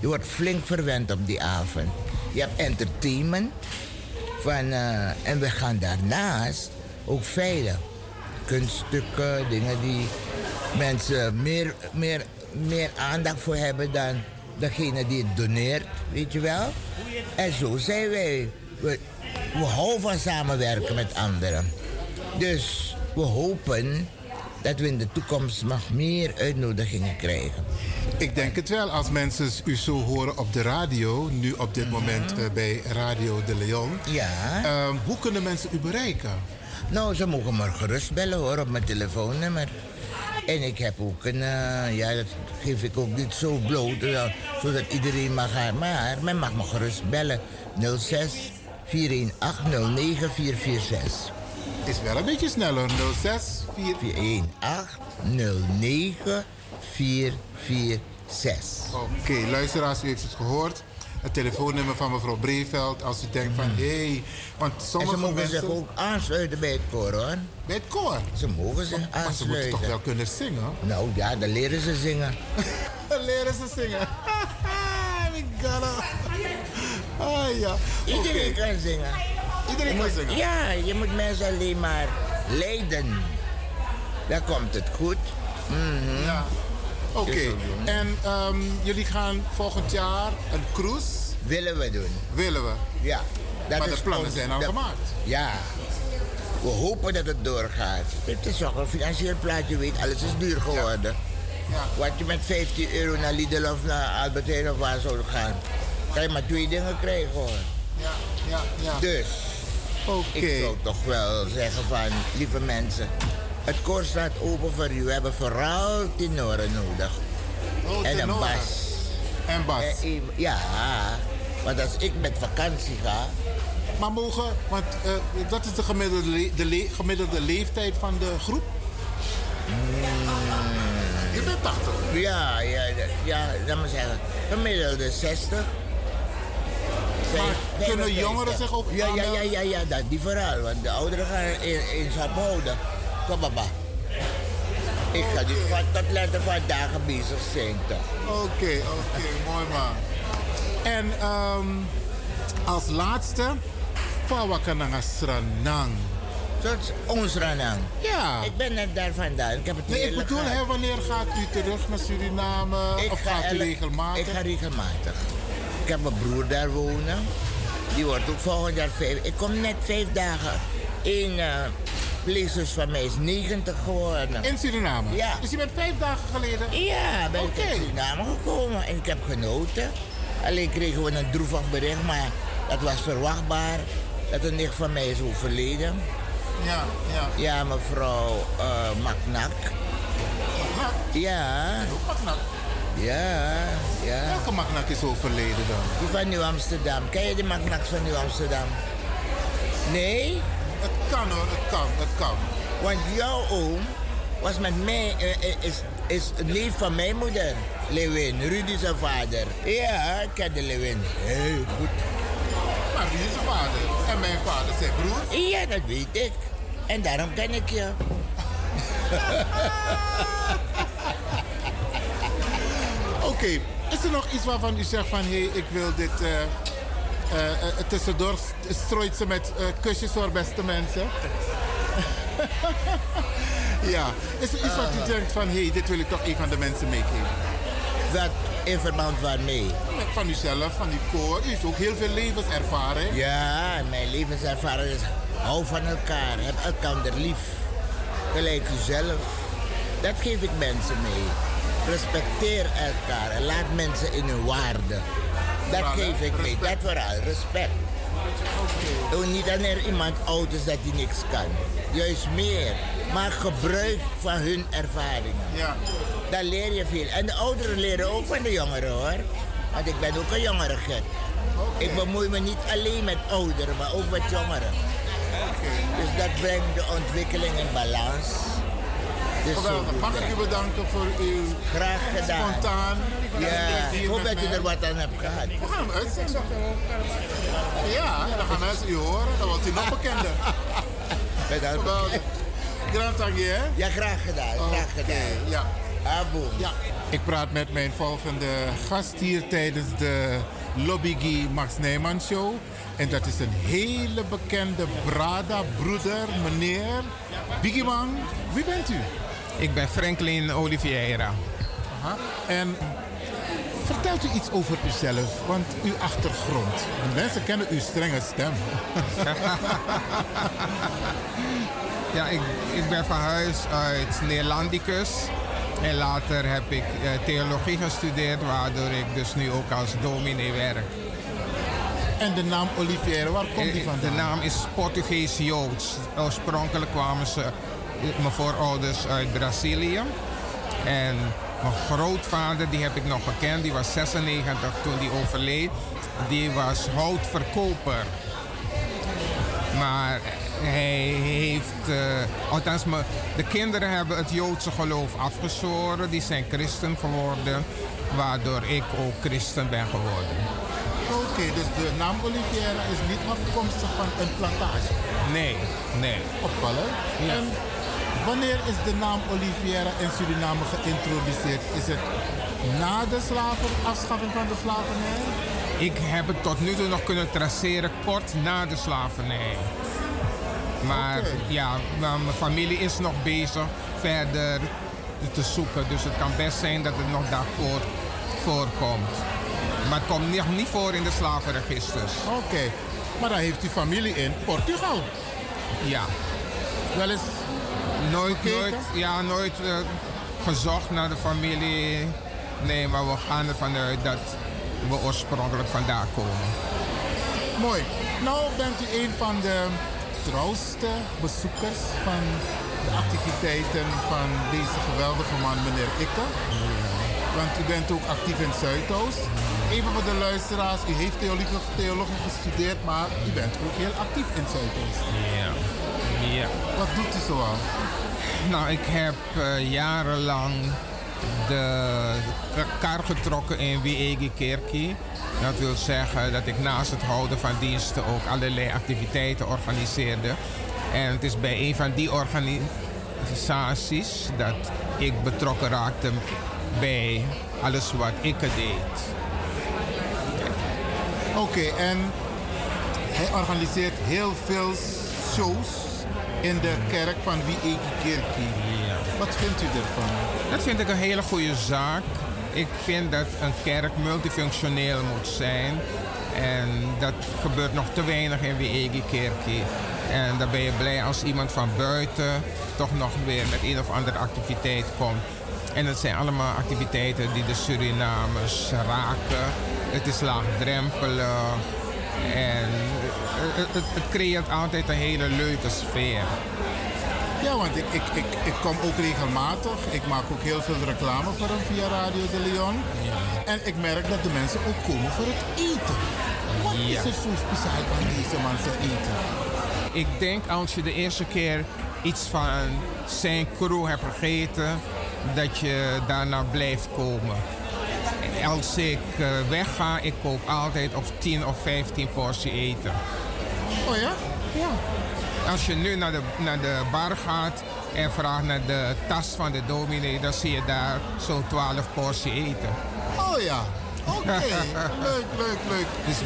Je wordt flink verwend op die avond. Je hebt entertainment. Van, en we gaan daarnaast ook veilen. Kunststukken, dingen die mensen meer, meer, meer aandacht voor hebben dan degene die het doneert, weet je wel? En zo zijn wij. We, we houden van samenwerken met anderen. Dus we hopen dat we in de toekomst nog meer uitnodigingen krijgen. Ik denk het wel. Als mensen u zo horen op de radio, nu op dit moment eh, bij Radio de Leon. Ja. Ehm, hoe kunnen mensen u bereiken? Nou, ze mogen me gerust bellen hoor, op mijn telefoonnummer. En ik heb ook een, eh, ja, dat geef ik ook niet zo bloot, eh, zodat iedereen mag gaan. Maar men mag me gerust bellen. 06 418 09446. Is wel een beetje sneller. 06 418 09446. Oké, luisteraars, u heeft het gehoord. Het telefoonnummer van mevrouw Breveld. Als u denkt van, hé, hey, want En sommige ze mogen mensen... zich ook aansluiten bij het koor hoor. Bij het koor? Ze mogen zich Maar ze aansluiten. moeten toch wel kunnen zingen? Nou ja, dan leren ze zingen. Leren ze zingen. Migala. Ah ja. Iedereen kan zingen. Iedereen kan zingen? Ja, je moet mensen alleen maar leiden. Dan komt het goed. Mhm. Ja. Oké, en ehm, jullie gaan volgend jaar een cruise? Willen we doen. Willen we? Ja. Dat maar is de plannen ons- zijn al dat- gemaakt. Ja. We hopen dat het doorgaat. Het is toch een financieel plaatje, weet alles is duur geworden. Wat je met 15 euro naar Lidl of naar Albert Heijn of waar zou gaan, kan je maar twee dingen krijgen hoor. Ja, ja, ja. Dus, ik zou toch wel zeggen van, lieve mensen, het koor staat open voor u. We hebben vooral tenoren nodig. Oh, en een bas. En bas. En i- ja, want als ik met vakantie ga, Maar mogen, want eh, dat is de gemiddelde, le- de le- gemiddelde leeftijd van de groep? Je bent 80. Ja, ja, ja, laat maar zeggen. Gemiddelde 60. Maar kunnen jongeren zich ook Ja, ja, ja, ja, ja, dat die vooral. Want de ouderen gaan in, in houden. Kom. Ik ga niet van tot later van dagen bezig zijn toch. Oké, oké, mooi man. En ehm, als laatste, Fawakananga Sranang. Dat is ons Ranang. Ja. Ik ben net daar vandaan. Ik heb het Nee, ik bedoel, hè, wanneer gaat u terug naar Suriname? Ik of ga gaat u regelmatig? Ik ga regelmatig. Ik heb mijn broer daar wonen. Die wordt ook volgend jaar vijf. Ik kom net vijf dagen. Eén, eh, pleegzus van mij is 90 geworden. In Suriname? Ja. Dus je bent vijf dagen geleden? Ja, ben ik Oké. in Suriname gekomen en ik heb genoten. Alleen kregen we een droevig bericht, maar dat was verwachtbaar. Dat een nicht van mij is overleden. Ja, ja. Ja, mevrouw eh Maknak. Ja. Maknak? Ja, ja. Welke Maknak is overleden dan? Die van Nieuw-Amsterdam. Ken je die Maknaks van Nieuw-Amsterdam? Nee? Het kan hoor, het kan, het kan. Want jouw oom was met mij, eh, eh, is, is neef van mijn moeder. Lewin, Rudy zijn vader. Ja, ik ken de Lewin. Heel goed. Maar wie is zijn vader? En mijn vader zijn broer? Ja, dat weet ik. En daarom ken ik je. Oké, is er nog iets waarvan u zegt van hé, hey, ik wil dit eh, tussendoor st- strooit ze met eh, kusjes voor beste mensen? ja, is er iets wat u denkt van hé, hey, dit wil ik toch een van de mensen meegeven? Dat in verband waarmee? Van uzelf, van uw koor. U heeft ook heel veel levenservaring. Ja, mijn levenservaring is hou van elkaar, heb elkaar lief. Gelijk uzelf. Dat geef ik mensen mee. Respecteer elkaar en laat mensen in hun waarde. Dat geef ik mee, dat vooral, respect. Doe niet wanneer iemand oud is dat hij niks kan. Juist meer. Maar gebruik van hun ervaringen. Ja. Daar leer je veel. En de ouderen leren ook van de jongeren hoor. Want ik ben ook een jongere gek. Ik bemoei me niet alleen met ouderen, maar ook met jongeren. Dus dat brengt de ontwikkeling in balans. Dus Geweldig. Mag ik u bedanken voor uw Graag gedaan. spontaan. Ja, plezier ik hoop dat je er wat aan hebt gehad. We gaan hem uitzenden. Ja, dan gaan mensen u horen. Dan wordt u nog bekender. Bedankt. Geweldig. Grand hè? Ja, graag gedaan. Graag gedaan. Ja. Ja. Ik praat met mijn volgende gast hier tijdens de Lobbygie Max Nijman Show. En dat is een hele bekende Brada-broeder, meneer Biggie Man. Wie bent u? Ik ben Franklin Oliveira. Aha. En vertelt u iets over uzelf, want uw achtergrond. De mensen kennen uw strenge stem. Ja, ik, ik ben van huis uit Neerlandicus. En later heb ik eh, theologie gestudeerd, waardoor ik dus nu ook als dominee werk. En de naam Oliveira, waar komt die Eh, vandaan? De naam is Portugees-Joods. Oorspronkelijk kwamen ze, eh, mijn voorouders uit Brazilië. En mijn grootvader, die heb ik nog gekend, die was 96 toen die overleed. Die was houtverkoper. Maar hij heeft, eh, althans me- de kinderen hebben het Joodse geloof afgezworen. Die zijn christen geworden, waardoor ik ook christen ben geworden. Oké, dus de naam Oliveira is niet afkomstig van een plantage. Nee, nee. Opvallend. En wanneer is de naam Oliveira in Suriname geïntroduceerd? Is het na de slaven, afschaffing van de slavernij? Ik heb het tot nu toe nog kunnen traceren kort na de slavernij. Maar ja, mijn familie is nog bezig verder te zoeken. Dus het kan best zijn dat het nog daarvoor voorkomt. Maar het komt nog niet voor in de slavenregisters. Oké, maar dan heeft u familie in Portugal. Ja. Wel eens Nooit, nooit, ja, nooit eh, gezocht naar de familie. Nee, maar we gaan ervan uit dat we oorspronkelijk vandaan komen. Mooi. Nou bent u een van de trouwste bezoekers van de activiteiten van deze geweldige man, meneer Ikke. Want u bent ook actief in Zuidoost. Even voor de luisteraars, u heeft theologie, theologie gestudeerd, maar u bent ook heel actief in Zuidoost. Ja. Ja. Wat doet u zoal? Nou, ik heb eh, jarenlang de kar getrokken in Wiegi Kerkie. Dat wil zeggen dat ik naast het houden van diensten ook allerlei activiteiten organiseerde. En het is bij een van die organisaties dat ik betrokken raakte bij alles wat ik deed. Oké, en hij organiseert heel veel shows in de kerk van Wiegi Kerkie. Wat vindt u ervan? Dat vind ik een hele goede zaak. Ik vind dat een kerk multifunctioneel moet zijn. En dat gebeurt nog te weinig in Wiegi Kerkie. En dan ben je blij als iemand van buiten toch nog weer met een of andere activiteit komt. En het zijn allemaal activiteiten die de Surinamers raken. Het is laagdrempelig. En het, het, het creëert altijd een hele leuke sfeer. Ja, want ik, ik, ik, ik kom ook regelmatig. Ik maak ook heel veel reclame voor hem via Radio de Leon. En ik merk dat de mensen ook komen voor het eten. Wat Ja. is er zo speciaal aan deze mensen eten? Ik denk als je de eerste keer iets van zijn crew hebt gegeten, dat je daarna blijft komen. Als ik eh, wegga, ik koop altijd of 10 of 15 portie eten. Oh ja? Ja. Als je nu naar de, naar de bar gaat en vraagt naar de tas van de dominee, dan zie je daar zo'n 12 portie eten. Oh ja, oké. leuk, leuk, leuk. Dus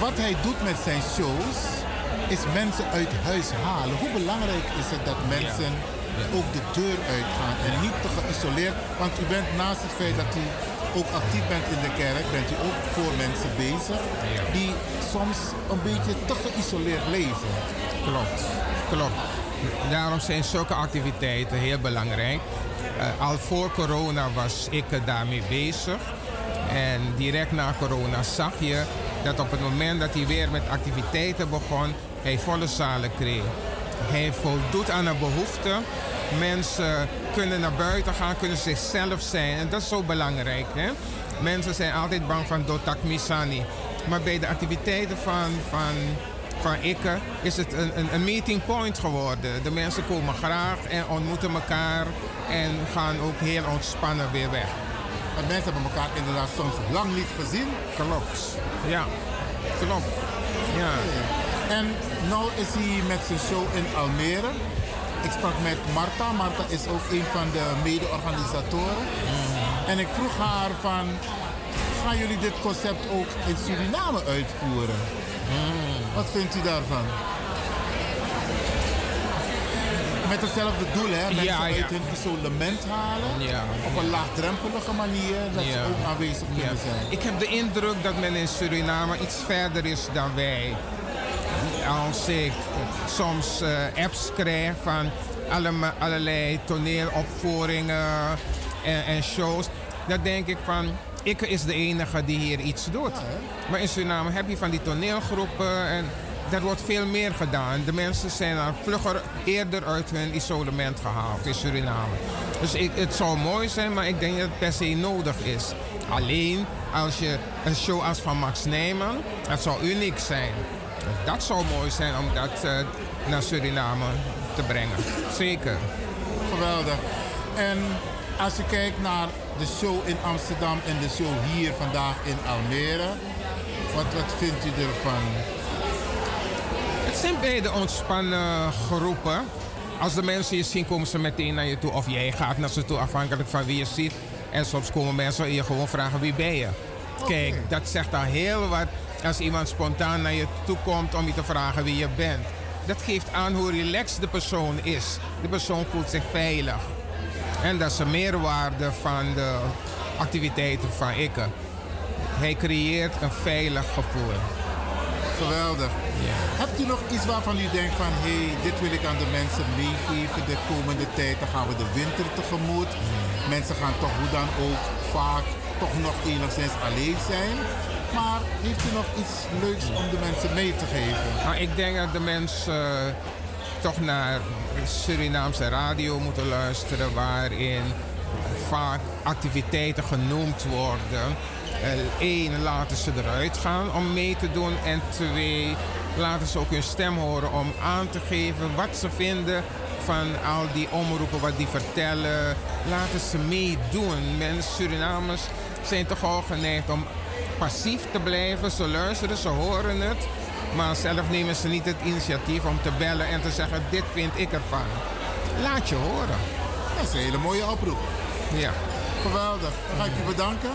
wat hij doet met zijn shows is mensen uit huis halen. Hoe belangrijk is het dat mensen ook de deur uitgaan en niet te geïsoleerd? Want u bent naast het feit dat u ook actief bent in de kerk, bent u ook voor mensen bezig die soms een beetje te geïsoleerd leven. Klopt, klopt. Daarom zijn zulke activiteiten heel belangrijk. Eh, al voor corona was ik daarmee bezig. En direct na corona zag je dat op het moment dat hij weer met activiteiten begon, hij volle zalen kreeg. Hij voldoet aan een behoefte. Mensen kunnen naar buiten gaan, kunnen zichzelf zijn. En dat is zo belangrijk. Hè? Mensen zijn altijd bang van dotak misani. Maar bij de activiteiten van, van, van Ikke is het een, een, een meeting point geworden. De mensen komen graag en ontmoeten elkaar en gaan ook heel ontspannen weer weg. Want mensen hebben elkaar inderdaad soms lang niet gezien. Klopt. Ja, klopt. Ja. En nu is hij met zijn show in Almere. Ik sprak met Marta. Marta is ook een van de mede-organisatoren. En ik vroeg haar van, gaan jullie dit concept ook in Suriname uitvoeren? Wat vindt u daarvan? Met hetzelfde doel, hè? Mensen Ja, ja. uit hun isolement halen. Ja. Op een laagdrempelige manier, dat ze ook aanwezig kunnen zijn. Ik heb de indruk dat men in Suriname iets verder is dan wij. Als ik soms eh, apps krijg van allema- allerlei toneelopvoeringen en, en shows, dan denk ik van. Ik is de enige die hier iets doet. maar in Suriname heb je van die toneelgroepen en er wordt veel meer gedaan. De mensen zijn dan vlugger eerder uit hun isolement gehaald in Suriname. Dus ik, het zou mooi zijn, maar ik denk dat het per se nodig is. Alleen als je een show als van Max Nijman, dat zou uniek zijn. Dat zou mooi zijn om dat eh, naar Suriname te brengen. Zeker. Geweldig. En als je kijkt naar de show in Amsterdam en de show hier vandaag in Almere, wat, wat vindt u ervan? Het zijn beide ontspannen groepen. Als de mensen je zien, komen ze meteen naar je toe. Of jij gaat naar ze toe, afhankelijk van wie je ziet. En soms komen mensen je gewoon vragen wie ben je. Kijk, dat zegt al heel wat als iemand spontaan naar je toe komt om je te vragen wie je bent. Dat geeft aan hoe relaxed de persoon is. De persoon voelt zich veilig. En dat is de meerwaarde van de activiteiten van Ikke. Hij creëert een veilig gevoel. Geweldig. Hebt u nog iets waarvan u denkt van, hé, hey, dit wil ik aan de mensen meegeven de komende tijd? Dan gaan we de winter tegemoet. Mensen gaan toch hoe dan ook vaak toch nog enigszins alleen zijn. Maar heeft u nog iets leuks om de mensen mee te geven? Maar ik denk dat de mensen eh, toch naar Surinaamse radio moeten luisteren, waarin vaak activiteiten genoemd worden. Eén, laten ze eruit gaan om mee te doen. En twee, laten ze ook hun stem horen om aan te geven wat ze vinden van al die omroepen, wat die vertellen. Laten ze meedoen. Mensen, Surinamers zijn toch al geneigd om passief te blijven. Ze luisteren, ze horen het. Maar zelf nemen ze niet het initiatief om te bellen en te zeggen: Dit vind ik ervan. Laat je horen. Dat is een hele mooie oproep. Ja. Geweldig. Dan ga ik u bedanken.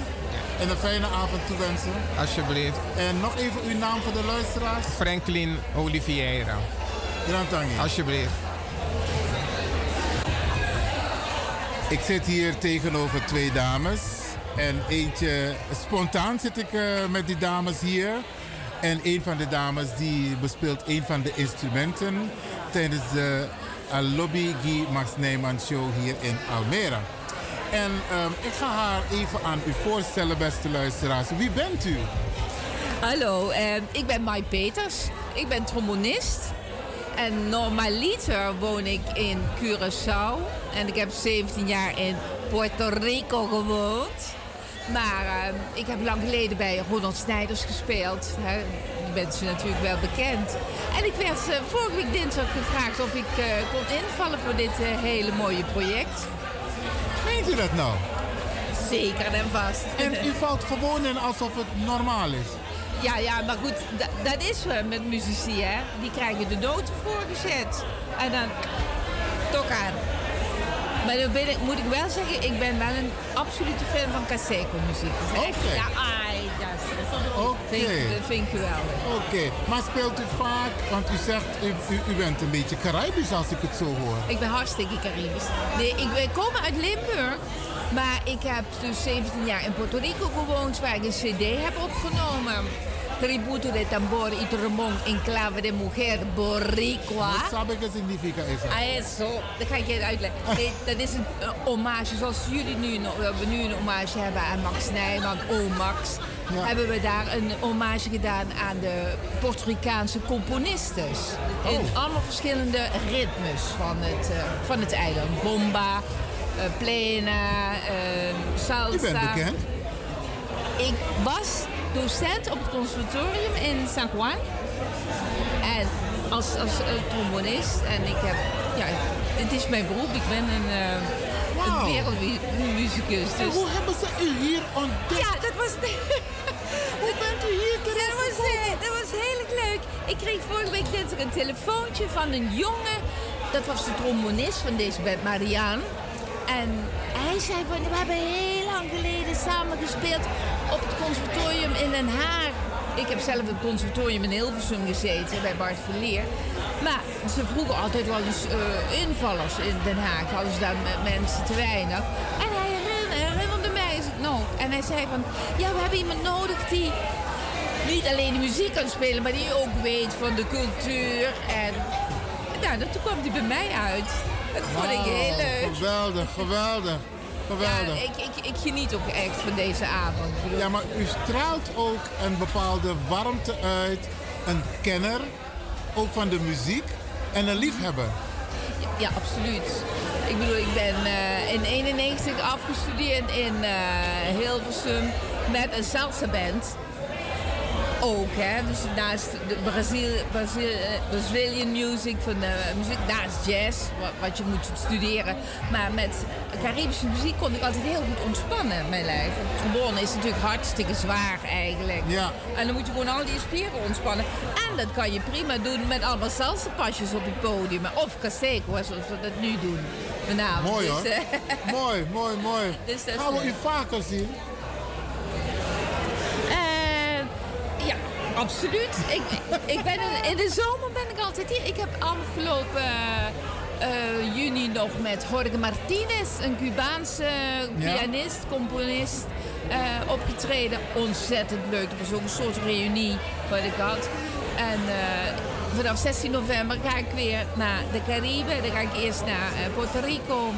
En een fijne avond toewensen. Alsjeblieft. En nog even uw naam voor de luisteraars. Franklin Oliveira. Grantangi. Alsjeblieft. Ik zit hier tegenover twee dames. En eentje, spontaan zit ik eh, met die dames hier. En een van de dames die bespeelt een van de instrumenten tijdens de Lobby Guy Max Nijman Show hier in Almere. En ehm, ik ga haar even aan u voorstellen, beste luisteraars. Wie bent u? Hallo, eh, ik ben Mai Peters. Ik ben trombonist. En normaliter woon ik in Curaçao. En ik heb 17 jaar in Puerto Rico gewoond. Maar eh, ik heb lang geleden bij Ronald Snijders gespeeld. Hè. Die bent ze natuurlijk wel bekend. En ik werd eh, vorige week dinsdag gevraagd of ik eh, kon invallen voor dit eh, hele mooie project. Meent u dat nou? Zeker en vast. En u valt gewoon in alsof het normaal is. Ja, ja, maar goed, da- dat is we met muzici, hè. Die krijgen de noten voorgezet. En dan toch aan. Maar dan ben ik, moet ik wel zeggen, ik ben wel een absolute fan van Caseco muziek. Dat is echt- Oké. Ja, ai, dat vind, ik- dat vind ik geweldig. Oké, maar speelt u vaak, want u zegt u, u, u bent een beetje Caribisch als ik het zo hoor. Ik ben hartstikke Caribisch. Nee, ik ben- kom uit Limburg. Maar ik heb dus 17 jaar in Puerto Rico gewoond, waar ik een cd heb opgenomen. Tributo de tambor y trombón en clave de mujer boricua. Wat sabe que significa eso? Ah, eso. Dat ga ik je uitleggen. Dat is een hommage, zoals jullie nu, nog- we nu een hommage hebben aan Max Nijman, O Max. Hebben we daar een hommage gedaan aan de Puerto Ricaanse componistes. In allemaal verschillende ritmes van het, eh, van het eiland. Bomba, eh, plena, eh, salsa. U bent bekend. Ik was docent op het conservatorium in San Juan. En als, als eh, trombonist. En ik heb, ja, het is mijn beroep. Ik ben een, uh, een wereldmuzikus. En Dus. hoe hebben ze u hier ontdekt? Ja, dat was... hoe bent u hier terecht dat was, eh, dat was heel leuk. Ik kreeg vorige week dinsdag een telefoontje van een jongen. Dat was de trombonist van deze band, Marianne. En hij zei van, we hebben heel lang geleden samen gespeeld op het conservatorium in Den Haag. Ik heb zelf het conservatorium in Hilversum gezeten, bij Bart Verleer. Maar ze vroegen altijd wel eens eh, invallers in Den Haag. Hadden ze daar met mensen te weinig. En hij herinner- herinnerde mij nog. En hij zei van, ja, we hebben iemand nodig die niet alleen de muziek kan spelen, maar die ook weet van de cultuur. En dat- toen kwam hij bij mij uit. Dat vond ik heel leuk. Geweldig, geweldig, geweldig. Ja, ik, ik, ik geniet ook echt van deze avond. Bedoel- Ja, maar u straalt ook een bepaalde warmte uit. Een kenner, ook van de muziek. En een liefhebber. Ja, absoluut. Ik bedoel, ik ben eh, in 91 afgestudeerd in eh, Hilversum met een salsa band. Ook, hè. Dus naast de Brazil, Brazil, eh, Brazilian music, van de muziek, naast jazz, wat, wat je moet studeren. Maar met Caribische muziek kon ik altijd heel goed ontspannen, mijn lijf. Want trombone is natuurlijk hartstikke zwaar eigenlijk. Ja. En dan moet je gewoon al die spieren ontspannen. En dat kan je prima doen met allemaal salsa-pasjes op het podium. Of caseco, zoals we dat nu doen vanavond. Mooi Dus, hoor. eh, mooi, mooi, mooi. Dus Gaan we u vaker zien? Eh, ja, absoluut. Ik, ik ben in, in de zomer ben ik altijd hier. Ik heb afgelopen eh, juni nog met Jorge Martinez, een Cubaanse Ja. pianist, componist, eh, opgetreden. Ontzettend leuk. Dat was ook een soort reunie wat ik had. En eh, vanaf 16 november ga ik weer naar de Cariben. Dan ga ik eerst naar eh, Puerto Rico.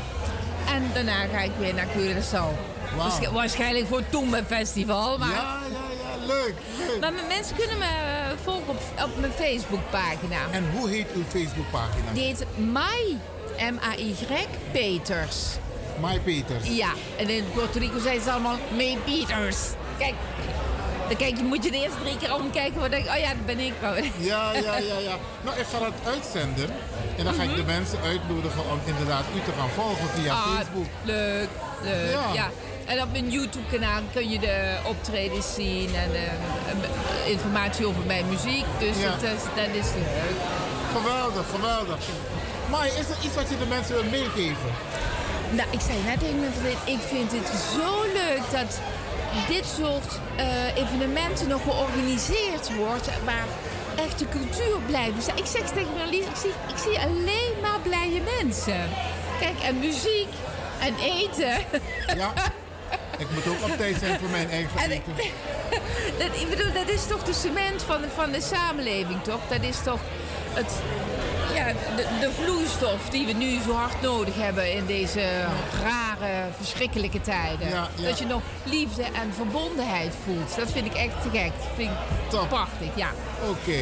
En daarna ga ik weer naar Curaçao. Waarsch- Waarschijnlijk voor het Festival. Maar... Ja, ja, ja, leuk, leuk. Maar mensen kunnen me eh, volgen op, op mijn Facebookpagina. En hoe heet uw Facebookpagina? Die heet Mai, M-A-Y, Peters. Mai Peters. Ja, en in Puerto Rico zijn ze allemaal May Peters. Kijk, dan kijk, je moet je de eerste drie keer omkijken. Dan denk ik, oh ja, dat ben ik wel. Ja, ja, ja, ja. Nou, ik ga dat uitzenden. En dan ga ik de mensen uitnodigen om inderdaad u te gaan volgen via Mhm. Ah, Facebook. Leuk, leuk. Ja. Ja. En op mijn YouTube-kanaal kun je de optredens zien en eh, eh, informatie over mijn muziek. Dus Ja. het is, dat is leuk. Geweldig, geweldig. Maar is er iets wat je de mensen wil meegeven? Nou, ik zei net tegen mijn ik vind het zo leuk dat dit soort eh, evenementen nog georganiseerd wordt. Waar echt de cultuur blijft bestaan. Ik zeg tegen mijn lief, ik zie, ik zie alleen maar blije mensen. Kijk, en muziek en eten. Ja. Ik moet ook op tijd zijn voor mijn eigen En- eten. dat, ik bedoel, dat is toch de cement van, van de samenleving, toch? Dat is toch het, ja, de, de vloeistof die we nu zo hard nodig hebben in deze rare, verschrikkelijke tijden. Ja, ja. Dat je nog liefde en verbondenheid voelt. Dat vind ik echt te gek. Dat vind ik prachtig, ja. Oké.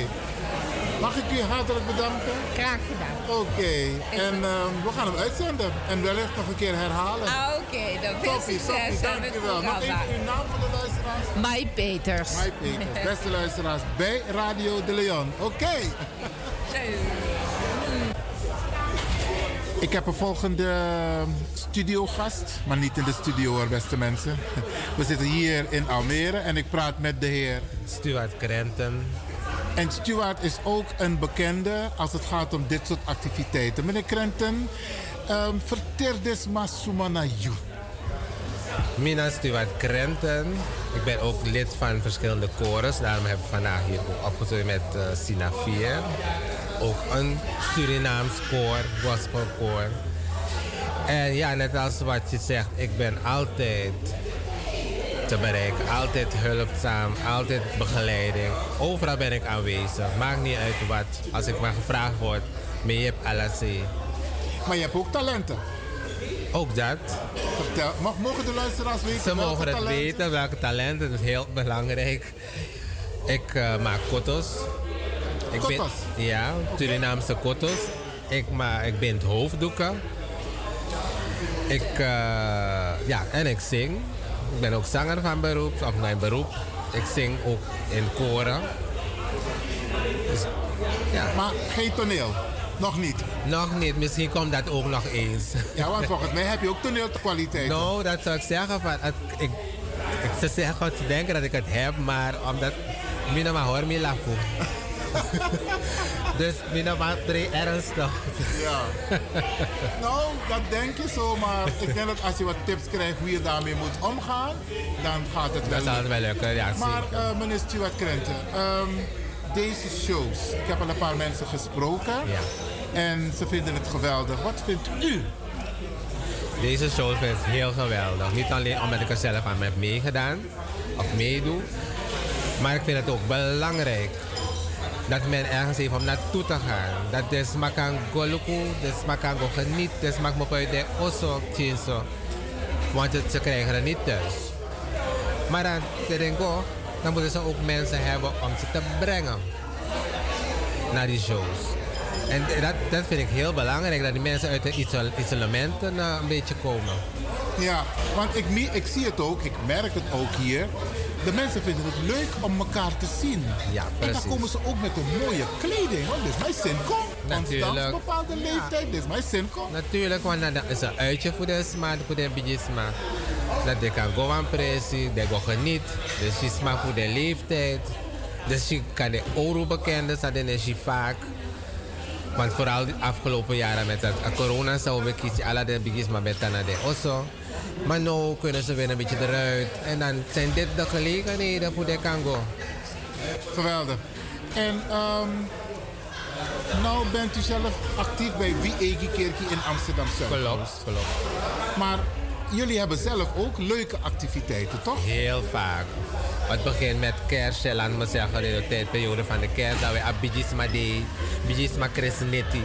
Mag ik u hartelijk bedanken? Graag gedaan. Oké. En ehm, we gaan hem uitzenden. En wellicht nog een keer herhalen. Ah, Oké, dan veel Toppie, succes. toppie, dankjewel. Nog even uw naam voor de luisteraars. Mai Peters. Mai Peters, beste luisteraars bij Radio de Leon. Oké. Ik heb een volgende studiogast, maar niet in de studio hoor, beste mensen. We zitten hier in Almere en ik praat met de heer Stuart Krenten. En Stuart is ook een bekende als het gaat om dit soort activiteiten. Meneer Krenten, um, vertel des maar sumana you. Mina Stuart Krenten. Ik ben ook lid van verschillende chorus. Daarom heb ik vandaag hier ook met uh, Sina 4. Ook een Surinaams koor, gospelkoor. En ja, net als wat je zegt, ik ben altijd te bereiken. Altijd hulpzaam, altijd begeleiding. Overal ben ik aanwezig. Maakt niet uit wat. Als ik maar gevraagd word, maar je hebt alles. Maar je hebt ook talenten. Ook dat. Vertel, mag, mogen de luisteraars weten Ze mogen het talenten? weten, welke talenten. Dat is heel belangrijk. Ik uh, maak kotos. Ik kotos? Ben, ja, Surinaamse kotos. Ik, ma ik bind hoofddoeken. Ik, uh, ja, en ik zing. Ik ben ook zanger van beroep, of mijn beroep. Ik zing ook in koren. Dus, ja. Maar geen toneel? Nog niet? Nog niet, misschien komt dat ook nog eens. Ja, want volgens mij heb je ook toneelkwaliteit. Nou, dat zou ik zeggen. Van, het, ik, ik zou zeggen, ze denken dat ik het heb, maar omdat... Mina maar hoor dus mina maar drie ernstig. Ja. nou, dat denk je zo, maar ik denk dat als je wat tips krijgt hoe je daarmee moet omgaan, dan gaat het wel Dat zal het wel lukken, ja Maar zeker. uh, meneer Stuart Krenten, um, deze shows, ik heb al een paar mensen gesproken ja. En ze vinden het geweldig. Wat vindt u? Deze show ik heel geweldig. Niet alleen omdat ik er zelf aan heb meegedaan of meedoe, maar ik vind het ook belangrijk dat men ergens heeft om naartoe te gaan. Dat des makan goluku, des makan go geniet, des mak me bij de osso chinso. Want het, ze krijgen het niet thuis. Maar dan dan moeten ze ook mensen hebben om ze te brengen naar die shows. En dat, dat vind ik heel belangrijk, dat die mensen uit de isol isolement uh, een beetje komen. Ja, want ik, ik zie het ook, ik merk het ook hier. De mensen vinden het leuk om elkaar te zien. Ja, precies. En dan komen ze ook met een mooie kleding. Want dit is mijn zinko. Natuurlijk. Een bepaalde leeftijd, dit is mijn zinko. Natuurlijk, want dat is een uitje voor de smaak, voor de bigisma. Dat je kan go aan pressie, dat je geniet. Dus je smaakt voor de leeftijd. Dus je kan de oro bekenden, dat is vaak. Want vooral de afgelopen jaren met het corona zou we kiezen alle de bigisma betana de osso. Maar nu kunnen ze weer een beetje eruit. En dan zijn dit de gelegenheden voor de Kango. Geweldig. En um, nou bent u zelf actief bij Wie Egi Kerkie in Amsterdam Zuid. Klopt, klopt. Maar jullie hebben zelf ook leuke activiteiten, toch? Heel vaak. Het begint met kerst, laat me zeggen, in de tijdperiode van de kerst. Dat we Abidjisma Day, Bijisma Crescenetti.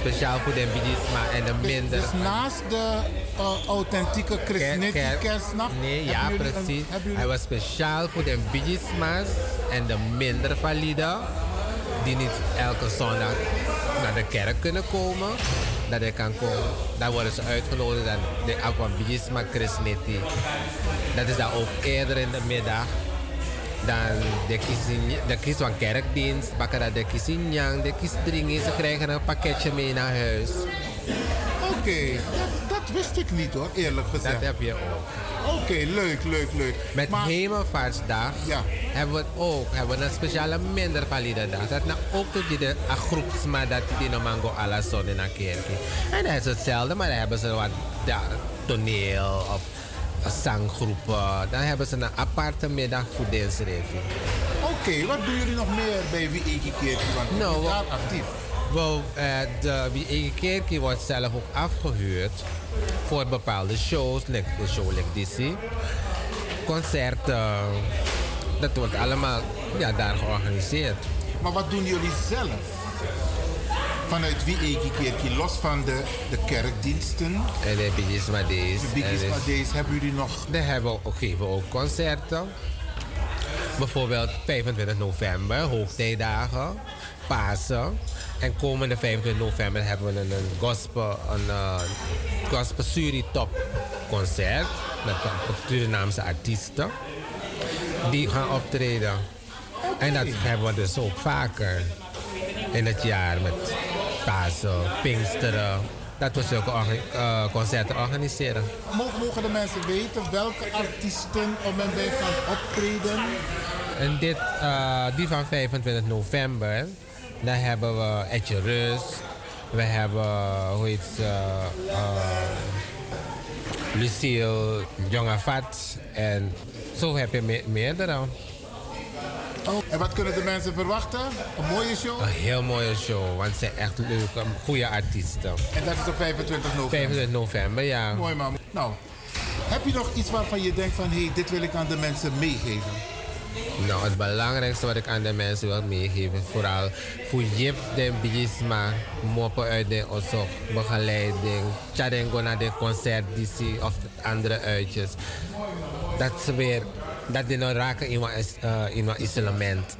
Speciaal voor de Bijisma en de minder. Dus, dus naast de uh, authentieke Crescenetti kerstnacht? Nee, ja, precies. Een, Hij was speciaal voor de Bijisma's en de minder valide. Die niet elke zondag naar de kerk kunnen komen. Dat hij kan komen. Dan worden ze uitgenodigd aan de Aquabisma Crescenetti. Dat is dan ook eerder in de middag. Dan de kiezen, de kies van kerkdienst, bakken dat de kisinjang, de kies dringen. Ze krijgen een pakketje mee naar huis. Oké, okay. dat, dat, wist ik niet hoor, eerlijk gezegd. Dat heb je ook. Oké, okay, leuk, leuk, leuk. Met maar, Hemelvaartsdag ja. hebben we het ook. Hebben we een speciale minder valide dag. Dat nou ook tot de groepsma dat die no mango alla zon in een kerkje. En dat is hetzelfde, maar dan hebben ze wat ja, toneel of zanggroepen. Dan hebben ze een aparte middag voor deze Oké, okay, wat doen jullie nog meer bij Wie Eki Kerkje? Want nou, actief. Wel, eh, de Kerkie wordt zelf ook afgehuurd voor bepaalde shows, like de show like Dizzy. Concerten, dat wordt allemaal ja, daar georganiseerd. Maar wat doen jullie zelf? Vanuit wie Eki Kerkie, los van de, de kerkdiensten? En de Biggies Madees. De Madees, hebben jullie nog? Daar hebben we ook, geven we ook concerten. Bijvoorbeeld 25 november, hoogtijdagen, Pasen. En komende 25 november hebben we een, een gospel, een uh, gospel Suri Top concert met Surinaamse artiesten. Die gaan optreden. En dat hebben we dus ook vaker in het jaar met Pasen, Pinksteren. Dat we zulke eh, concerten organiseren. Mogen, mogen de mensen weten welke artiesten op men bij gaan optreden? En dit, eh, die van 25 november, daar hebben we Etje Rus. We hebben, hoe heet ze, eh, Lucille Jongavat. En zo heb je me- meerdere. Oh, en wat kunnen de mensen verwachten? Een mooie show? Een heel mooie show, want ze zijn echt leuke, goede artiesten. En dat is op 25 november? 25 november, ja. Mooi man. Nou, heb je nog iets waarvan je denkt van... hé, hey, dit wil ik aan de mensen meegeven? Nou, het belangrijkste wat ik aan de mensen wil meegeven, vooral voor Jip de Bigisma, moppen uit de Osok, begeleiding, Tjadengo naar de concert, of andere uitjes. Dat ze weer, dat die nou raken in wat, eh, in wat isolement.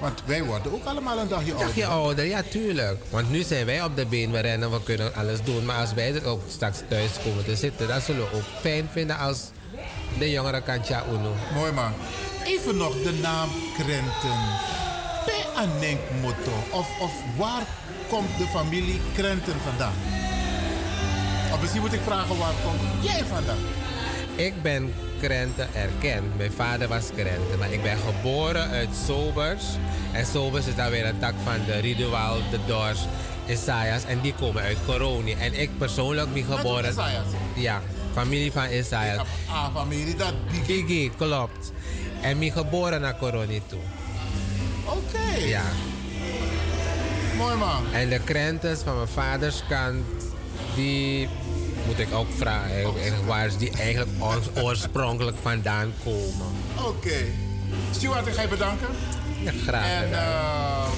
Want wij worden ook allemaal een dagje ouder. Dagje ouder, ja tuurlijk. Want nu zijn wij op de been, we rennen, we kunnen alles doen. Maar als wij er ook straks thuis komen te zitten, dat zullen we ook fijn vinden als de jongere kantja Uno. Mooi man. Even nog de naam Krenten. Bij Anenk Motto. Of, of waar komt de familie Krenten vandaan? Of misschien moet ik vragen waar komt jij vandaan? Ik ben Krenten erkend. Mijn vader was Krenten, maar ik ben geboren uit Sobers. En Sobers is dan weer een tak van de Ridual, de Dors, Isaias. En die komen uit Coroni. En ik persoonlijk ben geboren... Isaias? Ja, familie van Isaias. Ah, familie, dat Biggie. klopt. En ben geboren naar Coroni toe. Oké. Ja. Mooi man. En de krentes van mijn vaders kant, die moet ik ook vragen eigenlijk, waar is die eigenlijk oors- oorspronkelijk vandaan komen. Oké. Stuart, ik ga je bedanken. Ja, graag En eh,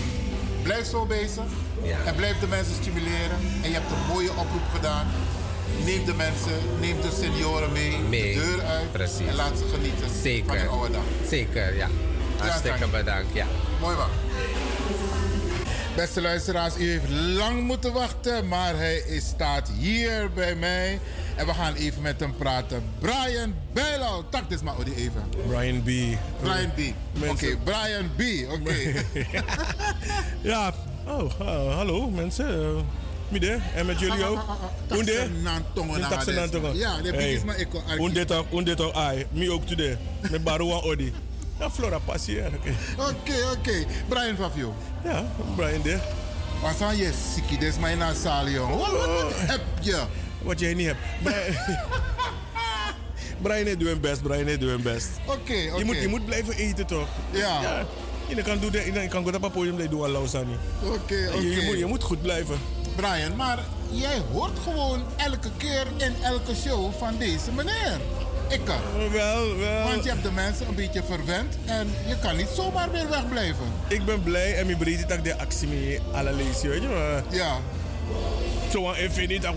blijf zo bezig. Ja. En blijf de mensen stimuleren. En je hebt een mooie oproep gedaan. Neem de mensen, neem de senioren mee, Mee. de deur uit. Precies. En laat ze genieten van hun oude dag. Zeker, ja. Hartstikke bedankt, ja. Mooi man. Beste luisteraars, u heeft lang moeten wachten, maar hij is, staat hier bij mij. En we gaan even met hem praten. Brian Bijlo. Tak dit maar even. Brian B. Brian B. Oké, Brian B. Oké. Ja, oh, uh, hallo mensen. Mide, en met jullie ook? Unde? Taksenantongo na Taksen Hades. Nantongo. Ja, de biggest maar ik Unde toch, unde toch, ai. Me ook today. Met Baruwa Odi. Ja, Flora passie, ja, oké. Oké, oké. Brian Fafio. Ja, Brian de. Wat zijn je ziekie? Dit is mijn nasaal, jongen. Wat, wat heb je? Wat jij niet hebt. Brian, heeft doen best, Brian heeft doen best. Oké, oké. Je, moet, je moet blijven eten toch? Ja. Je kan doen, je kan goed op het podium doen al Lausani. Oké, Je, je, oké. moet, je moet goed blijven. Brian, maar jij hoort gewoon elke keer in elke show van deze meneer. Ik kan. Wel, wel. Want je hebt de mensen een beetje verwend en je kan niet zomaar weer wegblijven. Ik ben blij en mijn breed dat ik de actie mee alle lees, weet je maar. Ja. Zo ik vind niet dat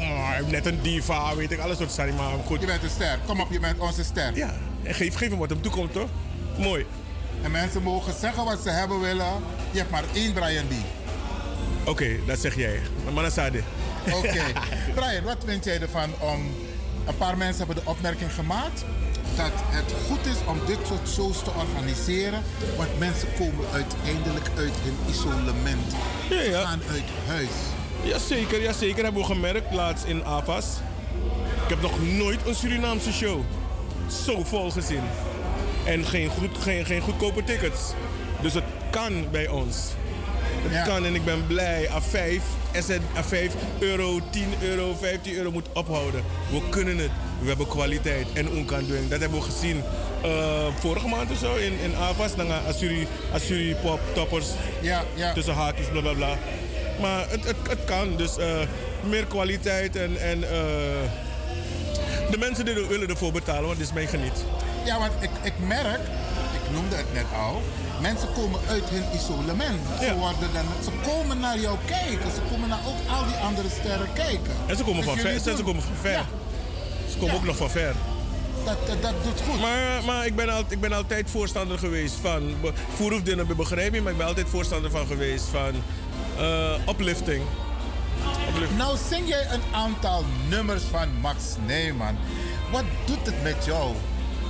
net een diva, weet ik, alles soort sorry, maar goed. Je bent een ster. Kom op, je bent onze ster. Ja, en geef, geef hem wat hem toekomt, toch? Mooi. En mensen mogen zeggen wat ze hebben willen. Je hebt maar één Brian D. Oké, dat zeg jij. Zeiden. Oké. Brian, wat vind jij ervan om... Een paar mensen hebben de opmerking gemaakt dat het goed is om dit soort shows te organiseren. Want mensen komen uiteindelijk uit hun isolement. Ja, ja. Ze gaan uit huis. Jazeker, jazeker. Hebben we gemerkt laatst in AFAS. Ik heb nog nooit een Surinaamse show zo vol gezien. En geen, goed, geen, geen goedkope tickets. Dus het kan bij ons. Het kan en ik ben blij. A5, SN, A5 euro, 10 euro, 15 euro moet ophouden. We kunnen het. We hebben kwaliteit en onkandoen. Dat hebben we gezien eh, vorige maand of zo in, in AFAS. Dan gaan Asuri, Asuri pop toppers. Ja, ja. Tussen haakjes, bla bla bla. Maar het, het, het kan. Dus eh, meer kwaliteit en, en eh, de mensen die er willen ervoor betalen, want dit is mijn geniet. Ja, want ik, ik merk, ik noemde het net al, mensen komen uit hun isolement. Ze, worden dan, ze komen naar jou kijken, ze komen naar ook al die andere sterren kijken. En ze komen Dus van ver. Ze komen van ver. Ja, Ze komen ook nog van ver. dat, dat, dat doet goed. Maar, maar ik, ben al, ik ben altijd voorstander geweest van. Voorhoefdinnen begrijp je, maar ik ben altijd voorstander van geweest van uplifting. Nou zing jij een aantal nummers van Max Neyman. Wat doet het met jou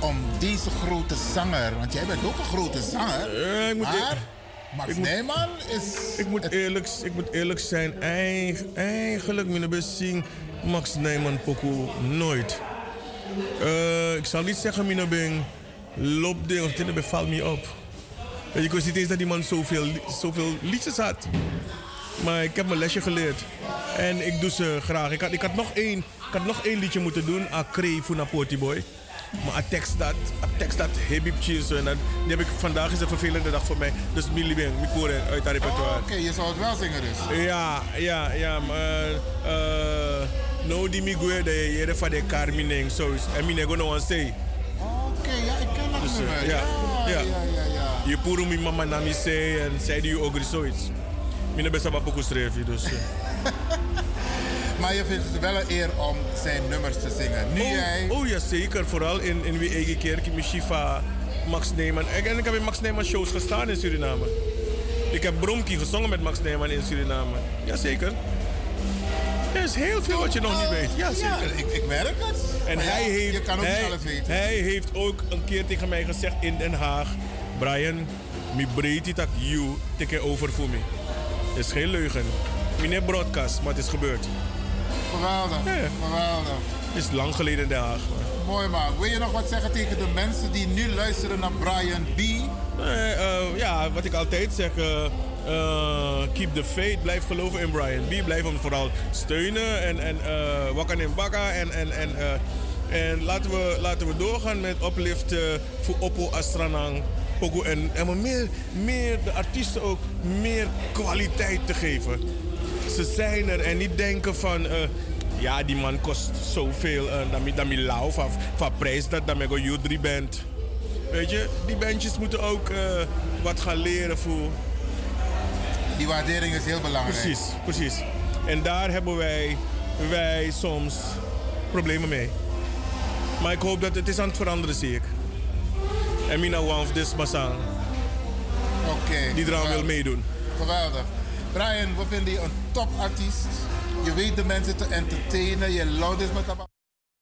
om deze grote zanger, want jij bent ook een grote zanger, Eh, ik moet maar eer- Max ik is... Ik moet, eerlijk, ik moet eerlijk zijn, eigen, eigenlijk mijn bezing Max Nijman Poku nooit. Eh, ik zal niet zeggen, mijn ben loopding of dit bevalt me op. Weet je, ik wist niet eens dat die man zoveel, zoveel liedjes had. Maar ik heb mijn lesje geleerd. En ik doe ze graag. Ik had, ik had, nog, één, ik had nog één liedje moeten doen, Acre voor Napoti Boy. Maar ik tekst dat, ik tekst dat Hebib Cheese. En die heb ik, vandaag is een vervelende dag voor mij. Dus Millie Ben, Mikore uit haar repertoire. Oh, Oké, je zou het wel zingen dus. Ja, ja, ja. Maar eh no di mi gue de jere van de carmining zoiets. En mine go no one say. Oké, ja, ik ken dat Dus, eh, nummer. ja, ja, ja. ja. Je puru mi mama na mi say en zei die ook zoiets. Mine best wel poco schreef dus. Maar je vindt het wel een eer om zijn nummers te zingen. Nu oh, jij... oh ja, zeker. Vooral in, in wie eigen kerk, in Mishifa, Max Neyman. En en ik heb in Max Neyman shows gestaan in Suriname. Ik heb Bromkie gezongen met Max Neyman in Suriname. Jazeker. Er is heel veel wat je nog niet weet. Ja, zeker. Ja, ik, ik merk het. En Maar ja, hij heeft, Je kan ook hij, niet alles weten. hij heeft ook een keer tegen mij gezegd in Den Haag... Brian, mi breed dat you take over voor me. Dat is geen leugen. Meneer broadcast, maar het is gebeurd. Geweldig, geweldig. Het is lang geleden Den Haag. Mooi man. Wil je nog wat zeggen tegen de mensen die nu luisteren naar Brian B? Nee, eh, ja, wat ik altijd zeg, eh, eh, keep the faith, blijf geloven in Brian B. Blijf hem vooral steunen en, en eh wakker in bakka. En, en, en, en laten, we, laten we doorgaan met upliften voor Oppo Astranang. Poco en, en maar meer, meer de artiesten ook meer kwaliteit te geven. Ze zijn er en niet denken van... eh, ja, die man kost zoveel. dan mi- dan mi lauw van, van prijs dat dan ik een drie bent. Weet je, die bandjes moeten ook eh, wat gaan leren voor. Die waardering is heel belangrijk. Precies, precies. En daar hebben wij, wij soms problemen mee. Maar ik hoop dat het is aan het veranderen, zie ik. En Mina Wanf, dit is. Oké. Die eraan wil meedoen. Geweldig. Brian, we vinden je een topartiest. Je weet de mensen te entertainen. Je loud is met dat.